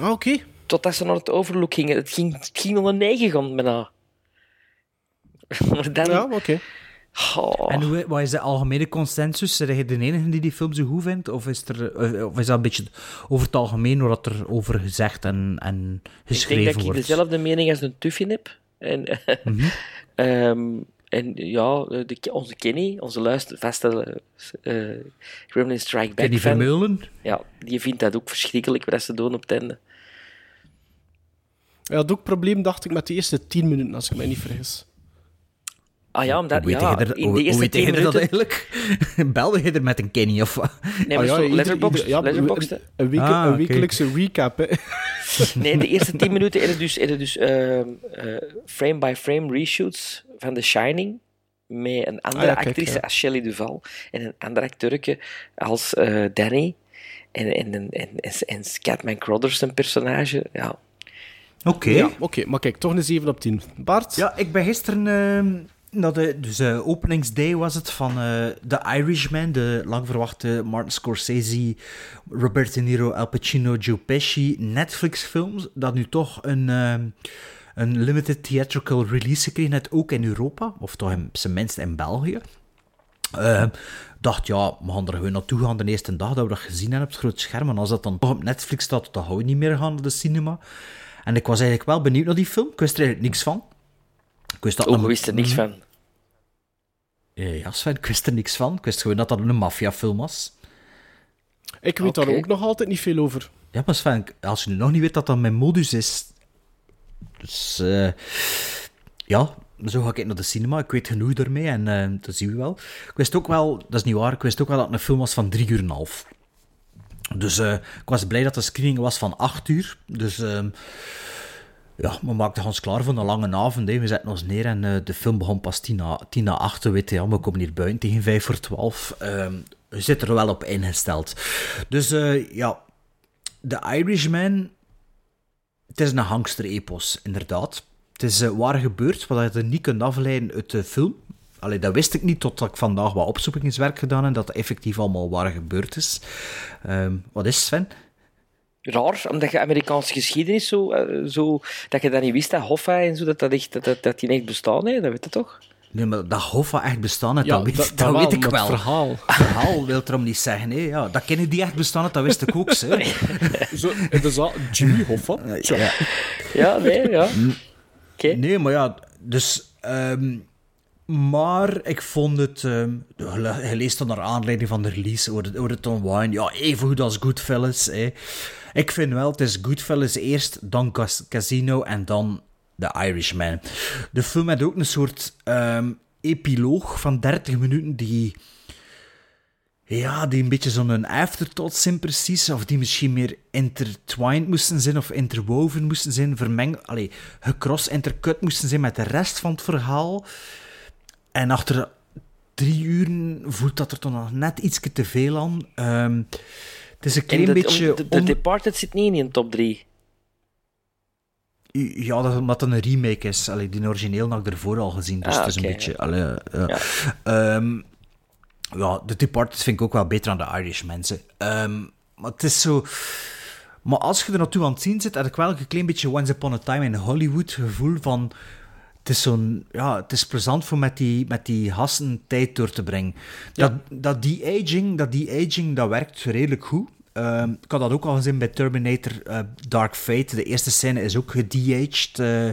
Ah, oké. Totdat ze naar het overlook gingen. Het ging, het ging naar een 9 gaan bijna. maar dan... Ja, oké. Oh. En hoe, wat is de algemene consensus? Zijn jij de enige die die film zo goed vindt? Of is, er, eh, of is dat een beetje over het algemeen wat er over gezegd en, en Ik geschreven denk dat ik wordt? dezelfde mening als een Tuffin heb. En, Mhm. ehm, en ja, de, onze Kenny, onze luister, vaste eh Gremlin Strike Back Kenny fan, Vermeulen? Ja, die vindt dat ook verschrikkelijk wat ze doen op het einde. Ja, dat ook probleem, dacht ik, met de eerste 10 minuten, als ik me niet vergis. Ah ja, omdat Hoe weet ja, je er- in hoe- de hoe eerste weet je 10 dat minuten... eigenlijk? Belde je er met een Kenny of wat? Nee, maar Ah ja, letterboxd, ja, letterboxd, een, week, Ah, een wekelijkse recap, hè. Nee, de eerste 10 minuten hebben dus, hebben dus ehm, eh, frame-by-frame reshoots van The Shining. Met een andere Ah ja, kijk, actrice ja. als Shelley Duval en een andere acteurke als eh, Danny. En, en, en, en, en, en Scatman Crothers, een personage. Ja. Oké. Ja, oké, maar kijk, toch een 7 op 10. Bart? Ja, ik ben gisteren... de, dus eh, openingsday was het van eh The Irishman, de lang verwachte Martin Scorsese, Robert De Niro, Al Pacino, Joe Pesci Netflix-film, dat nu toch een, ehm, een limited theatrical release gekregen heeft, ook in Europa, of toch in, zijn minst in België. Ehm, dacht, ja, we gaan er gewoon naartoe gaan de eerste dag dat we dat gezien hebben op het grote scherm. En als dat dan toch op Netflix staat, dan gaan we niet meer gaan naar de cinema. En ik was eigenlijk wel benieuwd naar die film. Ik wist er eigenlijk niks van. Ik wist dat Oh, wist er niks van. Eh, Ja, Sven, ik wist er niks van. Ik wist gewoon dat dat een maffiafilm was. Ik weet daar ook nog altijd niet veel over. Ja, maar Sven, als je nog niet weet dat dat mijn modus is... Dus, eh, ja, zo ga ik naar de cinema. Ik weet genoeg ermee en eh, dat zien we wel. Ik wist ook wel, dat is niet waar, ik wist ook wel dat het een film was van drie uur en een half. Dus eh, ik was blij dat de screening was van acht uur. Dus ehm, ja, we maakten ons klaar voor een lange avond. Hè. We zetten ons neer en eh, de film begon pas tien na, tien na acht. We weten, ja, we komen hier buiten tegen vijf voor twaalf. Ehm we zitten er wel op ingesteld. Dus eh, ja, The Irishman... Het is een hangster-epos, inderdaad. Het is eh, waar gebeurd, wat je niet kunt afleiden uit de film. Allee, dat wist ik niet totdat ik vandaag wat opzoekingswerk gedaan heb, dat effectief allemaal waar gebeurd is. Ehm, wat is Sven? Raar, omdat je Amerikaanse geschiedenis zo, eh, zo... Dat je dat niet wist, dat Hoffa en zo, dat, dat, echt, dat, dat, dat die echt bestaan, hè? dat weet je toch? Nee, maar dat Hoffa echt bestaan heeft, Ja, dat weet, dat- dat dat wel, weet ik wel. het verhaal. Het verhaal wil erom niet zeggen. Hè. Ja, dat kennen die echt bestaan heeft, dat wist ik ook. Hè. Zo, in de zaal, Jimmy Hoffa. Zo. Ja. Ja, nee, ja. Oké. Nee, maar ja, dus... ehm, maar ik vond het... ehm je leest dan naar aanleiding van de release, het, hoor het online. Ja, even goed als Goodfellas. Hè. Ik vind wel, het is Goodfellas eerst, dan Cas- Casino en dan The Irishman. De film had ook een soort ehm, epiloog van 30 minuten die... Ja, die een beetje zo'n afterthought zijn precies, of die misschien meer intertwined moesten zijn, of interwoven moesten zijn, vermengd, allee, gecross, intercut moesten zijn met de rest van het verhaal. En achter drie uren voelt dat er toch nog net iets te veel aan. Ehm, het is een En klein dat- beetje... de, de on- Departed zit niet in een top 3. Ja, dat, omdat het een remake is. Allee, die origineel had ik ervoor al gezien, dus Ah, het is een beetje... ja. Allee, ja. Ja. Ehm, ja, The Departed vind ik ook wel beter dan de Irish mensen. Ehm, maar het is zo... Maar als je er naartoe aan het zien zit, heb ik wel een klein beetje Once Upon a Time in Hollywood gevoel van... Het is zo'n... Ja, het is plezant voor met die, met die hassen tijd door te brengen. Dat, dat die aging, dat die aging, dat werkt redelijk goed. Ehm, ik had dat ook al gezien bij Terminator eh, Dark Fate. De eerste scène is ook gede-aged. eh,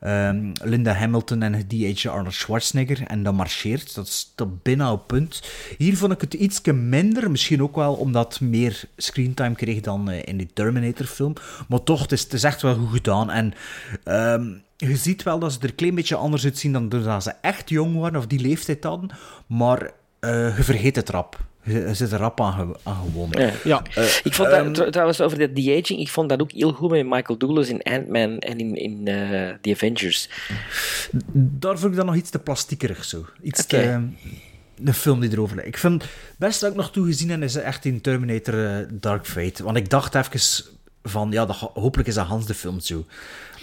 ehm, Linda Hamilton en gede-aged Arnold Schwarzenegger. En dat marcheert. Dat is tot bijna op punt. Hier vond ik het iets minder. Misschien ook wel omdat het meer screentime kreeg dan eh, in die Terminator film. Maar toch, het is, het is echt wel goed gedaan. En ehm, je ziet wel dat ze er een klein beetje anders uitzien dan toen ze echt jong waren. Of die leeftijd hadden. Maar eh, je vergeet het rap. Je, zit er rap aan, ge- aan gewoon. Ja. Ja. ik vond ehm, dat, tr- trouwens, over dat de-aging, ik vond dat ook heel goed met Michael Douglas in Ant-Man en in, in eh, The Avengers. Daar vond ik dan nog iets te plastiekerig zo. Iets te... De film die erover lijkt. Ik vind het beste dat ik nog toegezien heb, is echt in Terminator eh, Dark Fate. Want ik dacht even van, ja, dat, hopelijk is dat Hans de film zo.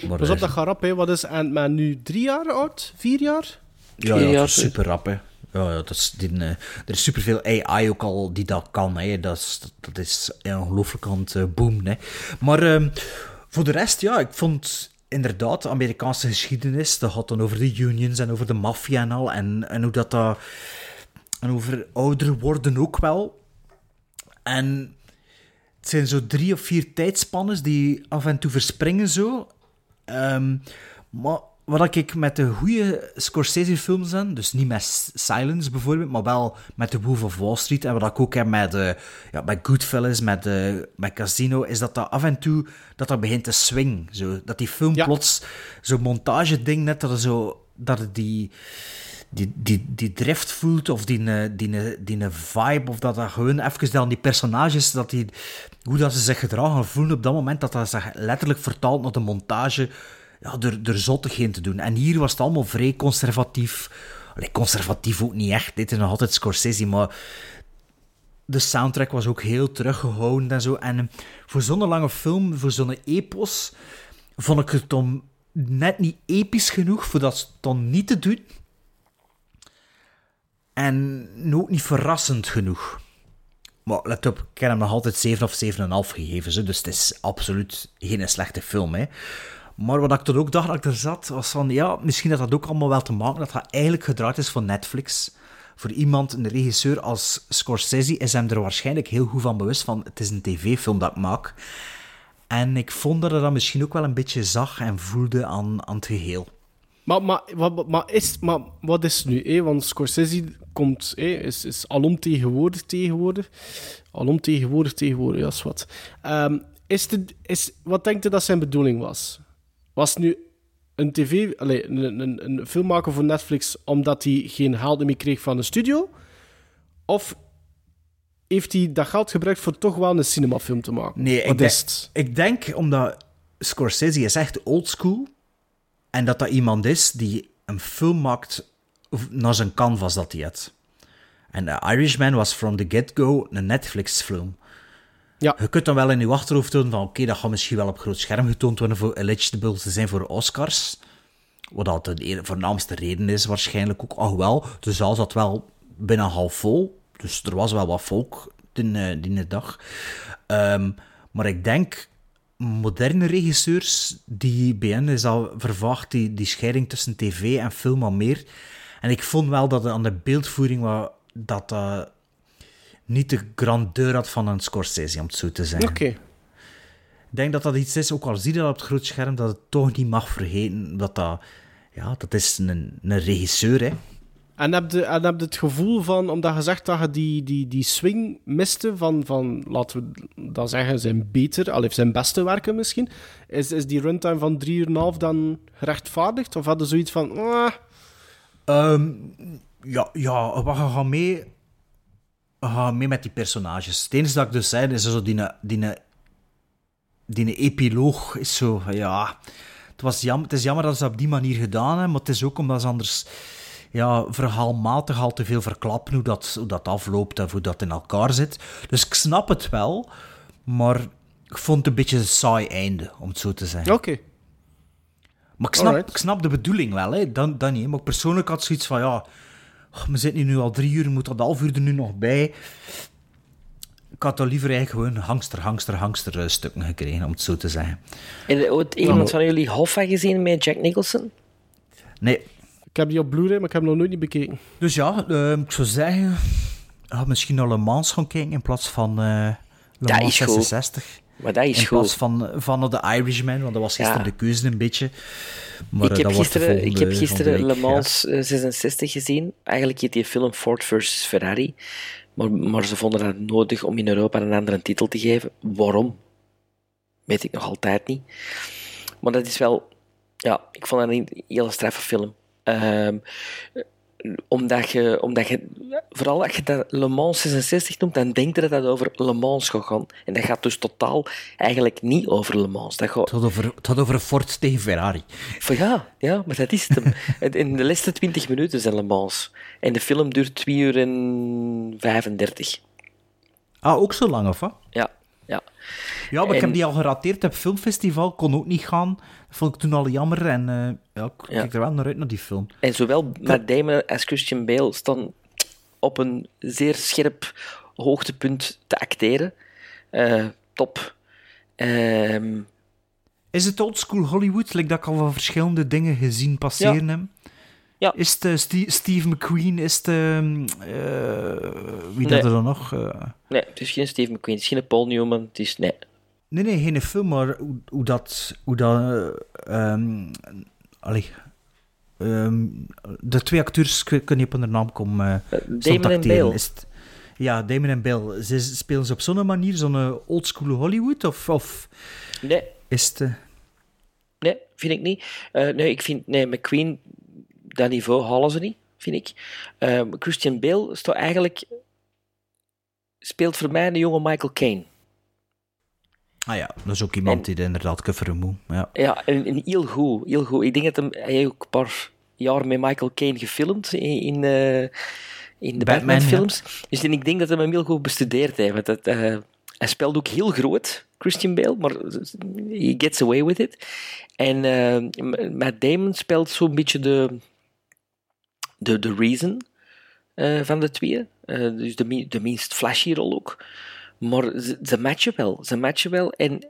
Maar, Pas op, eh, dat gaat rap, hè. Wat is Ant-Man nu? Drie jaar oud? Vier jaar? Ja, ja is super rap, hè. Ja, ja, dat is die, eh, er is superveel AI ook al die dat kan, hè. Dat is, dat, dat is ja, ongelooflijk aan het eh, boomen, hè. Maar ehm, voor de rest, ja, ik vond inderdaad de Amerikaanse geschiedenis, dat gaat dan over de unions en over de maffia en al, en, en hoe dat dat... En over ouder worden ook wel. En het zijn zo drie of vier tijdspannen die af en toe verspringen zo. Ehm, maar wat ik met de goede Scorsese-films heb, dus niet met Silence bijvoorbeeld, maar wel met The Wolf of Wall Street, en wat ik ook heb met, eh ja, met Goodfellas, met, eh, met Casino, is dat dat af en toe dat dat begint te swingen. Zo. Dat die film plots zo'n montage-ding net, dat, er zo, dat het die die, die, die drift voelt, of die, eh, die, eh, die, vibe, of dat dat gewoon even dan die personages, dat die, hoe dat ze zich gedragen voelen op dat moment, dat dat zich letterlijk vertaalt naar de montage, ja, door, door zottigheden te doen. En hier was het allemaal vrij conservatief. Allee, conservatief ook niet echt, dit is nog altijd Scorsese, maar de soundtrack was ook heel teruggehouden en zo. En voor zo'n lange film, voor zo'n epos, vond ik het dan net niet episch genoeg voor dat dan niet te doen. En ook niet verrassend genoeg. Maar let op, ik heb hem nog altijd 7 of 7,5 gegeven, dus het is absoluut geen slechte film. Hè. Maar wat ik toen ook dacht dat ik er zat, was van, ja, misschien dat dat ook allemaal wel te maken dat dat eigenlijk gedraaid is voor Netflix. Voor iemand, een regisseur als Scorsese, is hem er waarschijnlijk heel goed van bewust van, het is een tv-film dat ik maak. En ik vond dat hij dat misschien ook wel een beetje zag en voelde aan, aan het geheel. Maar, maar, wat, maar, is, maar wat is het nu? Hè? Want Scorsese komt, hè, is, is alomtegenwoordig tegenwoordig. Alomtegenwoordig tegenwoordig, ja, is wat. Ehm, is de, is, wat denkt u dat zijn bedoeling was? Was het nu een tv, allez, een, een, een filmmaker voor Netflix omdat hij geen geld meer kreeg van de studio? Of heeft hij dat geld gebruikt voor toch wel een cinemafilm te maken? Nee, ik, denk, ik denk omdat Scorsese is echt oldschool. En dat dat iemand is die een film maakt naar zijn canvas dat hij had. En The Irishman was from the get-go een Netflix-film. Ja. Je kunt dan wel in je achterhoofd doen van oké, dat gaat misschien wel op groot scherm getoond worden voor eligible te zijn voor Oscars. Wat dat de voornaamste reden is waarschijnlijk ook. Alhoewel, de zaal zat wel bijna half vol. Dus er was wel wat volk die, eh, die dag. Ehm, maar ik denk, moderne regisseurs, die hen is al vervaagd die, die scheiding tussen tv en film al meer. En ik vond wel dat aan de beeldvoering wat, dat dat niet de grandeur had van een Scorsese, om het zo te zeggen. Oké. Ik denk dat dat iets is, ook al zie je dat op het groot scherm, dat het toch niet mag vergeten dat dat... Ja, dat is een, een regisseur, hè. En heb je, en heb het gevoel van, omdat je zegt dat je die, die, die swing miste van, van, laten we dan zeggen, zijn beter, al zijn beste werken misschien, is, is die runtime van drie uur en half dan gerechtvaardigd? Of hadden zoiets van, ah, Ehm, ja, ja, we gaan mee, gaan mee met die personages. Het enige dat ik dus zei, is zo die, die, die epiloog is zo, ja... Het, was jammer, het is jammer dat ze dat op die manier gedaan hebben, maar het is ook omdat ze anders ja, verhaalmatig al te veel verklappen hoe dat, hoe dat afloopt en hoe dat in elkaar zit. Dus ik snap het wel, maar ik vond het een beetje een saai einde, om het zo te zeggen. oké. Maar ik snap, ik snap de bedoeling wel, hè. Dan, dan niet. Maar ik persoonlijk had zoiets van, ja... oh, we zitten hier nu al drie uur, moet dat half uur er nu nog bij. Ik had dan liever eigenlijk gewoon hangster, hangster, hangster eh, stukken gekregen, om het zo te zeggen. Je ooit iemand van jullie Hoffa gezien met Jack Nicholson? Nee. Ik heb die op Blu-ray, maar ik heb hem nog nooit niet bekeken. Dus ja, eh, ik zou zeggen... Ik had misschien naar Le Mans gaan kijken in plaats van eh Le Dat Mans is goed. 66. Maar dat is in plaats goed. van, van The Irishman, want dat was gisteren Ja. de keuze een beetje. Maar, ik, eh, heb de gisteren, ik heb gisteren Le Mans eh, 66 gezien. Eigenlijk heet die film Ford versus Ferrari. Maar, maar ze vonden het nodig om in Europa een andere titel te geven. Waarom? Weet ik nog altijd niet. Maar dat is wel... Ja, ik vond dat een hele straffe film. Ehm, omdat je, omdat je, vooral als je dat Le Mans 66 noemt, dan denk je dat dat over Le Mans gaat gaan. En dat gaat dus totaal eigenlijk niet over Le Mans. Dat gaat... Het gaat over, het gaat over een Ford tegen Ferrari. Ja, ja, maar dat is het. hem. In de laatste 20 minuten zijn Le Mans. En de film duurt 2 uur en 35. Ah, ook zo lang, of wat? Ja, ja. Ja, maar ik heb die al gerateerd op het filmfestival, kon ook niet gaan. Dat vond ik toen al jammer en ja, ik kijk er wel naar uit naar die film. En zowel Matt Damon als Christian Bale staan op een zeer scherp hoogtepunt te acteren. Eh, top. Ehm, Is het oldschool Hollywood, like dat ik al van verschillende dingen gezien passeren Ja. Is het eh, Ste- Steve McQueen, is het... ehm, eh, wie Nee. dat er dan nog? nee, het is geen Steve McQueen, het is geen Paul Newman, het is... Nee. Nee, nee, geen film, maar hoe, hoe dat... Hoe dat eh, allee, ehm, de twee acteurs, kan niet op hun naam komen. eh, Damon stond en. Bale. Is het- ja, Damon en Bale. Ze, spelen ze op zo'n manier, zo'n eh, oldschool Hollywood? Of, of Nee, is het... eh, nee, vind ik niet. Eh, nee, ik vind... Nee, McQueen, dat niveau halen ze niet, vind ik. Ehm, Christian Bale staat eigenlijk... Speelt voor mij een jonge Michael Caine. Ah ja, dat is ook iemand die inderdaad coveren moet. Ja. Ja, en, en heel goed, heel goed. Ik denk dat hem, hij ook een paar jaar met Michael Caine gefilmd in, in, eh, in de Batman, Batman-films. Dus en ik denk dat hij hem heel goed bestudeerd heeft. Dat, eh, hij speelt ook heel groot, Christian Bale, maar he gets away with it. En eh, Matt Damon speelt zo'n beetje de, de, de reason van de twee. Dus de, de minst flashy rol ook. Maar ze, ze matchen wel. Ze matchen wel. En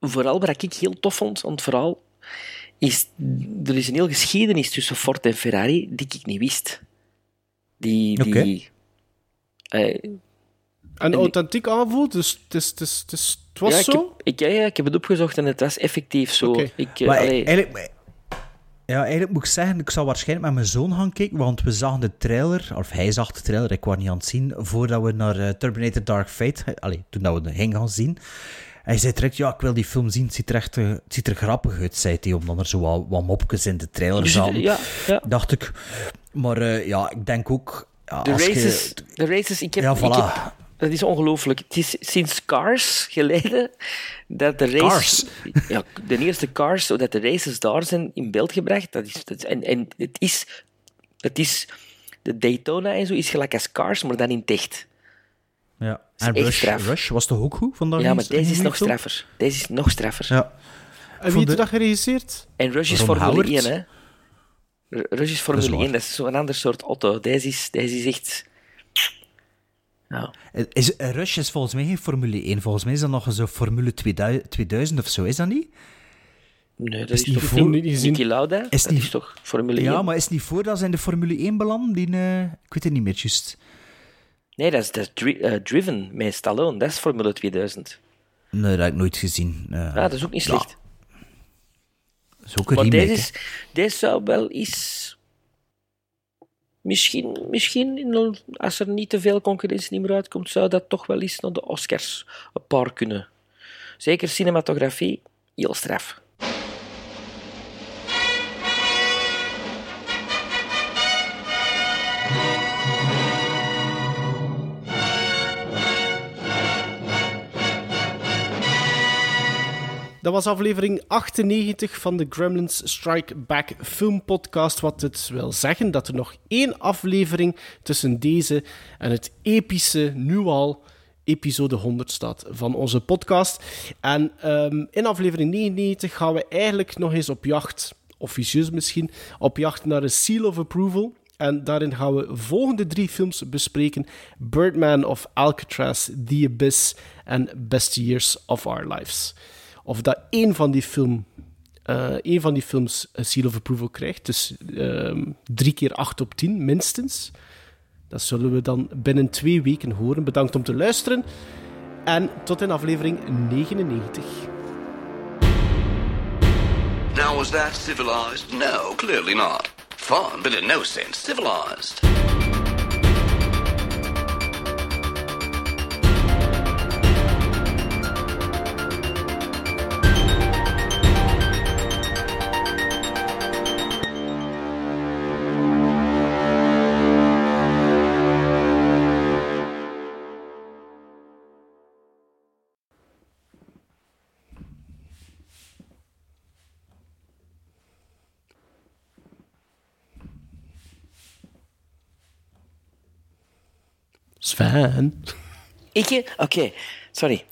vooral wat ik heel tof vond aan het verhaal, is er is een heel geschiedenis tussen Ford en Ferrari die ik niet wist. Die... die Oké. eh, En authentiek aanvoelt, dus het, is, het, is, het, is, het was ja, zo? Ik heb, ik, ja, ja, ik heb het opgezocht en het was effectief zo. Oké. Ik, eh, Maar allee, eigenlijk, ja, eigenlijk moet ik zeggen, ik zou waarschijnlijk met mijn zoon gaan kijken, want we zagen de trailer, of hij zag de trailer, ik was niet aan het zien, voordat we naar eh, Terminator Dark Fate, allee, toen dat we de heen gaan zien. Hij zei direct, ja, ik wil die film zien, het ziet er echt eh, het ziet er grappig uit, zei hij, omdat er zo wat, wat mopjes in de trailer zaten. ja, ja. Dacht ik. Maar eh, ja, ik denk ook... Ja, de je- races, de races, ik heb... Ja, ik voilà. heb- dat is ongelooflijk. Het is sinds Cars geleden dat de races... Ja, de eerste Cars, dat de races daar zijn in beeld gebracht. Dat is, dat is- en, en het is... Het is... De Daytona en zo is gelijk als Cars, maar dan in echt. Ja. En Rush. Rush was toch ook goed? Vandaag Ja, maar deze is nog straffer. Deze is nog straffer. Ja. En wie heeft de- dat geregisseerd? En Rush is Formule Howard? 1, hè. R- Rush is Formule Dat is 1, waar. dat is zo'n ander soort auto. Deze is, deze is echt... Ja. Is, eh, Rush is volgens mij geen Formule 1. Volgens mij is dat nog zo Formule 2000, 2000 of zo, is dat niet? Nee, dat Is is, niet voor- niet Niki Lauda? Is dat niet- is toch Formule 1? Ja, maar is het niet voordat ze in de Formule 1 belanden? Die, eh, ik weet het niet meer, juist. Nee, dat is, dat is Dri- eh, Driven met Stallone. Dat is Formule 2000. Nee, dat heb ik nooit gezien. Eh, Ja, dat is ook niet ja, slecht. dat is ook een maar remake, deze, is, deze zou wel eens... Misschien, misschien als er niet te veel concurrentie meer uitkomt, zou dat toch wel eens naar de Oscars een paar kunnen. Zeker cinematografie, heel straf. Dat was aflevering 98 van de Gremlins Strike Back Film Podcast. Wat het wil zeggen dat er nog één aflevering tussen deze en het epische, nu al, episode 100 staat van onze podcast. En ehm, in aflevering 99 gaan we eigenlijk nog eens op jacht, officieus misschien, op jacht naar een seal of approval. En daarin gaan we volgende drie films bespreken: Birdman of Alcatraz, The Abyss en Best Years of Our Lives. Of dat één van die, film, eh, één van die films een seal of approval krijgt. Dus ehm, drie keer acht op tien, minstens. Dat zullen we dan binnen twee weken horen. Bedankt om te luisteren. En tot in aflevering 99. Now, was that civilized? No, clearly not. Fun, but in no sense civilized. Sven. Ik? Oké, sorry.